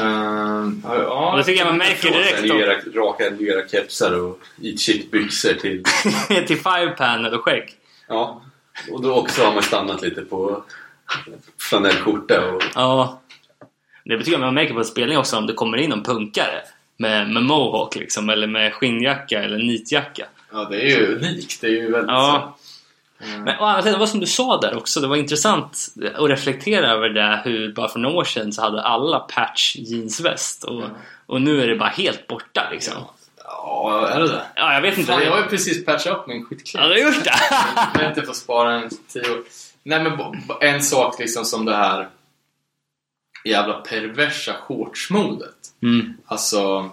Ehm, ja, ja. det tycker jag man märker direkt Sen om, Era, raka nya kepsar och eat shit byxor till... <laughs> till five panel och skägg. Ja. Och då också har man stannat lite på flanellskjorta och... Ja. Det betyder att man märker på spelning också om det kommer in en punkare med, med mohawk liksom, eller med skinnjacka eller nitjacka. ja, det är ju unikt. Det är ju väldigt... Ja. Mm. Men å andra sidan, det var som du sa där också, det var intressant att reflektera över det hur bara för några år sedan så hade alla patch jeansväst och, och nu är det bara helt borta liksom. Ja, Ja, är det det? jag vet inte. Fan, jag har ju precis patchat upp min Ja, skitklädd. du har gjort det? Jag har inte fått spara en tio år. Nej men en sak liksom som det här jävla perversa shortsmodet. Mm. Alltså,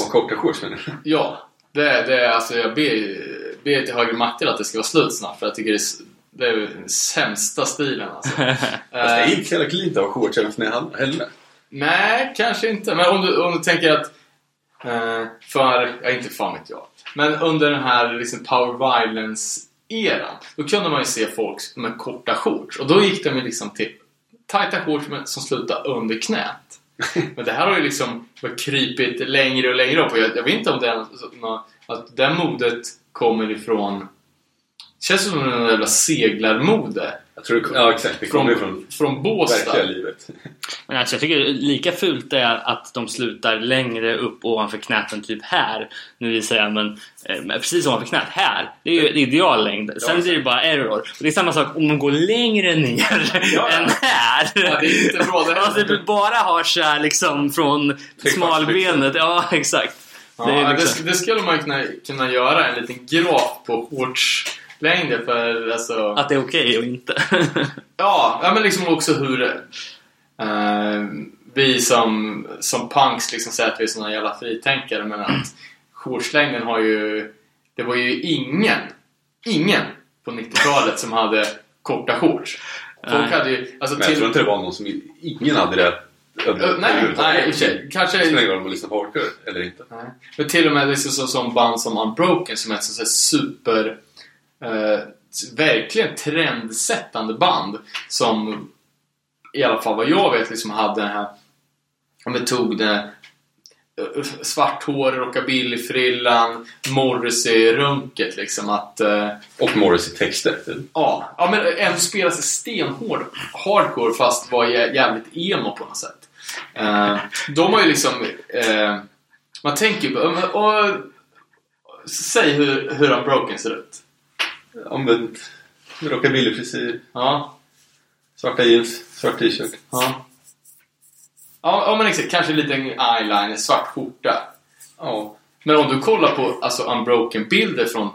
Och korta shorts menar du? ja. Det, det är alltså, jag ber, ber till högre makter att det ska vara slut snart för jag tycker det är, det är den sämsta stilen alltså. <laughs> Fast det är inte så jävla cleant att ha shorts även för heller. Nej, kanske inte. Men om du, om du tänker att eh, för, ja inte fan vet jag. Men under den här liksom power violence-eran då kunde man ju se folk med korta shorts. Och då gick de ju liksom till tajta shorts som slutade under knät. <laughs> Men det här har ju liksom krypit längre och längre upp och jag, jag vet inte om det är något, att det modet kommer ifrån Känns som en jävla seglarmode. Jag tror det, ja exakt, det kommer från från Båstad. verkliga livet. <laughs> Men alltså jag tycker lika fult är att de slutar längre upp ovanför knät än typ här. Nu visar jag men eh, men precis ovanför knät. Här! Det är ju ideallängd. Sen Ja. blir det bara error. Och det är samma sak om de går längre ner Ja. än här. Ja, det är inte bra det. <laughs> Alltså bara har så här liksom från smalbenet. Ja, exakt. Ja, det är det, liksom... det skulle man kunna, kunna göra, en liten graf på shortslängder för alltså... Att det är okej och inte. <laughs> Ja, ja, men liksom också hur eh, vi som, som punks liksom säger att vi är såna jävla fritänkare men att shortslängden har ju... Det var ju ingen, ingen på 90-talet som hade korta shorts. Folk hade ju... Alltså Men jag tror till, inte det var någon som... Ingen hade det över- Ö, nej, nej, i och för sig. Kanske- Det spelar ingen roll om man lyssnar på hardcore eller inte. Nej. Men till och med liksom så, som band som Unbroken som är ett sånt här super... Eh, verkligen trendsättande band som i alla fall vad jag vet liksom hade den här... Om vi tog det eh, svart hår, rockabillyfrillan, Morrissey-runket liksom att... Eh, Och Morris i texter. typ. Ja, ja men ändå spela sig stenhård hardcore fast var jä- jävligt emo på något sätt. De har ju liksom... Man tänker på... och, och, Säg hur, hur Unbroken ser ut. Omvänt. Rockabillyfrisyr, Ja, svarta jeans, svart t-shirt. ja. Ja, ja men exakt. Kanske lite eyeliner, svart skjorta. Ja. Men om du kollar på alltså Unbroken-bilder från,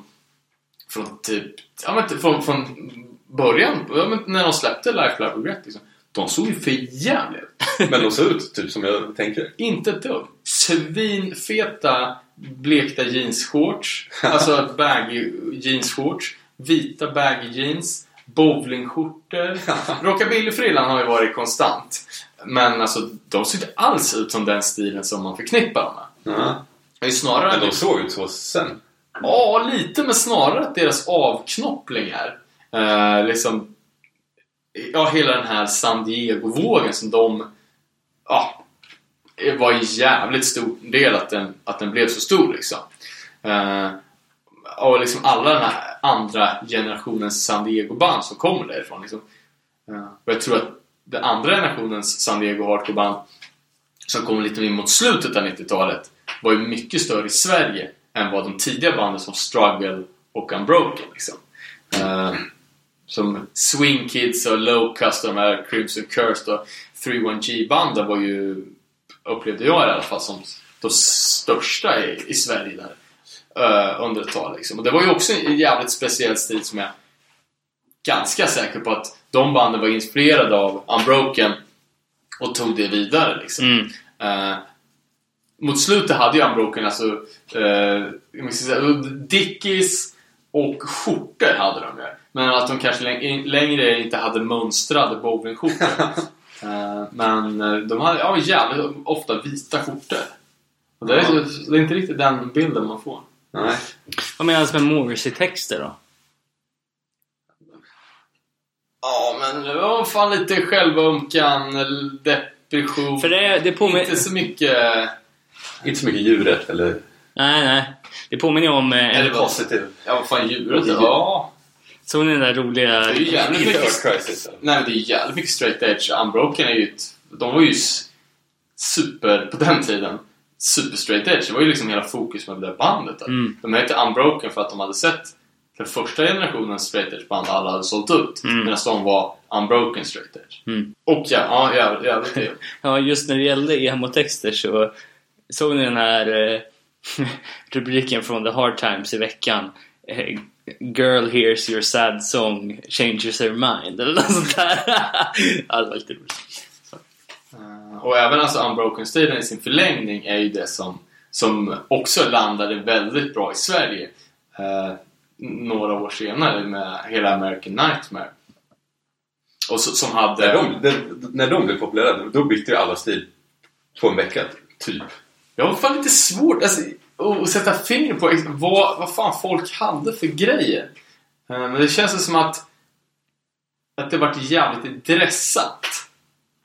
från typ... Ja men från, från början, ja, men när de släppte Life, Life Regret liksom. De såg ju för jävliga ut. <laughs> Men de ser ut typ som jag tänker. Inte ett dugg. Svinfeta blekta jeansshorts. <laughs> Alltså baggy jeansshorts. Vita baggy jeans. Bowlingskjortor. <laughs> Rockabillyfrillan har ju varit konstant. Men alltså, de ser inte alls ut som den stilen som man förknippar dem med. Ja. Det är ju snarare... Men de såg ut så sen. Ja, lite, men snarare att deras avknopplingar eh, liksom... Ja, hela den här San Diego-vågen som de... Ja, det var en jävligt stor del att den, att den blev så stor liksom. Eh, och liksom alla den här andra generationens San Diego-band som kommer därifrån. Liksom. Eh, och jag tror att den andra generationens San Diego hardcore-band som kom lite in mot slutet av 90-talet var ju mycket större i Sverige än vad de tidiga banden som Struggle och Unbroken liksom. Uh, som Swing Kids och Locust och de här Crimson Cursed och 31G-banden var ju, upplevde jag i alla fall, som de största i, i Sverige där eh, under ett tag liksom. Och det var ju också en jävligt speciell stil som jag ganska säker på att de banden var inspirerade av Unbroken och tog det vidare liksom. Mm. Eh, mot slutet hade ju Unbroken alltså uh, säga, Dickies och skjortor hade de ju. Men att de kanske läng- längre inte hade mönstrade bowlingskjortor. <laughs> Men de hade ja, jävligt ofta vita skjortor. Och det, är, det är inte riktigt den bilden man får. Nej. Vad menas med Morrissey-texter då? Ja, men det var fan lite självömkan, eller depression. För det, det påminner... Inte så mycket... Inte så mycket djuret eller... Nej, nej. Det påminner om... Eh, Eller? Positiv. Ja, vad fan djuret? Djur. Ja. såg ni den där roliga... Det är ju jävligt mycket... Crisis. Nej, men det är jävligt mycket straight edge. Unbroken är ju ett... De var ju super... På den tiden. Super straight edge. Det var ju liksom hela fokus med det där bandet. Mm. De hette Unbroken för att de hade sett den första generationens straight edge band alla hade sålt ut. Mm. Medan de var Unbroken straight edge. Mm. Och ja, ja jävligt, jävligt. <laughs> Ja, just när det gällde emo-texter så såg ni den här eh, <laughs> rubriken från The Hard Times i veckan? Eh, Girl hears your sad song, changes her mind eller något sånt där. <laughs> ja, det var lite roligt. Och även alltså Unbroken-stilen i sin förlängning är ju det som, som också landade väldigt bra i Sverige eh, några år senare med hela American Nightmare. Och så, som hade... När de, de, när de blev populära, då bytte ju alla stil på en vecka, typ. Jag har fan lite svårt alltså, att sätta fingret på vad, vad fan folk hade för grejer. Eh, Men det känns som att, att det varit jävligt dressat.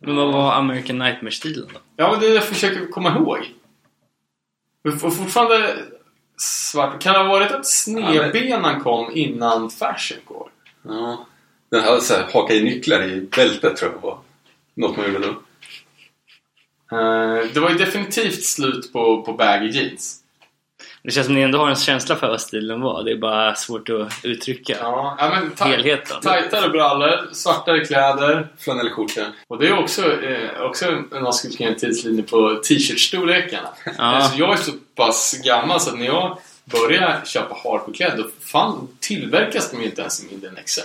Men vad var American Nightmare-stilen då? Ja, men det är det jag försöker komma ihåg. Och fortfarande svart. Kan det ha varit att snedbenan kom innan fashioncore? Ja. Den hade så här, haka i nycklar i bältet tror jag var något man gjorde då. Eh, det var ju definitivt slut på, på baggy jeans. Det känns som ni ändå har en känsla för vad stilen var. Det är bara svårt att uttrycka Ja, ja men ta- helheten. tajtare brallor, svartare kläder. Flanellskjorta. Och det är också, eh, också en man skulle kunna en tidslinje på t-shirt-storlekarna. Ja. Alltså, jag är så pass gammal så att när jag började köpa hardcore-kläder då fan tillverkas de ju inte ens i mindre än XL.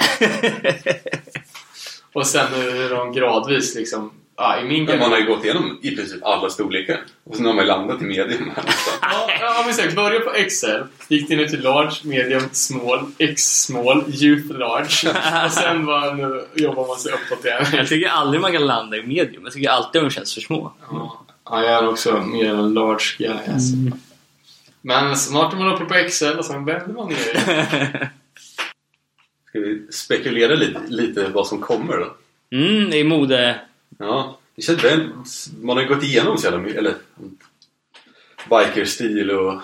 Och sen är de gradvis liksom, ja, i min Men man har ju gått igenom i princip alla storlekar. Och sen har man ju landat i medium här. <laughs> Ja, ja men exakt. Börja på XL, gick det ner till large, medium, small, X-small, youth large. Och sen bara, nu jobbar man sig uppåt igen. <laughs> Jag tycker aldrig man kan landa i medium. Jag tycker alltid de känns för små. Ja, ja, jag är också mer en large guy alltså. Men snart är man uppe på XL och sen vänder man ner igen. <laughs> Ska vi spekulera lite, lite vad som kommer då? Mm, det är mode... Ja, det känns väl, man har ju gått igenom så jävla mycket, eller Bikerstil och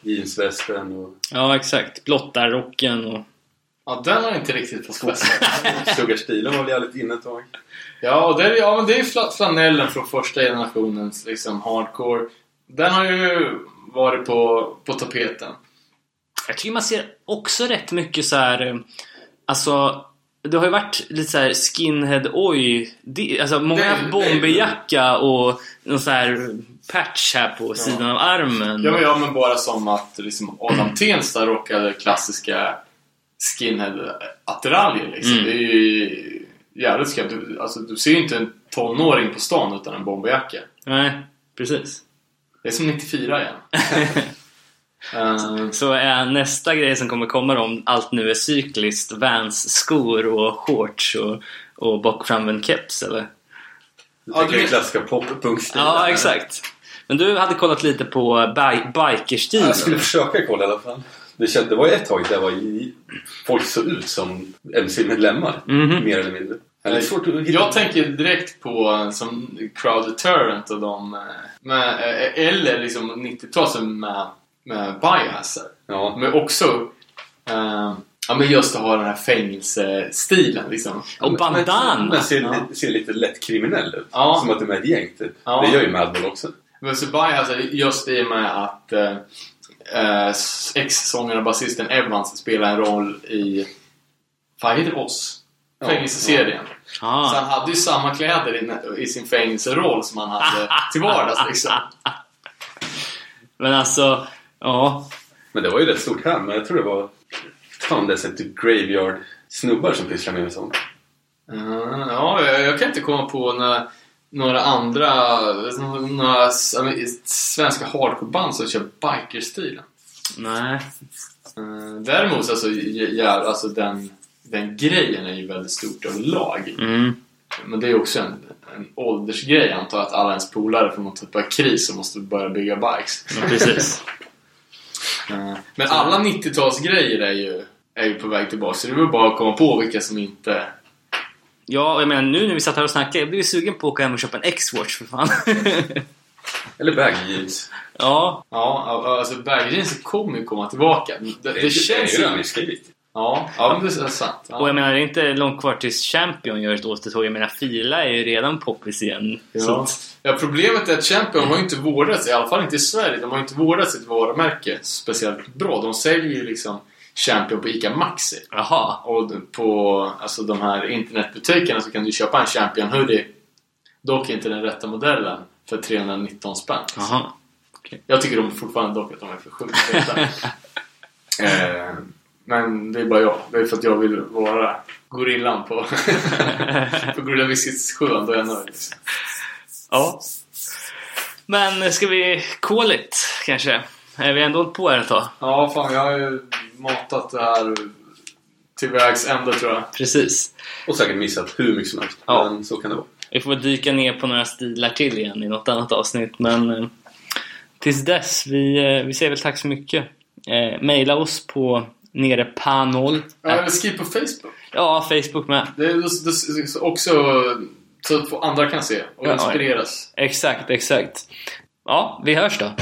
jeansvästen och Ja, exakt. Blottarrocken och... Ja, den har inte riktigt fått fäste. Sugarstilen var väl jävligt inne ett tag. Ja, och det är, ja, men det är fla- flanellen från första generationens liksom, hardcore. Den har ju varit på, på tapeten. Jag tycker man ser också rätt mycket så här. eh, Alltså, det har ju varit lite så här skinhead oj. Det, alltså många har haft bomberjacka och någon så här patch här på sidan av armen. Ja, men, ja, men bara som att liksom, Adam Tensta rockade klassiska skinhead-attiraljer. Liksom. Mm. Det är ju jävligt skönt. Du, alltså, du ser ju inte en tonåring på stan utan en bomberjacka. Nej, precis. Det är som 94 igen. <laughs> Eh, Så är nästa grej som kommer komma om allt nu är cykliskt, Vans skor och shorts och, och bakframvänd keps eller? Ja, tänker du den vet- klassiska pop-punkstilen. Ja, exakt. Men du hade kollat lite på bi- bikerstilen. Jag skulle försöka kolla i alla fall. Det, känd, det var ju ett tag där var i, folk såg ut som MC-medlemmar. Mhm. Mer eller mindre. Det är svårt att hitta. Jag tänker direkt på eh, som Crowd Deterrent och de eh, med, eh, eller liksom 90-talet med, med Biohazard. Ja. Men också eh, ja, men just att ha den här fängelsestilen liksom. Och bandan! Men ser, Ja. lite, ser lite lätt kriminell ut. Ja. Som att de är ett gäng typ. Ja. Det gör ju Madball också. Men så Biohazard, just i och med att eh, ex-sångaren och basisten Evans spelar en roll i Fan, heter Oss? Ja, Fängelseserien. Så Ah. han hade ju samma kläder i, i sin fängelseroll som han hade till vardags liksom. <laughs> Men alltså, ja. Men det var ju rätt stort här, men jag tror det var... Fan, det är så typ graveyard-snubbar som pysslar med sånt. Uh, ja, jag, jag kan inte komma på några, några andra några, svenska hardcore-band som kör bikerstilen. Nej. Uh, däremot, alltså, ja, alltså den, den grejen är ju väldigt stort överlag. Mm. Men det är också en, en åldersgrej. Jag antar att alla ens polare får någon typ av kris och måste börja bygga bikes. Ja, precis. <laughs> Men alla 90-talsgrejer är ju, är ju på väg tillbaka. Så det är väl bara att komma på vilka som inte... Ja, och jag menar nu när vi satt här och snackade, jag blev ju sugen på att åka hem och köpa en X-Watch för fan. <laughs> Eller baggy jeans. ja, Ja, alltså baggy jeans kommer ju komma tillbaka. Det, det, Det, känns är ju redan ju... skrivit. Ja, ja men det är sant. Ja. och jag menar det är inte långt kvar tills Champion gör ett återtåg. Jag menar Fila är ju redan poppis igen. Ja. ja, problemet är att Champion har ju inte vårdat sig, i alla fall inte i Sverige, de har ju inte vårdat sitt varumärke speciellt bra. De säljer ju liksom Champion på ICA Maxi. jaha. Och på alltså, de här internetbutikerna så kan du köpa en Champion hoodie. Dock inte den rätta modellen för 319 spänn. Jaha. Jag tycker de fortfarande dock att de är för sjukt feta. <laughs> eh, men det är bara jag. Det är för att jag vill vara gorillan på, <laughs> på Gorilla Biscuits sjön. Då är jag nöjd. Ja. Men ska vi call it kanske? Är vi ändå på här ett tag? Ja, fan jag har ju matat det här till vägs ände tror jag. Precis. Och säkert missat hur mycket som helst. Ja. Men så kan det vara. Vi får dyka ner på några stilar till igen i något annat avsnitt. Men eh, tills dess, vi, eh, vi säger väl tack så mycket. Eh, maila oss på nerepanol. Ja, eller skriv på Facebook. Ja, Facebook med. Det är det är också så att andra kan se och Ja, inspireras. Exakt, exakt. Ja, vi hörs då.